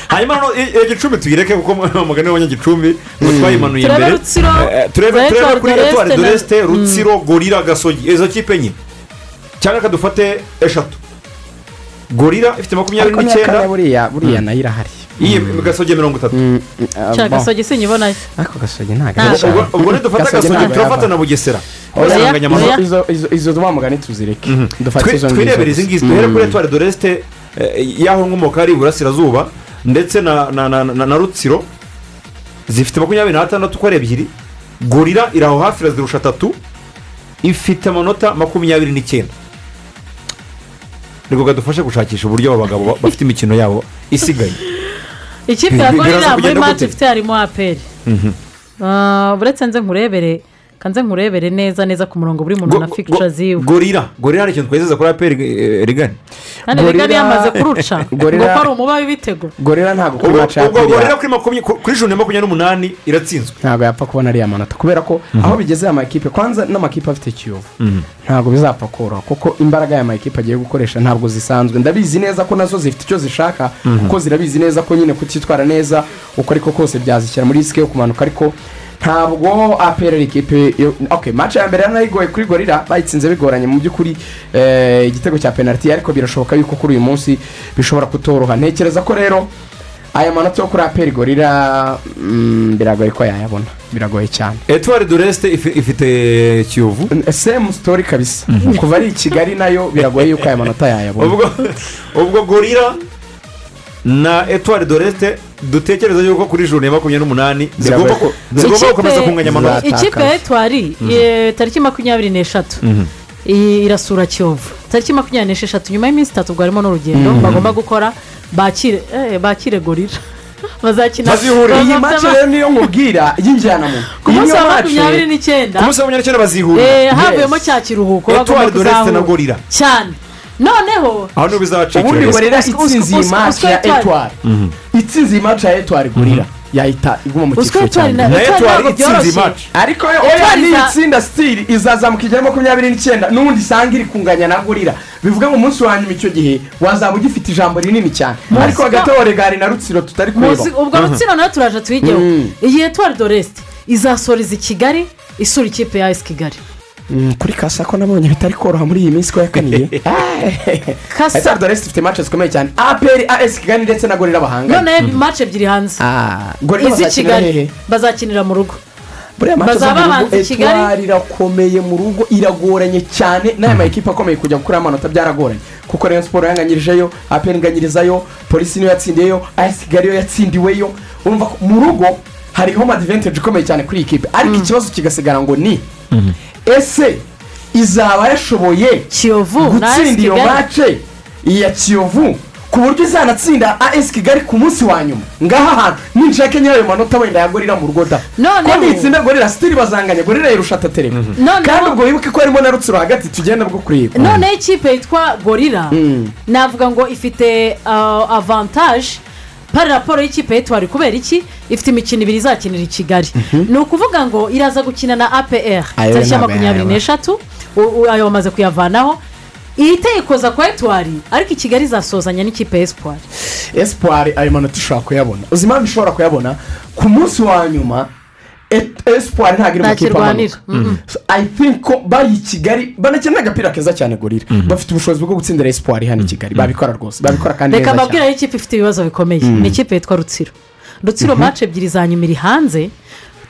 hanyuma iyo gicumbi tuyireke kuko umugani w'abanyagicumbi ngo twayimanuye imbere Eh, eh, turebe kuri etuwari na- doresite rutsiro. gorira gasogi izo kipe enye cyangwa reka dufate eshatu gorira ifite makumyabiri n'icyenda buriya buriya na yo irahari iyi gasogi mirongo itatu gasogi sinyibonayo ariko gasogi ntabwo Ntabwo. ari ubwo nidufata Gasogi turafata na bugesera. Izo- izo- izo- izo tuba mugani tuzireke dufate Twe- izo ngizo twirebere izi ngizi duhere kuri etuwari de resite y'aho nkomoka hari iburasirazuba ndetse na na na na- na rutsiro zifite makumyabiri n'atandatu uko ari ebyiri gorira iri aho hafi irazirusha atatu ifite amanota makumyabiri n'icyenda. Nibwo gadufashe gushakisha uburyo abo bagabo ba- bafite imikino yabo isigaye. Ikipe ya gorira muri mati ifite harimo aperi Mhm. Ah, uretse nze nkurebere kanze nkurebere neza neza ku murongo buri muntu na fikica ziwe gorira gorira hari ikintu twizeza kuri aperi eh, rigani kandi rigari yamaze kuruca. Ngo ari umuba w'ibitego gorira ntabwo kuri ya ubwo gorira kuri makumya- kuri juni ya makumyabiri n'umunani iratsinzwe. Ntabwo yapfa kubona ariya manota. Kubera ko aho bigeze aya makipe kwanza n'amakipe afite kiyovu. Ntabwo bizapfa koroha kuko imbaraga aya makipe agiye gukoresha ntabwo zisanzwe. Ndabizi neza ko na zo zifite icyo zishaka Mhm. kuko zirabizi neza ko nyine kutitwara neza uko ariko kose byazishyira muri risike yo kumanuka. Ariko ntabwo apera ari ikipe ok match ya mbere yari igoye kuri gorira bayitsinze bigoranye. Mu by'ukuri eh, igitego cya penaliti ariko birashoboka yuko kuri uyu munsi bishobora kutoroha. Ntekereza ko rero aya manota yo kuri aperi gorira mm, biragoye ko yayabona. Biragoye cyane. Etuwari de resite ifite kiyovu? Semu sitori kabisa. Kuva ari i kigali na yo biragoye yuko aya manota yayabona. Ubwo gorira na etuwari de resite dutekereza yuko kuri juni ya makumyabiri n'umunani zigomba gukomeza kunganya amanota. ikipe ya etwari eh, tariki makumyabiri n'eshatu. Mhm. i- irasura kiyovu. Tariki makumyabiri n'esheshatu nyuma y'iminsi itatu ubwo harimo n'urugendo Mhm. bagomba gukora bakire eh, bakire gorira bazakina bazihurira. Iyi mace rero niyo nkubwira y'injyanamuntu ku munsi wa makumyabiri n'icyenda. Ku munsi wa makumyabiri n'icyenda bazihurira. Eh, havuyemo cya kiruhuko bagomba etuwari kuzahura. gorira cyane. Noneho aho bizacikira ubundi gorira Usiko- itsinze iyi usiko ya etwari itsinze iyi mace ya etwari gorira yahita iguma mu cyiciro cya Etoile na- ntabwo itsinze match. ariko oya iza- niyitsinda sitiri izazamuka igera makumyabiri n'icyenda n'ubundi isanga iri kunganya na gorira bivuga ngo umunsi wa nyuma icyo gihe wazaba ugifite ijambo rinini cyane. Ariko ko- hagati aho regari na rutsiro tutari kureba. Ubwo rutsiro na yo turaje tuyigeho. Iyi etuwari doresite izasoreza i kigali isura ikipe ya esi kigali. Kuri kasa ko nabonye bitari koroha muri iyi minsi ko yakaniye. Kasa- doresite ifite mace zikomeye cyane. Aperi as kigali ndetse na gorira bahanganye none mace ebyiri hanze. Ah, izi kigali bazakinira mu rugo. Bazaba babanza i kigali. Etwari irakomeye mu rugo iragoranye cyane. N'aya makipe akomeye kujya gukura amanota byaragoranye. Kuko rayon siporo yanganyirijeyo aperi inganyirizayo polisi niyo yatsindiyeyo as kigali yo yatsindiweyo. Urumva ko mu rugo hari home advantage ikomeye cyane kuri iyi kipe. Ariko ikibazo kigasigara ngo ni ese izaba yashoboye gutsinda iyo mace ya kiyovu ku buryo izanatsinda as kigali ku munsi wa nyuma. Ngaha hantu ninshake nyirayo manota wenda yagorira mu rugo da. Ko nitsinda gorira sitiri bazanganya gorira yirusha atatereka Noneho- kandi ubwo wibuke ko harimo na rutsiro hagati tugenda bwo kureba. Noneho ikipe yitwa gorira Mm. navuga ngo ifite uh, pari raporo y'ikipe y'etwari kubera iki? Ifite imikino ibiri izakinira i kigali. Ni ukuvuga ngo iraza gukina na apr tariki ya makumyabiri n'eshatu. Ayo bamaze kuyavanaho. Ihita yikoza kwa etwari ariko i kigali izasozanya n'ikipe ya esipari esipari ayo manota ushobora kuyabona. Uzi impamvu ishobora kuyabona. Ku munsi wa nyuma esipari ntabwo iri mu So, i think ko bari i kigali banakina agapira keza cyane gorira bafite ubushobozi bwo gutsindira esipari hano i kigali. Babikora rwose babikora kandi reka neza cyane. mbabwire aho ikipe ifite ibibazo bikomeye. Ni ikipe yitwa rutsiro. Rutsiro mace ebyiri za nyuma iri hanze.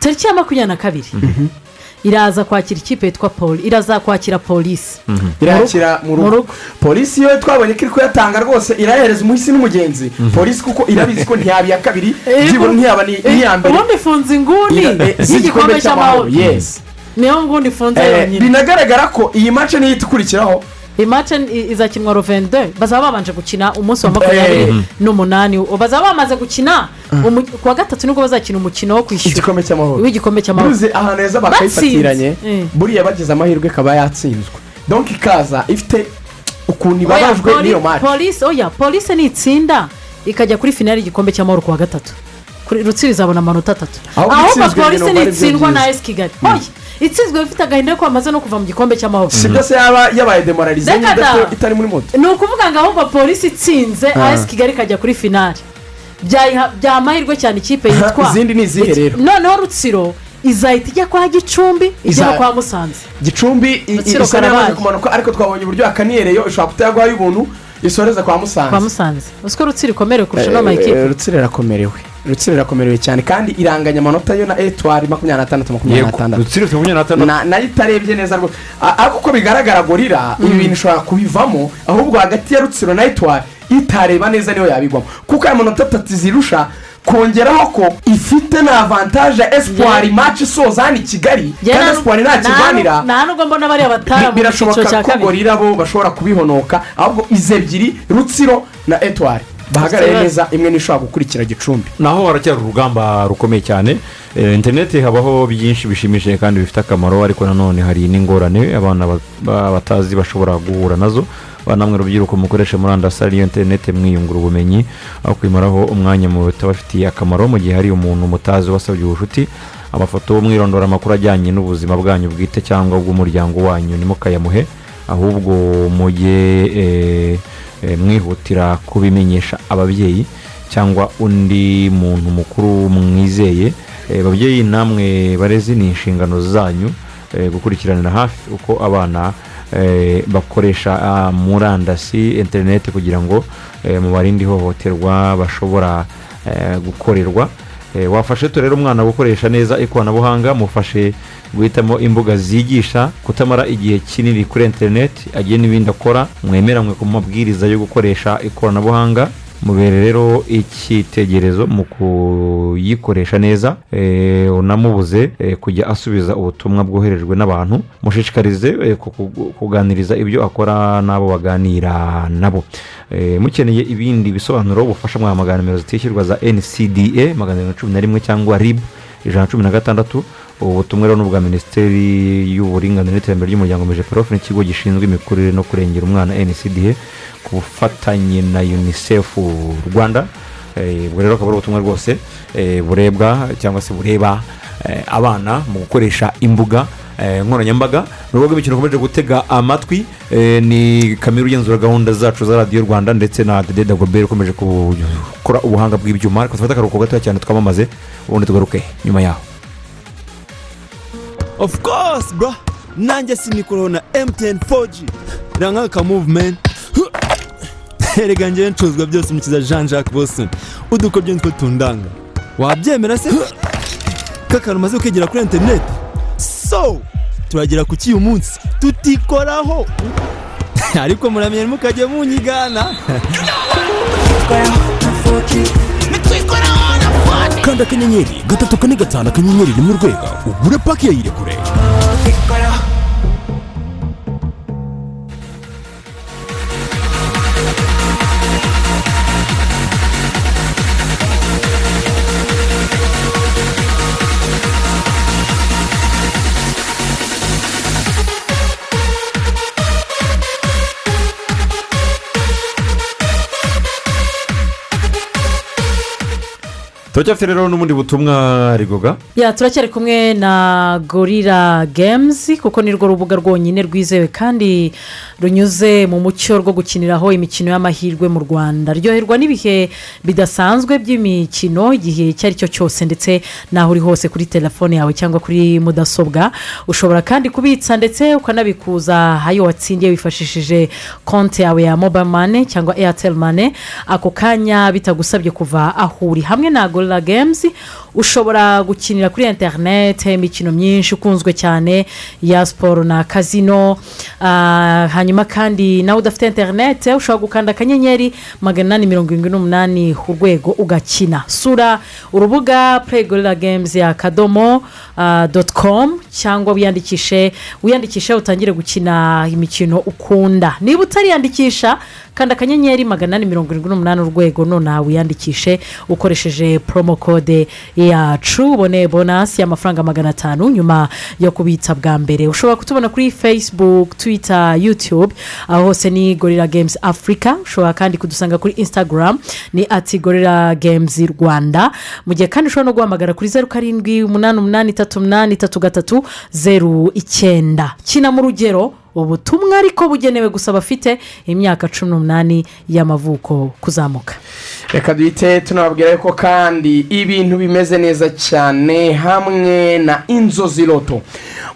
Tariki ya makumyabiri na kabiri. Iraza kwakira ikipe yitwa poli iraza kwakira polisi irakira mu rugo. Polisi yo twabonye ko iri kuyatanga rwose irahereza umuhisi n'umugenzi. Polisi kuko irabizi ko ntiyaba iya kabiri byibura ntiyaba ni- n'iya mbere. ubundi ifunze inguni. Eh, y'igikombe cy'amahoro yes. Niyo nguni ifunze Eh, yonyine. binagaragara ko iyi mace niyo ikurikiraho iyi mace i- izakinwa rovende bazaba babanje gukina umunsi wa makumyabiri Eh. n'umunani. Bazaba bamaze gukina ku wa gatatu ni bwo bazakina umukino wo kwishyura. Igikombe cy'amahoro. W'igikombe cy'amahoro. Buze ahantu heza bakayifatiranye. Eh. buriya bagize amahirwe ikaba yatsinzwe. Donk ikaza ifite ukuntu ibabajwe n'iyo mace polisi oya polisi nitsinda. Ikajya kuri finali y'igikombe cy'amahoro ku wa gatatu. Kuri rutsiro izabona amanota atatu. Ahubwo polisi nitsindwa byiza. na esi kigali. Oya. Itsinzwe bifite agahinda ko bamaze no kuva mu gikombe cy'amahoro si byose yaba yabaye demoralize itari muri moto ni ukuvuga ngo ahubwo polisi itsinze Ah. esi kigali ikajya kuri finali byayiha- byaha amahirwe cyane ikipe yitwa Izindi ni izihe rero? noneho rutsiro izahita ijya kwa gicumbi ijya kwa musanze gicumbi isa karabaye. kumanuka ariko twabonye uburyo akaniyereyo ishobora kutayaguhaye ubuntu isoreze kwa musanze kwa musanze uzi ko rutsiro ikomerewe kurusha Eh, n'ama eh, ekipe rutsiro irakomerewe. Rutsiro irakomerewe cyane kandi iranganya amanota yo na etwari makumyabiri n'atandatu makumyabiri n'atandatu rutsiro ifite makumyabiri n'atandatu Na- na yo itarebye neza rwose. Ariko uko bigaragara gorira ibi bintu ishobora kubivamo ahubwo hagati ya rutsiro na etwari itareba neza niyo yabigwamo. Kuko aya manota atatu zirusha kongeraho ko ifite na avantaje ya espoir match isoza hano i kigali. Kandi espoir ntakirwanira nta nubwo mbona bariya batara birashoboka ko gorira bo bashobora kubihonoka ahubwo izi ebyiri rutsiro na etwari bahagarare neza imwe n'ishobora gukurikira gicumbi. Naho haracyari urugamba rukomeye cyane. Eh, interineti habaho byinshi bishimishije kandi bifite akamaro ariko nanone hari n'ingorane abana ba- ba- batazi bashobora guhura na zo. Namwe rubyiruko mukoresha murandasi ariyo interineti mwiyungura ubumenyi aho kwimaraho umwanya mu bitabafitiye akamaro mu gihe hari umuntu mutazi wasabye ubucuti amafoto mwirondora amakuru ajyanye n'ubuzima bwanyu bwite cyangwa bw'umuryango wanyu. Ntimukayamuhe ahubwo mujye eh, eh, mwihutira kubimenyesha ababyeyi cyangwa undi muntu mukuru mwizeye. Eh, babyeyi namwe barezi ni inshingano zanyu gukurikiranira hafi uko abana bakoresha ah, murandasi interineti kugira ngo eh, mubarinde ihohoterwa bashobora eh, gukorerwa. Eh, wafashe rero umwana gukoresha neza ikoranabuhanga mufashe guhitamo imbuga zigisha kutamara igihe kinini kuri interineti agiye n'ibindi akora mwemeranywe ku mabwiriza yo gukoresha ikoranabuhanga. Mubere rero icyitegererezo mu kuyikoresha neza eh, unamubuze eh, kujya asubiza ubutumwa bwoherejwe n'abantu mushishikarize eh, ku- ku- kuganiriza ibyo akora n'abo baganira nabo. Mukeneye ibindi bisobanuro bufasha mwahamagara nimero zitishyurwa za ncda magana arindwi na cumi na rimwe cyangwa rib ijana na cumi na gatandatu ubu butumwa rero ni ubwa minisiteri y'uburinganire n'iterambere ry'umuryango mijeprof n'ikigo gishinzwe imikurire no kurengera umwana ncda ku bufatanye na unicef rwanda. Eh, ubwo rero akaba ari ubutumwa rwose eh, burebwa cyangwa se bureba eh, abana mu gukoresha imbuga nkoranyambaga. Ni urubuga imikino ukomeje gutega amatwi ni kamera ugenzura gahunda zacu za radiyo rwanda ndetse na dede dagobert ukomeje gukora ubuhanga bw'ibyuma. Ariko dufate akaruhuko gatoya cyane twamamaze ubundi tugaruke nyuma yaho. Of course bro. Nanjye sinikuraho na mtn 4g ranga aka movement erega njyewe ncuruzwa byose umukiza jean jacques boston udukoryo nitwo tundanga. Wabyemera se? K'akantu umaze kwigira kuri interineti so turagera ku cy'uyu munsi. Tutikoraho. Ariko muramenye ntimukajye munyigana. Kanda akanyenyeri gatatu kane gatanu akanyenyeri rimwe urwego ugure paki ya irekure turacyafite rero n'ubundi butumwa rigoga ya turacyari kumwe na gorira gemuzi kuko ni rwo rubuga rwonyine rwizewe kandi runyuze mu mucyo rwo gukiniraho imikino y'amahirwe mu rwanda ryoherwa n'ibihe bidasanzwe by'imikino igihe icyo ari cyo cyose ndetse n'aho uri hose kuri telefone yawe cyangwa kuri mudasobwa ushobora kandi kubitsa ndetse ukanabikuza ayo watsindiye wifashishije konti yawe ya mobayiro mane cyangwa eyateri mane ako kanya bitagusabye kuva aho uri hamwe na gorira gemuzi ushobora gukinira kuri interineti imikino myinshi ikunzwe cyane ya siporo na kazino Ah, hanyuma kandi nawe udafite interineti ushobora gukanda akanyenyeri magana inani mirongo irindwi n'umunani urwego ugakina. Sura urubuga play gorira gemuzi akadomo doti komu cyangwa wiyandikishe wiyandikishe utangire gukina imikino ukunda. Niba utariyandikisha kanda akanyenyeri magana inani mirongo irindwi n'umunani urwego nonaha wiyandikishe ukoresheje promo kode yacu ubone bonasi y'amafaranga magana atanu nyuma yo kubitsa bwa mbere ushobora kutubona kuri facebook twitter youtube aho hose ni gorira games africa. Ushobora kandi kudusanga kuri instagram ni ati gorira games rwanda. Mu gihe kandi ushobora no guhamagara kuri zeru karindwi umunani umunani itatu umunani itatu gatatu zeru icyenda. Kina mu rugero ubutumwa ariko bugenewe gusa abafite imyaka cumi n'umunani y'amavuko kuzamuka. Reka duhite tunababwira yuko kandi ibintu bimeze neza cyane hamwe na inzozi loto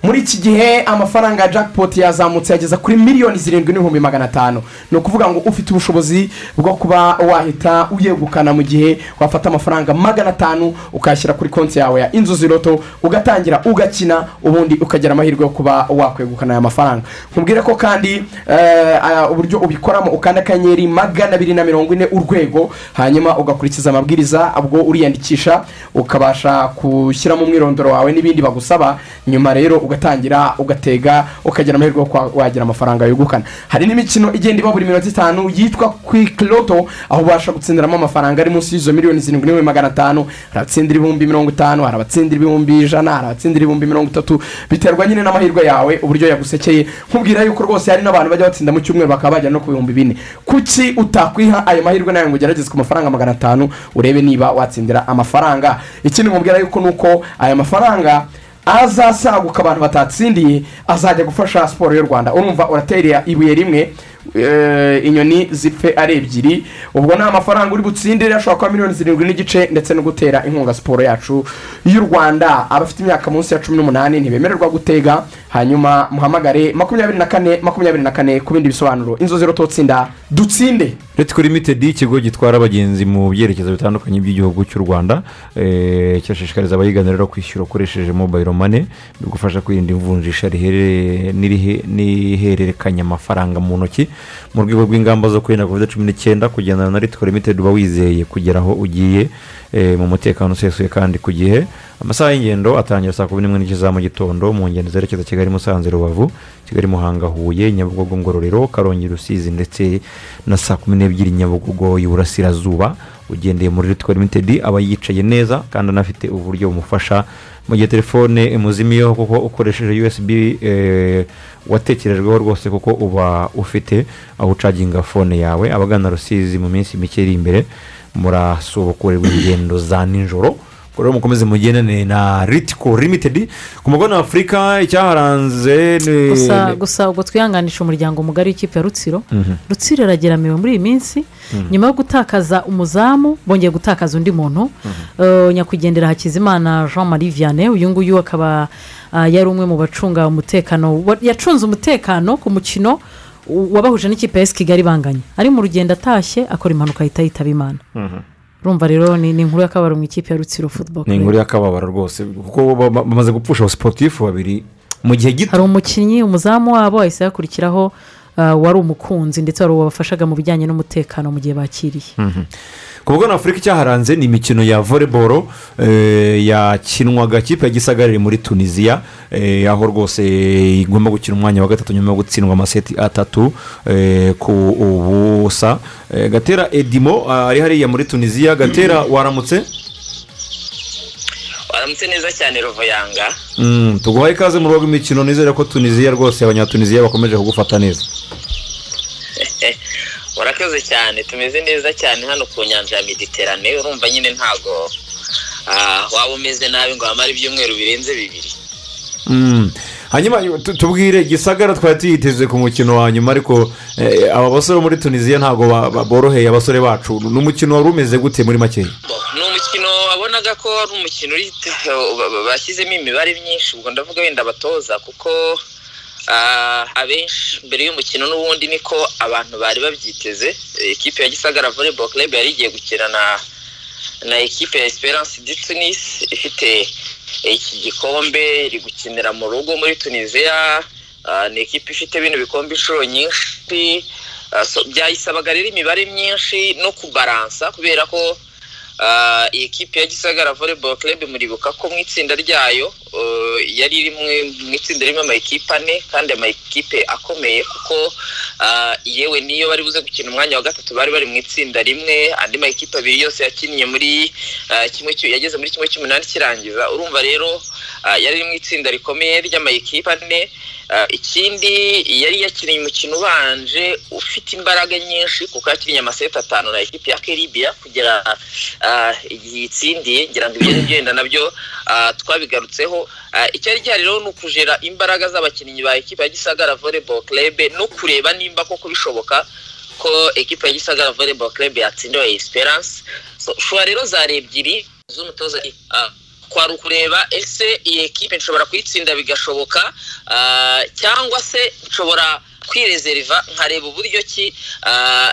muri iki gihe amafaranga ya jackpot yazamutse yageza kuri miliyoni zirindwi n'ibihumbi magana atanu. Ni ukuvuga ngo ufite ubushobozi bwo kuba wahita uyegukana mu gihe wafata amafaranga magana atanu ukayashyira kuri konti yawe ya inzozi loto ugatangira ugakina ubundi ukagira amahirwe yo kuba wakwegukana aya mafaranga. Nkubwire ko kandi eh, aya- uburyo ubikoramo ukanda akanyenyeri magana abiri na mirongo ine urwego hanyuma ugakurikiza amabwiriza ubwo uriyandikisha ukabasha gushyiramo umwirondoro wawe n'ibindi bagusaba nyuma rero ugatangira ugatega ukagira amahirwe yo wagira amafaranga yegukana hari n'imikino igenda iba buri minota itanu yitwa loto aho ubasha gutsindiramo amafaranga ari munsi y'izo miliyoni zirindwi n'ibihumbi magana atanu hari abatsindira ibihumbi mirongo itanu hari abatsindira ibihumbi ijana hari abatsindira ibihumbi mirongo itatu biterwa nyine n'amahirwe yawe uburyo yagusekeye. Nkubwira yuko rwose hari n'abantu bajya batsinda mu cyumweru bakaba bajya no ku bihumbi bine. Kuki utakwiha ayo mahirwe nawe ngo ugerageze ku mafaranga magana atanu urebe niba watsindira amafaranga? Ikindi nkubwira yuko ni uko aya mafaranga azasaguka abantu batatsindiye azajya gufasha siporo y'u rwanda. Urumva uratera ibuye rimwe inyoni zipfe ari ebyiri. Ubwo ni amafaranga uri butsindire ashobora kuba miliyoni zirindwi n'igice ndetse no gutera inkunga siporo yacu y'u rwanda. Abafite imyaka munsi ya cumi n'umunani ntibemererwa gutega. Hanyuma muhamagare makumyabiri na kane makumyabiri na kane ku bindi bisobanuro. Inzozi roto tsinda dutsinde. Retco Limited ikigo gitwara abagenzi mu byerekezo bitandukanye by'igihugu cy'u Rwanda. Eh, kirashishikariza abayigana rero kwishyura ukoresheje mobile money bigufasha kwirinda n'irihe- n'ihererekanya amafaranga mu ntoki. Mu rwego rw'ingamba zo kwirinda covid cumi n'icyenda kugendana na Retco Limited uba wizeye kugera aho ugiye eh, mu mutekano usesuye kandi ku gihe. Amasaha y'ingendo atangira saa kumi n'imwe n'igice za mu gitondo mu ngendo zerekeza kigali musanze rubavu kigali muhanga huye nyabugogo ngororero karongi rusizi ndetse na saa kumi n'ebyiri nyabugogo y'iburasirazuba ugendeye muri ritwa limitedi aba yicaye neza kandi anafite uburyo bumufasha mu gihe telefone muzimiyeho kuko ukoresheje usb eh, watekerejweho rwose kuko uba ufite aho ucaginga fone yawe. Abagana rusizi mu minsi mike iri imbere murasubukurirwa ingendo za nijoro. Ubwo rero mukomeze mugendane na ritiko limitedi ku mugabane wa afurika icyaharanze ni gusa gusa ubwo twihanganisha umuryango mugari w'ikipe ya rutsiro. Mhm. rutsiro irageramiwe muri iyi minsi. Mhm. nyuma yo gutakaza umuzamu bongeye gutakaza undi muntu. Eh, nyakwigendera hakizimana jean marie vianney uyu nguyu akaba ah, yari umwe mu bacunga umutekano yacunze umutekano ku mukino wabahuje n'ikipe ya kigali banganye ari mu rugendo atashye akora impanuka ahita yitaba imana. Mhm. Urumva rero ni inkuru y'akabaro mu ikipe ya rutsiro football ni inkuru y'akababaro rwose kuko ba- ba- bamaze gupfusha abasiporutifu babiri mu gihe gito. Hari umukinnyi umuzamu wabo ahise hakurikiraho ah, wari umukunzi ndetse wari uwabafashaga mu bijyanye n'umutekano mu gihe bakiriye. Ku mugabane wa afurika icyaharanze ni imikino ya voleboro eh, yakinwaga kipe iri muri tunisiya eh, aho rwose igomba gukina umwanya wa gatatu nyuma yo gutsindwa amaseti atatu eh, ku ubusa gatera edimo ah, ari hariya muri tunisiya gatera waramutse? Waramutse neza cyane ruvoyanga Mm, tuguhaye ikaze mu rugo rw'imikino nizere ko tunisiya rwose abanyatunisiya bakomeje kugufata neza. warakoze cyane tumeze neza cyane hano ku nyanja ya mediterane urumva nyine ntago ah, waba umeze nabi ngo wamare ibyumweru birenze bibiri. Mm. hanyuma tu- tubwire gisagara twari tuyiteze ku mukino wa nyuma ariko eh, aba basore bo muri tunisiya ntabwo boroheye abasore bacu. Ni umukino wari umeze gute muri makeya? Ni umukino wabonaga ko ari umukino ba- bashyizemo imibare myinshi ubwo ndavuga wenda abatoza kuko abenshi mbere y'umukino n'ubundi niko abantu bari babyiteze. Ikipe ya gisagara volleyball club yari igiye gukina na na ekipe ya esperance du tunis ifite iki gikombe iri gukinira mu rugo muri tunisiya Ah, ni ekipe ifite bino bikombe inshuro nyinshi. Ah, byayisabaga rero imibare myinshi no kubaransa kubera ko ah, iyi ekipe ya gisagara volleyball club muribuka ko mu itsinda ryayo yari iri mu- itsinda ririmo amakipe ane kandi amakipe akomeye kuko ah, yewe niyo bari buze gukina umwanya wa gatatu bari bari mu itsinda rimwe andi makipe abiri yose yakinnye muri ah, kimwe yageze muri kimwe cy'umunani kirangiza. Urumva rero yari mu itsinda rikomeye ry'amakipe ane ikindi yari yakinnye umukino ubanje ufite imbaraga nyinshi kuko yakinnye amaseti atanu na ekipi ya keribiya kugera igihe yitsindiye ngira ngo ibyo ngenda na byo twabigarutseho icyari gihari rero ni ukujera imbaraga z'abakinnyi ba ekipi ya gisagara volleyball club no kureba nimba koko bishoboka ko ekipa ya gisagara volleyball club yatsindiwe esperance. Shura rero zari ebyiri z'umutoza ah, kwari ukureba ese iyi ekipe nshobora kuyitsinda bigashoboka? Ah, cyangwa se nshobora kwirezeriva nkareba uburyo ki ah,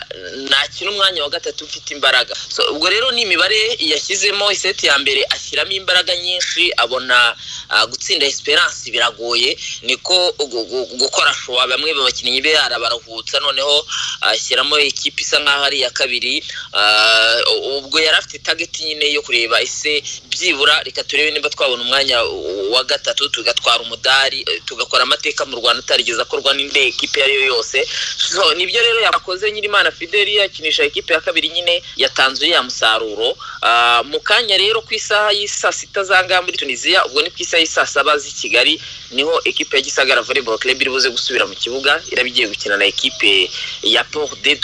nakina umwanya wa gatatu mfite imbaraga. Ubwo rero ni imibare yashyizemo iseti ya mbere ashyiramo imbaraga nyinshi abona ah, gutsinda esperance biragoye niko gu- gu- gukora showa bamwe mu bakinnyi be arabaruhutsa noneho ashyiramo ikipe isa nk'aho ari iya kabiri Ah, ubwo yari afite tageti nyine yo kureba ese byibura reka turebe niba twabona umwanya wa gatatu tugatwara umudari tugakora amateka mu rwanda atarigeze akorwa n'indi ekipe iyo ari yo yose. So ni byo rero yakoze nyirimana fideli yakinisha ekipe ya kabiri nyine yatanze uriya musaruro. Ah, mu kanya rero ku isaha y'isaa sita za ngaha muri tunisiya ubwo ni ku isaha y'isaa saba z'i kigali ni ho ekipe ya gisagara volleyball club iri buze gusubira mu kibuga iraba igiye gukina na ekipe ya port de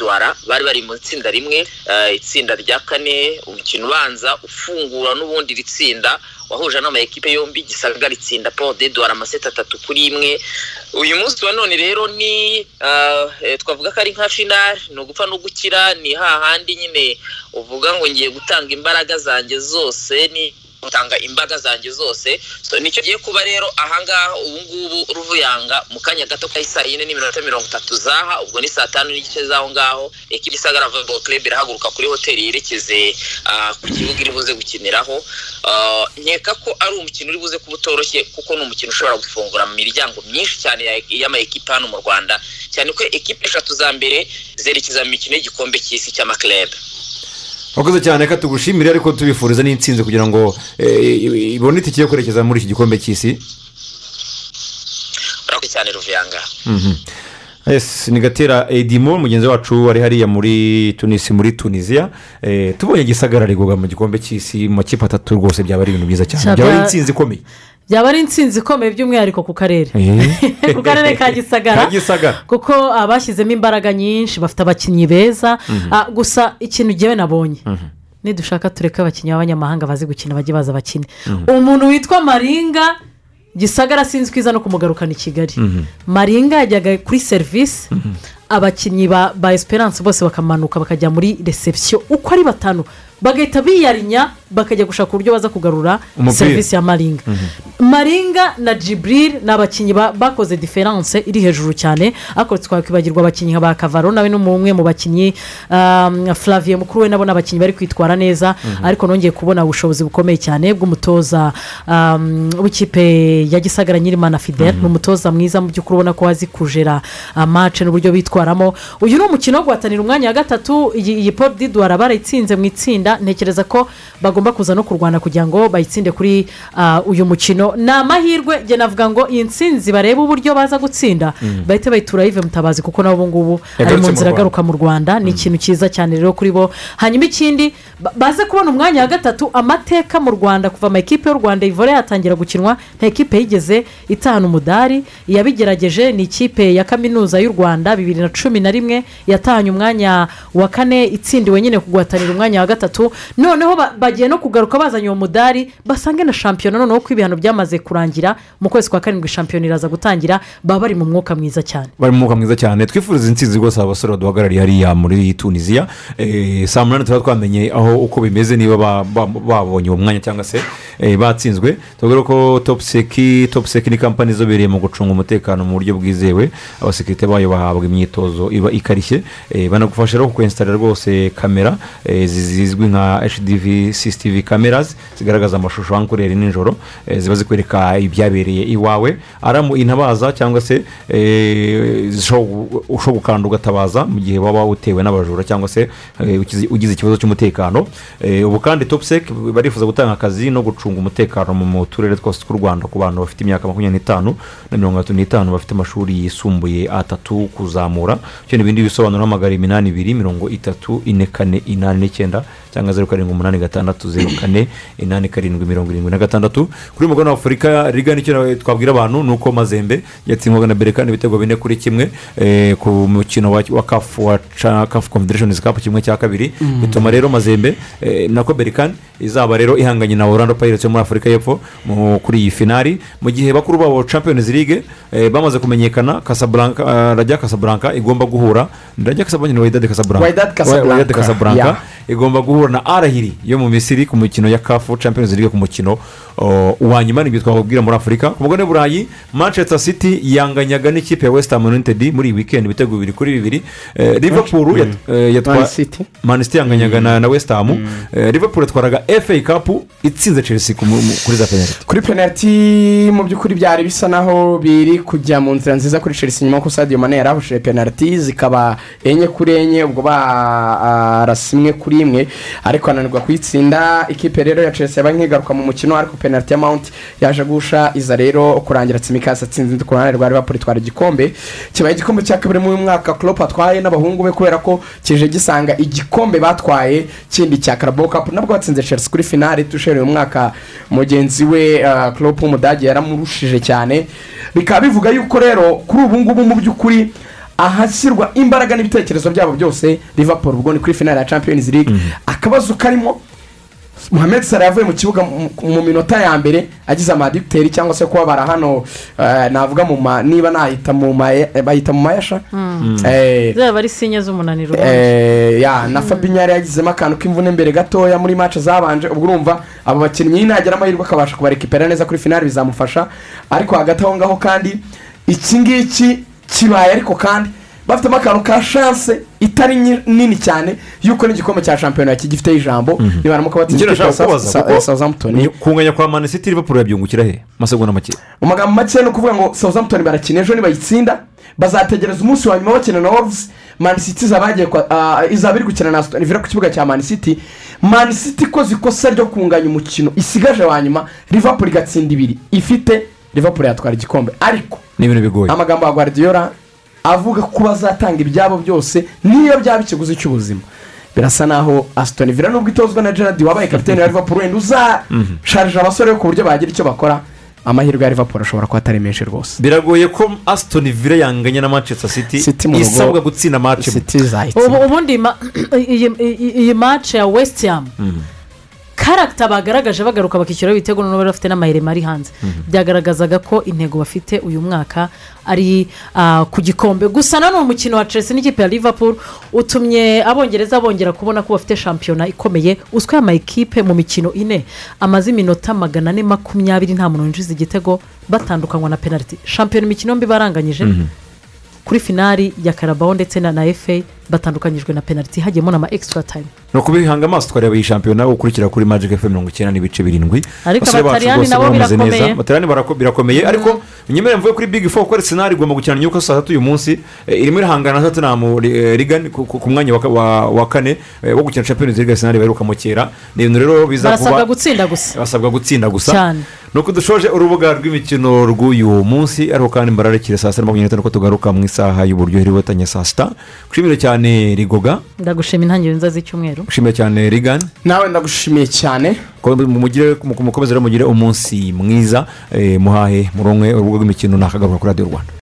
bari bari mu itsinda rimwe eh, itsinda rya kane umukino ubanza ufungura n'ubundi iri tsinda wahuje n'ama ekipe yombi gisagara itsinda port de douara amaseti atatu kuri imwe. Uyu munsi wa none rero ni ah, twavuga ko ari nka finale ni ugupfa no gukira ni hahandi nyine uvuga ngo ngiye gutanga imbaraga zanjye zose ni gutanga imbaga zanjye zose. So ni cyo giye kuba rero ahangaha ubu ngubu ruvuyanga mu kanya gato ka saa yine n'iminota mirongo itatu zaha ubwo ni saa tanu n'igice z'aho ngaho ekipi isagara volleyball club irahaguruka kuri hoteli yerekeze ah, ku kibuga iri buze gukiniraho. Ah, nkeka ko ari umukino uri buze kuba utoroshye kuko ni umukino ushobora gufungura mu miryango myinshi cyane ya- y'ama ekipe hano mu rwanda. Cyane ko ekipe eshatu za mbere zerekeza mu mikino y'igikombe cy'isi cy'amaklebe wakoze cyane reka tugushimire ariko tubifuriza n'insinzi kugira ngo eh, ibone itike yo kwerekeza muri iki gikombe cy'isi. Urakoze cyane ruvuyanga Mhm. Ni gatera edimo mugenzi wacu wari hariya muri tunisi muri tunisiya Eh, tubonye gisagara rigoga mu gikombe cy'isi mu makipe atatu rwose byaba ari ibintu byiza cyane. Byaba ari insinzi ikomeye. Byaba ari insinzi ikomeye by'umwihariko ku karere. Eh. ku karere ka gisagara. Kuko abashyizemo imbaraga nyinshi bafite abakinnyi beza. Mhm. Ah, gusa ikintu ngewe nabonye. Mhm. nidushaka tureke abakinnyi b'abanyamahanga bazi gukina bajye baza bakine. Mhm. umuntu witwa maringa gisagara sinzi ko iza no kumugarukana i kigali. Maringa yajyaga kuri serivisi abakinnyi ba ba esperance bose bakamanuka bakajya muri reception. Uko ari batanu bagahita biyarinya bakajya gushaka uburyo baza kugarura serivisi ya maringa maringa na jibril ni abakinnyi ba- bakoze diferanse iri hejuru cyane. Ariko twakwibagirwa abakinnyi nka ba kavaro nawe ni umwe mu bakinnyi um, flavie mukuru we nabo ni abakinnyi bari kwitwara neza. Mhm. ariko nongeye kubona ubushobozi bukomeye cyane bw'umutoza um, w'ikipe ya gisagara nyirimana fidel. Ni umutoza mwiza mu by'ukuri ubona ko azi kujera amace n'uburyo bitwaramo. Uyu ni umukino wo guhatanira umwanya wa gatatu. Iyi paul didwara barayitsinze mu itsinda. Ntekereza ko bagomba kuza no kurwana kugira ngo bayitsinde kuri ah, uyu mukino. Ni amahirwe njye navuga ngo iyi nsinzi barebe uburyo baza gutsinda Mm. bahite bayitura yive mutabazi kuko nabo ubu ngubu ari mu nzira agaruka mu rwanda. Ni ikintu cyiza cyane rero kuri bo. Hanyuma ikindi ba- baze kubona umwanya wa gatatu amateka mu rwanda. Kuva ama ekipe y'u rwanda ivore yatangira gukinwa nta ekipe yigeze itahana umudari. Iyabigerageje ni ikipe ya kaminuza y'u rwanda bibiri na cumi na rimwe yatahanye umwanya wa kane itsindiwe nyine kuguhatanira umwanya wa gatatu. Noneho ba- bagiye no kugaruka bazanye uwo mudari basange na shampiyona. Noneho ko ibihano byamaze kurangira mu kwezi kwa karindwi shampiyona iraza gutangira baba bari mu mwuka mwiza cyane. Bari mu mwuka mwiza cyane. Twifuriza insinzi rwose aba basore baduhagarariye hariya muri tunisiya Eh, saa munani tuba twamenye aho uko bimeze niba ba- ba- babonye uwo mwanya cyangwa se eh, batsinzwe. Tubwire ko topuseki topuseki ni kampani izobereye mu gucunga umutekano mu buryo bwizewe. Abasekirite bayo bahabwa imyitozo iba ikarishye. Eh, banagufasha rero kukwesitarira rwose kamera zi- zizwi nka hdv cctv cameras zigaragaza amashusho ankureri nijoro eh, ziba zikwereka ibyabereye iwawe. Aramu intabaza cyangwa se eh, ushobora gukanda ugatabaza mu gihe waba utewe n'abajura cyangwa se eh, ugize- ikibazo cy'umutekano. Eh, ubu kandi topusek barifuza gutanga akazi no gucunga umutekano mu turere twose tw'u rwanda ku bantu bafite imyaka makumyabiri n'itanu na mirongo itatu n'itanu bafite amashuri yisumbuye atatu kuzamura. Icyo n'ibindi bisobanuro hamagara iminani ibiri mirongo itatu ine kane inani n'icyenda cyangwa zeru karindwi umunani gatandatu zeru kane inani karindwi mirongo irindwi na gatandatu. Kuri mugabane wa afurika riga ni cyo twabwira abantu ni uko mazembe yatsindwaga na berekani ibitego bine kuri kimwe eh, ku mukino wa kafu wa kafu confederations cup kimwe cya kabiri. Mhm. bituma rero mazembe eh, nako berekani izaba rero ihanganye na orlando pirates yo muri afurika y'epfo kuri iyi finari mu gihe bakuru babo champions league eh, bamaze kumenyekana casablanca eh, rajya casablanca igomba guhura. Rajya Wydad Casablanca yeah. igomba guhura. Na arahiri yo mu misiri ku mukino ya kafu champions league ku mukino o, uwa nyuma ni byo twakubwira muri afurika ku mugabane burayi manchester city yanganyaga n'ikipe ya west ham united muri iyi weekend ibitego bibiri kuri bibiri. Eh, liverpool Mm. yat- eh, yatwa Man City. man city yanganyaga na ham. Eh, liverpool yatwaraga fa cup itsinze chelsea kuri za penalty. Kuri penaliti mu by'ukuri byari bisa naho biri kujya mu nzira nziza kuri chelsea nyuma ko sadio mane yarahushije penaliti zikaba enye kuri enye ubwo barasa imwe kuri imwe. Ariko ananirwa kuyitsinda ikipe rero ya chelsea yaba nk'igaruka mu mukino ariko penaliti ya mount yaje gusha iza rero kurangira tsimikasi atsinze ku ruhande rwa liverpool itwara igikombe. Kibaye igikombe cya kabiri mu mwaka klopp atwaye n'abahungu be kubera ko kije gisanga igikombe batwaye kindi cya karabo kapu nabwo batsinze chelsea kuri finale tushere uyu mwaka mugenzi we uh, klopp w'umudage yaramurushije cyane. Bikaba bivuga yuko rero kuri ubu ngubu mu by'ukuri ahashyirwa imbaraga n'ibitekerezo byabo byose liverpool ubwo ni kuri finale ya champions league. Akabazo karimo muhammed sara yavuye mu kibuga mu- minota ya mbere agize amadikiteri cyangwa se kubabara hano eh, navuga mu ma niba nahita mu ma bahita mu mayasha? Eh, zaba ari sinye z'umunaniro. Eh, ya na fabinho yari yagizemo akantu k'imvune mbere gatoya muri match zabanje ubwo urumva abo bakinnyi nagira amahirwe akabasha kubarekipera neza kuri finale bizamufasha. Ariko hagati aho ngaho kandi iki ngiki kibaye ariko kandi bafitemo akantu ka shanse itari nini cyane yuko n'igikombe cya shampiyona kigifiteho ijambo. Nibaramuka batsinze ikipe ya nashaka kubaza Sa- kuko Southampton. ni kunganya kwa man city liverpool yabyungukira he? Amasegonda make. Mu magambo make ni ukuvuga ngo Southampton barakina ejo nibayitsinda. Bazategereza umunsi wa nyuma bakina na wolves. Man city izaba ah, iri gukina na villa ku kibuga cya man city. Man city ikoze ikosa ryo kunganya umukino isigaje wa nyuma liverpool igatsinda ibiri. Ifite liverpool yatwara igikombe. Ariko ni ibintu bigoye. amagambo ya guardiola avuga ko bazatanga ibyabo byose niyo byaba ikiguzi cy'ubuzima. Birasa naho aston villa nubwo itozwa na gerard wabaye kapitene wa liverpool wenda uzasharije abasore be ku buryo bagira icyo bakora amahirwe ya liverpool ashobora kuba atari menshi rwose. Biragoye ko aston villa yanganya na manchester city isabwa gutsinda ubu ubundi ma- iyi mace ya west ham karagita bagaragaje bagaruka bakishyuraho ibitego noneho bari bafite n'amahirema ari hanze. Byagaragazaga ko intego bafite uyu mwaka ari ah, ku gikombe. Gusa nanone umukino wa chelsea n'ikipe ya liverpool utumye abongereza bongera kubona ko bafite shampiyona ikomeye. Uzwi amayikipe mu mikino ine. Amaze iminota magana ane makumyabiri nta muntu winjiza igitego batandukanywa na penaliti shampiyona imikino yombi baranganyije. Kuri finari ya karabaho ndetse na na efe batandukanyijwe na penaliti. Hagiyemo na ma extra time. Ni ukubihanga amaso twareba iyi shampiyona ukurikira kuri magic fm mirongo icyenda n'ibice birindwi. Ariko rwose nabo birakomeye. barako- birakomeye. Ariko nyemere mvuye kuri big four kuko arsenal igomba gukina nyuko saa tatu uyu munsi eh, irimo irahangana na tottenham Ligan ku mwanya wa ka- wa wa kane eh, wo gukina champions league arsenal baherukamo kera. Ni ibintu rero biza kuba basabwa gutsinda gusa. Cyane. Ni uko dushoje urubuga rw'imikino rw'uyu munsi ariko kandi mbararekire saa sita na makumyabiri n'itanu ko tugaruka mu isaha y'uburyohe riwatanye saa sita. Ushimire cyane rigoga. Ndagushima intangiriro nziza z'icyumweru. Ushimire cyane rigani nawe ndagushimiye cyane. Mukomeze rero mugire umunsi mwiza eh, muhahe muronke urubuga rw'imikino nakagaruka kuri radiyo rwanda.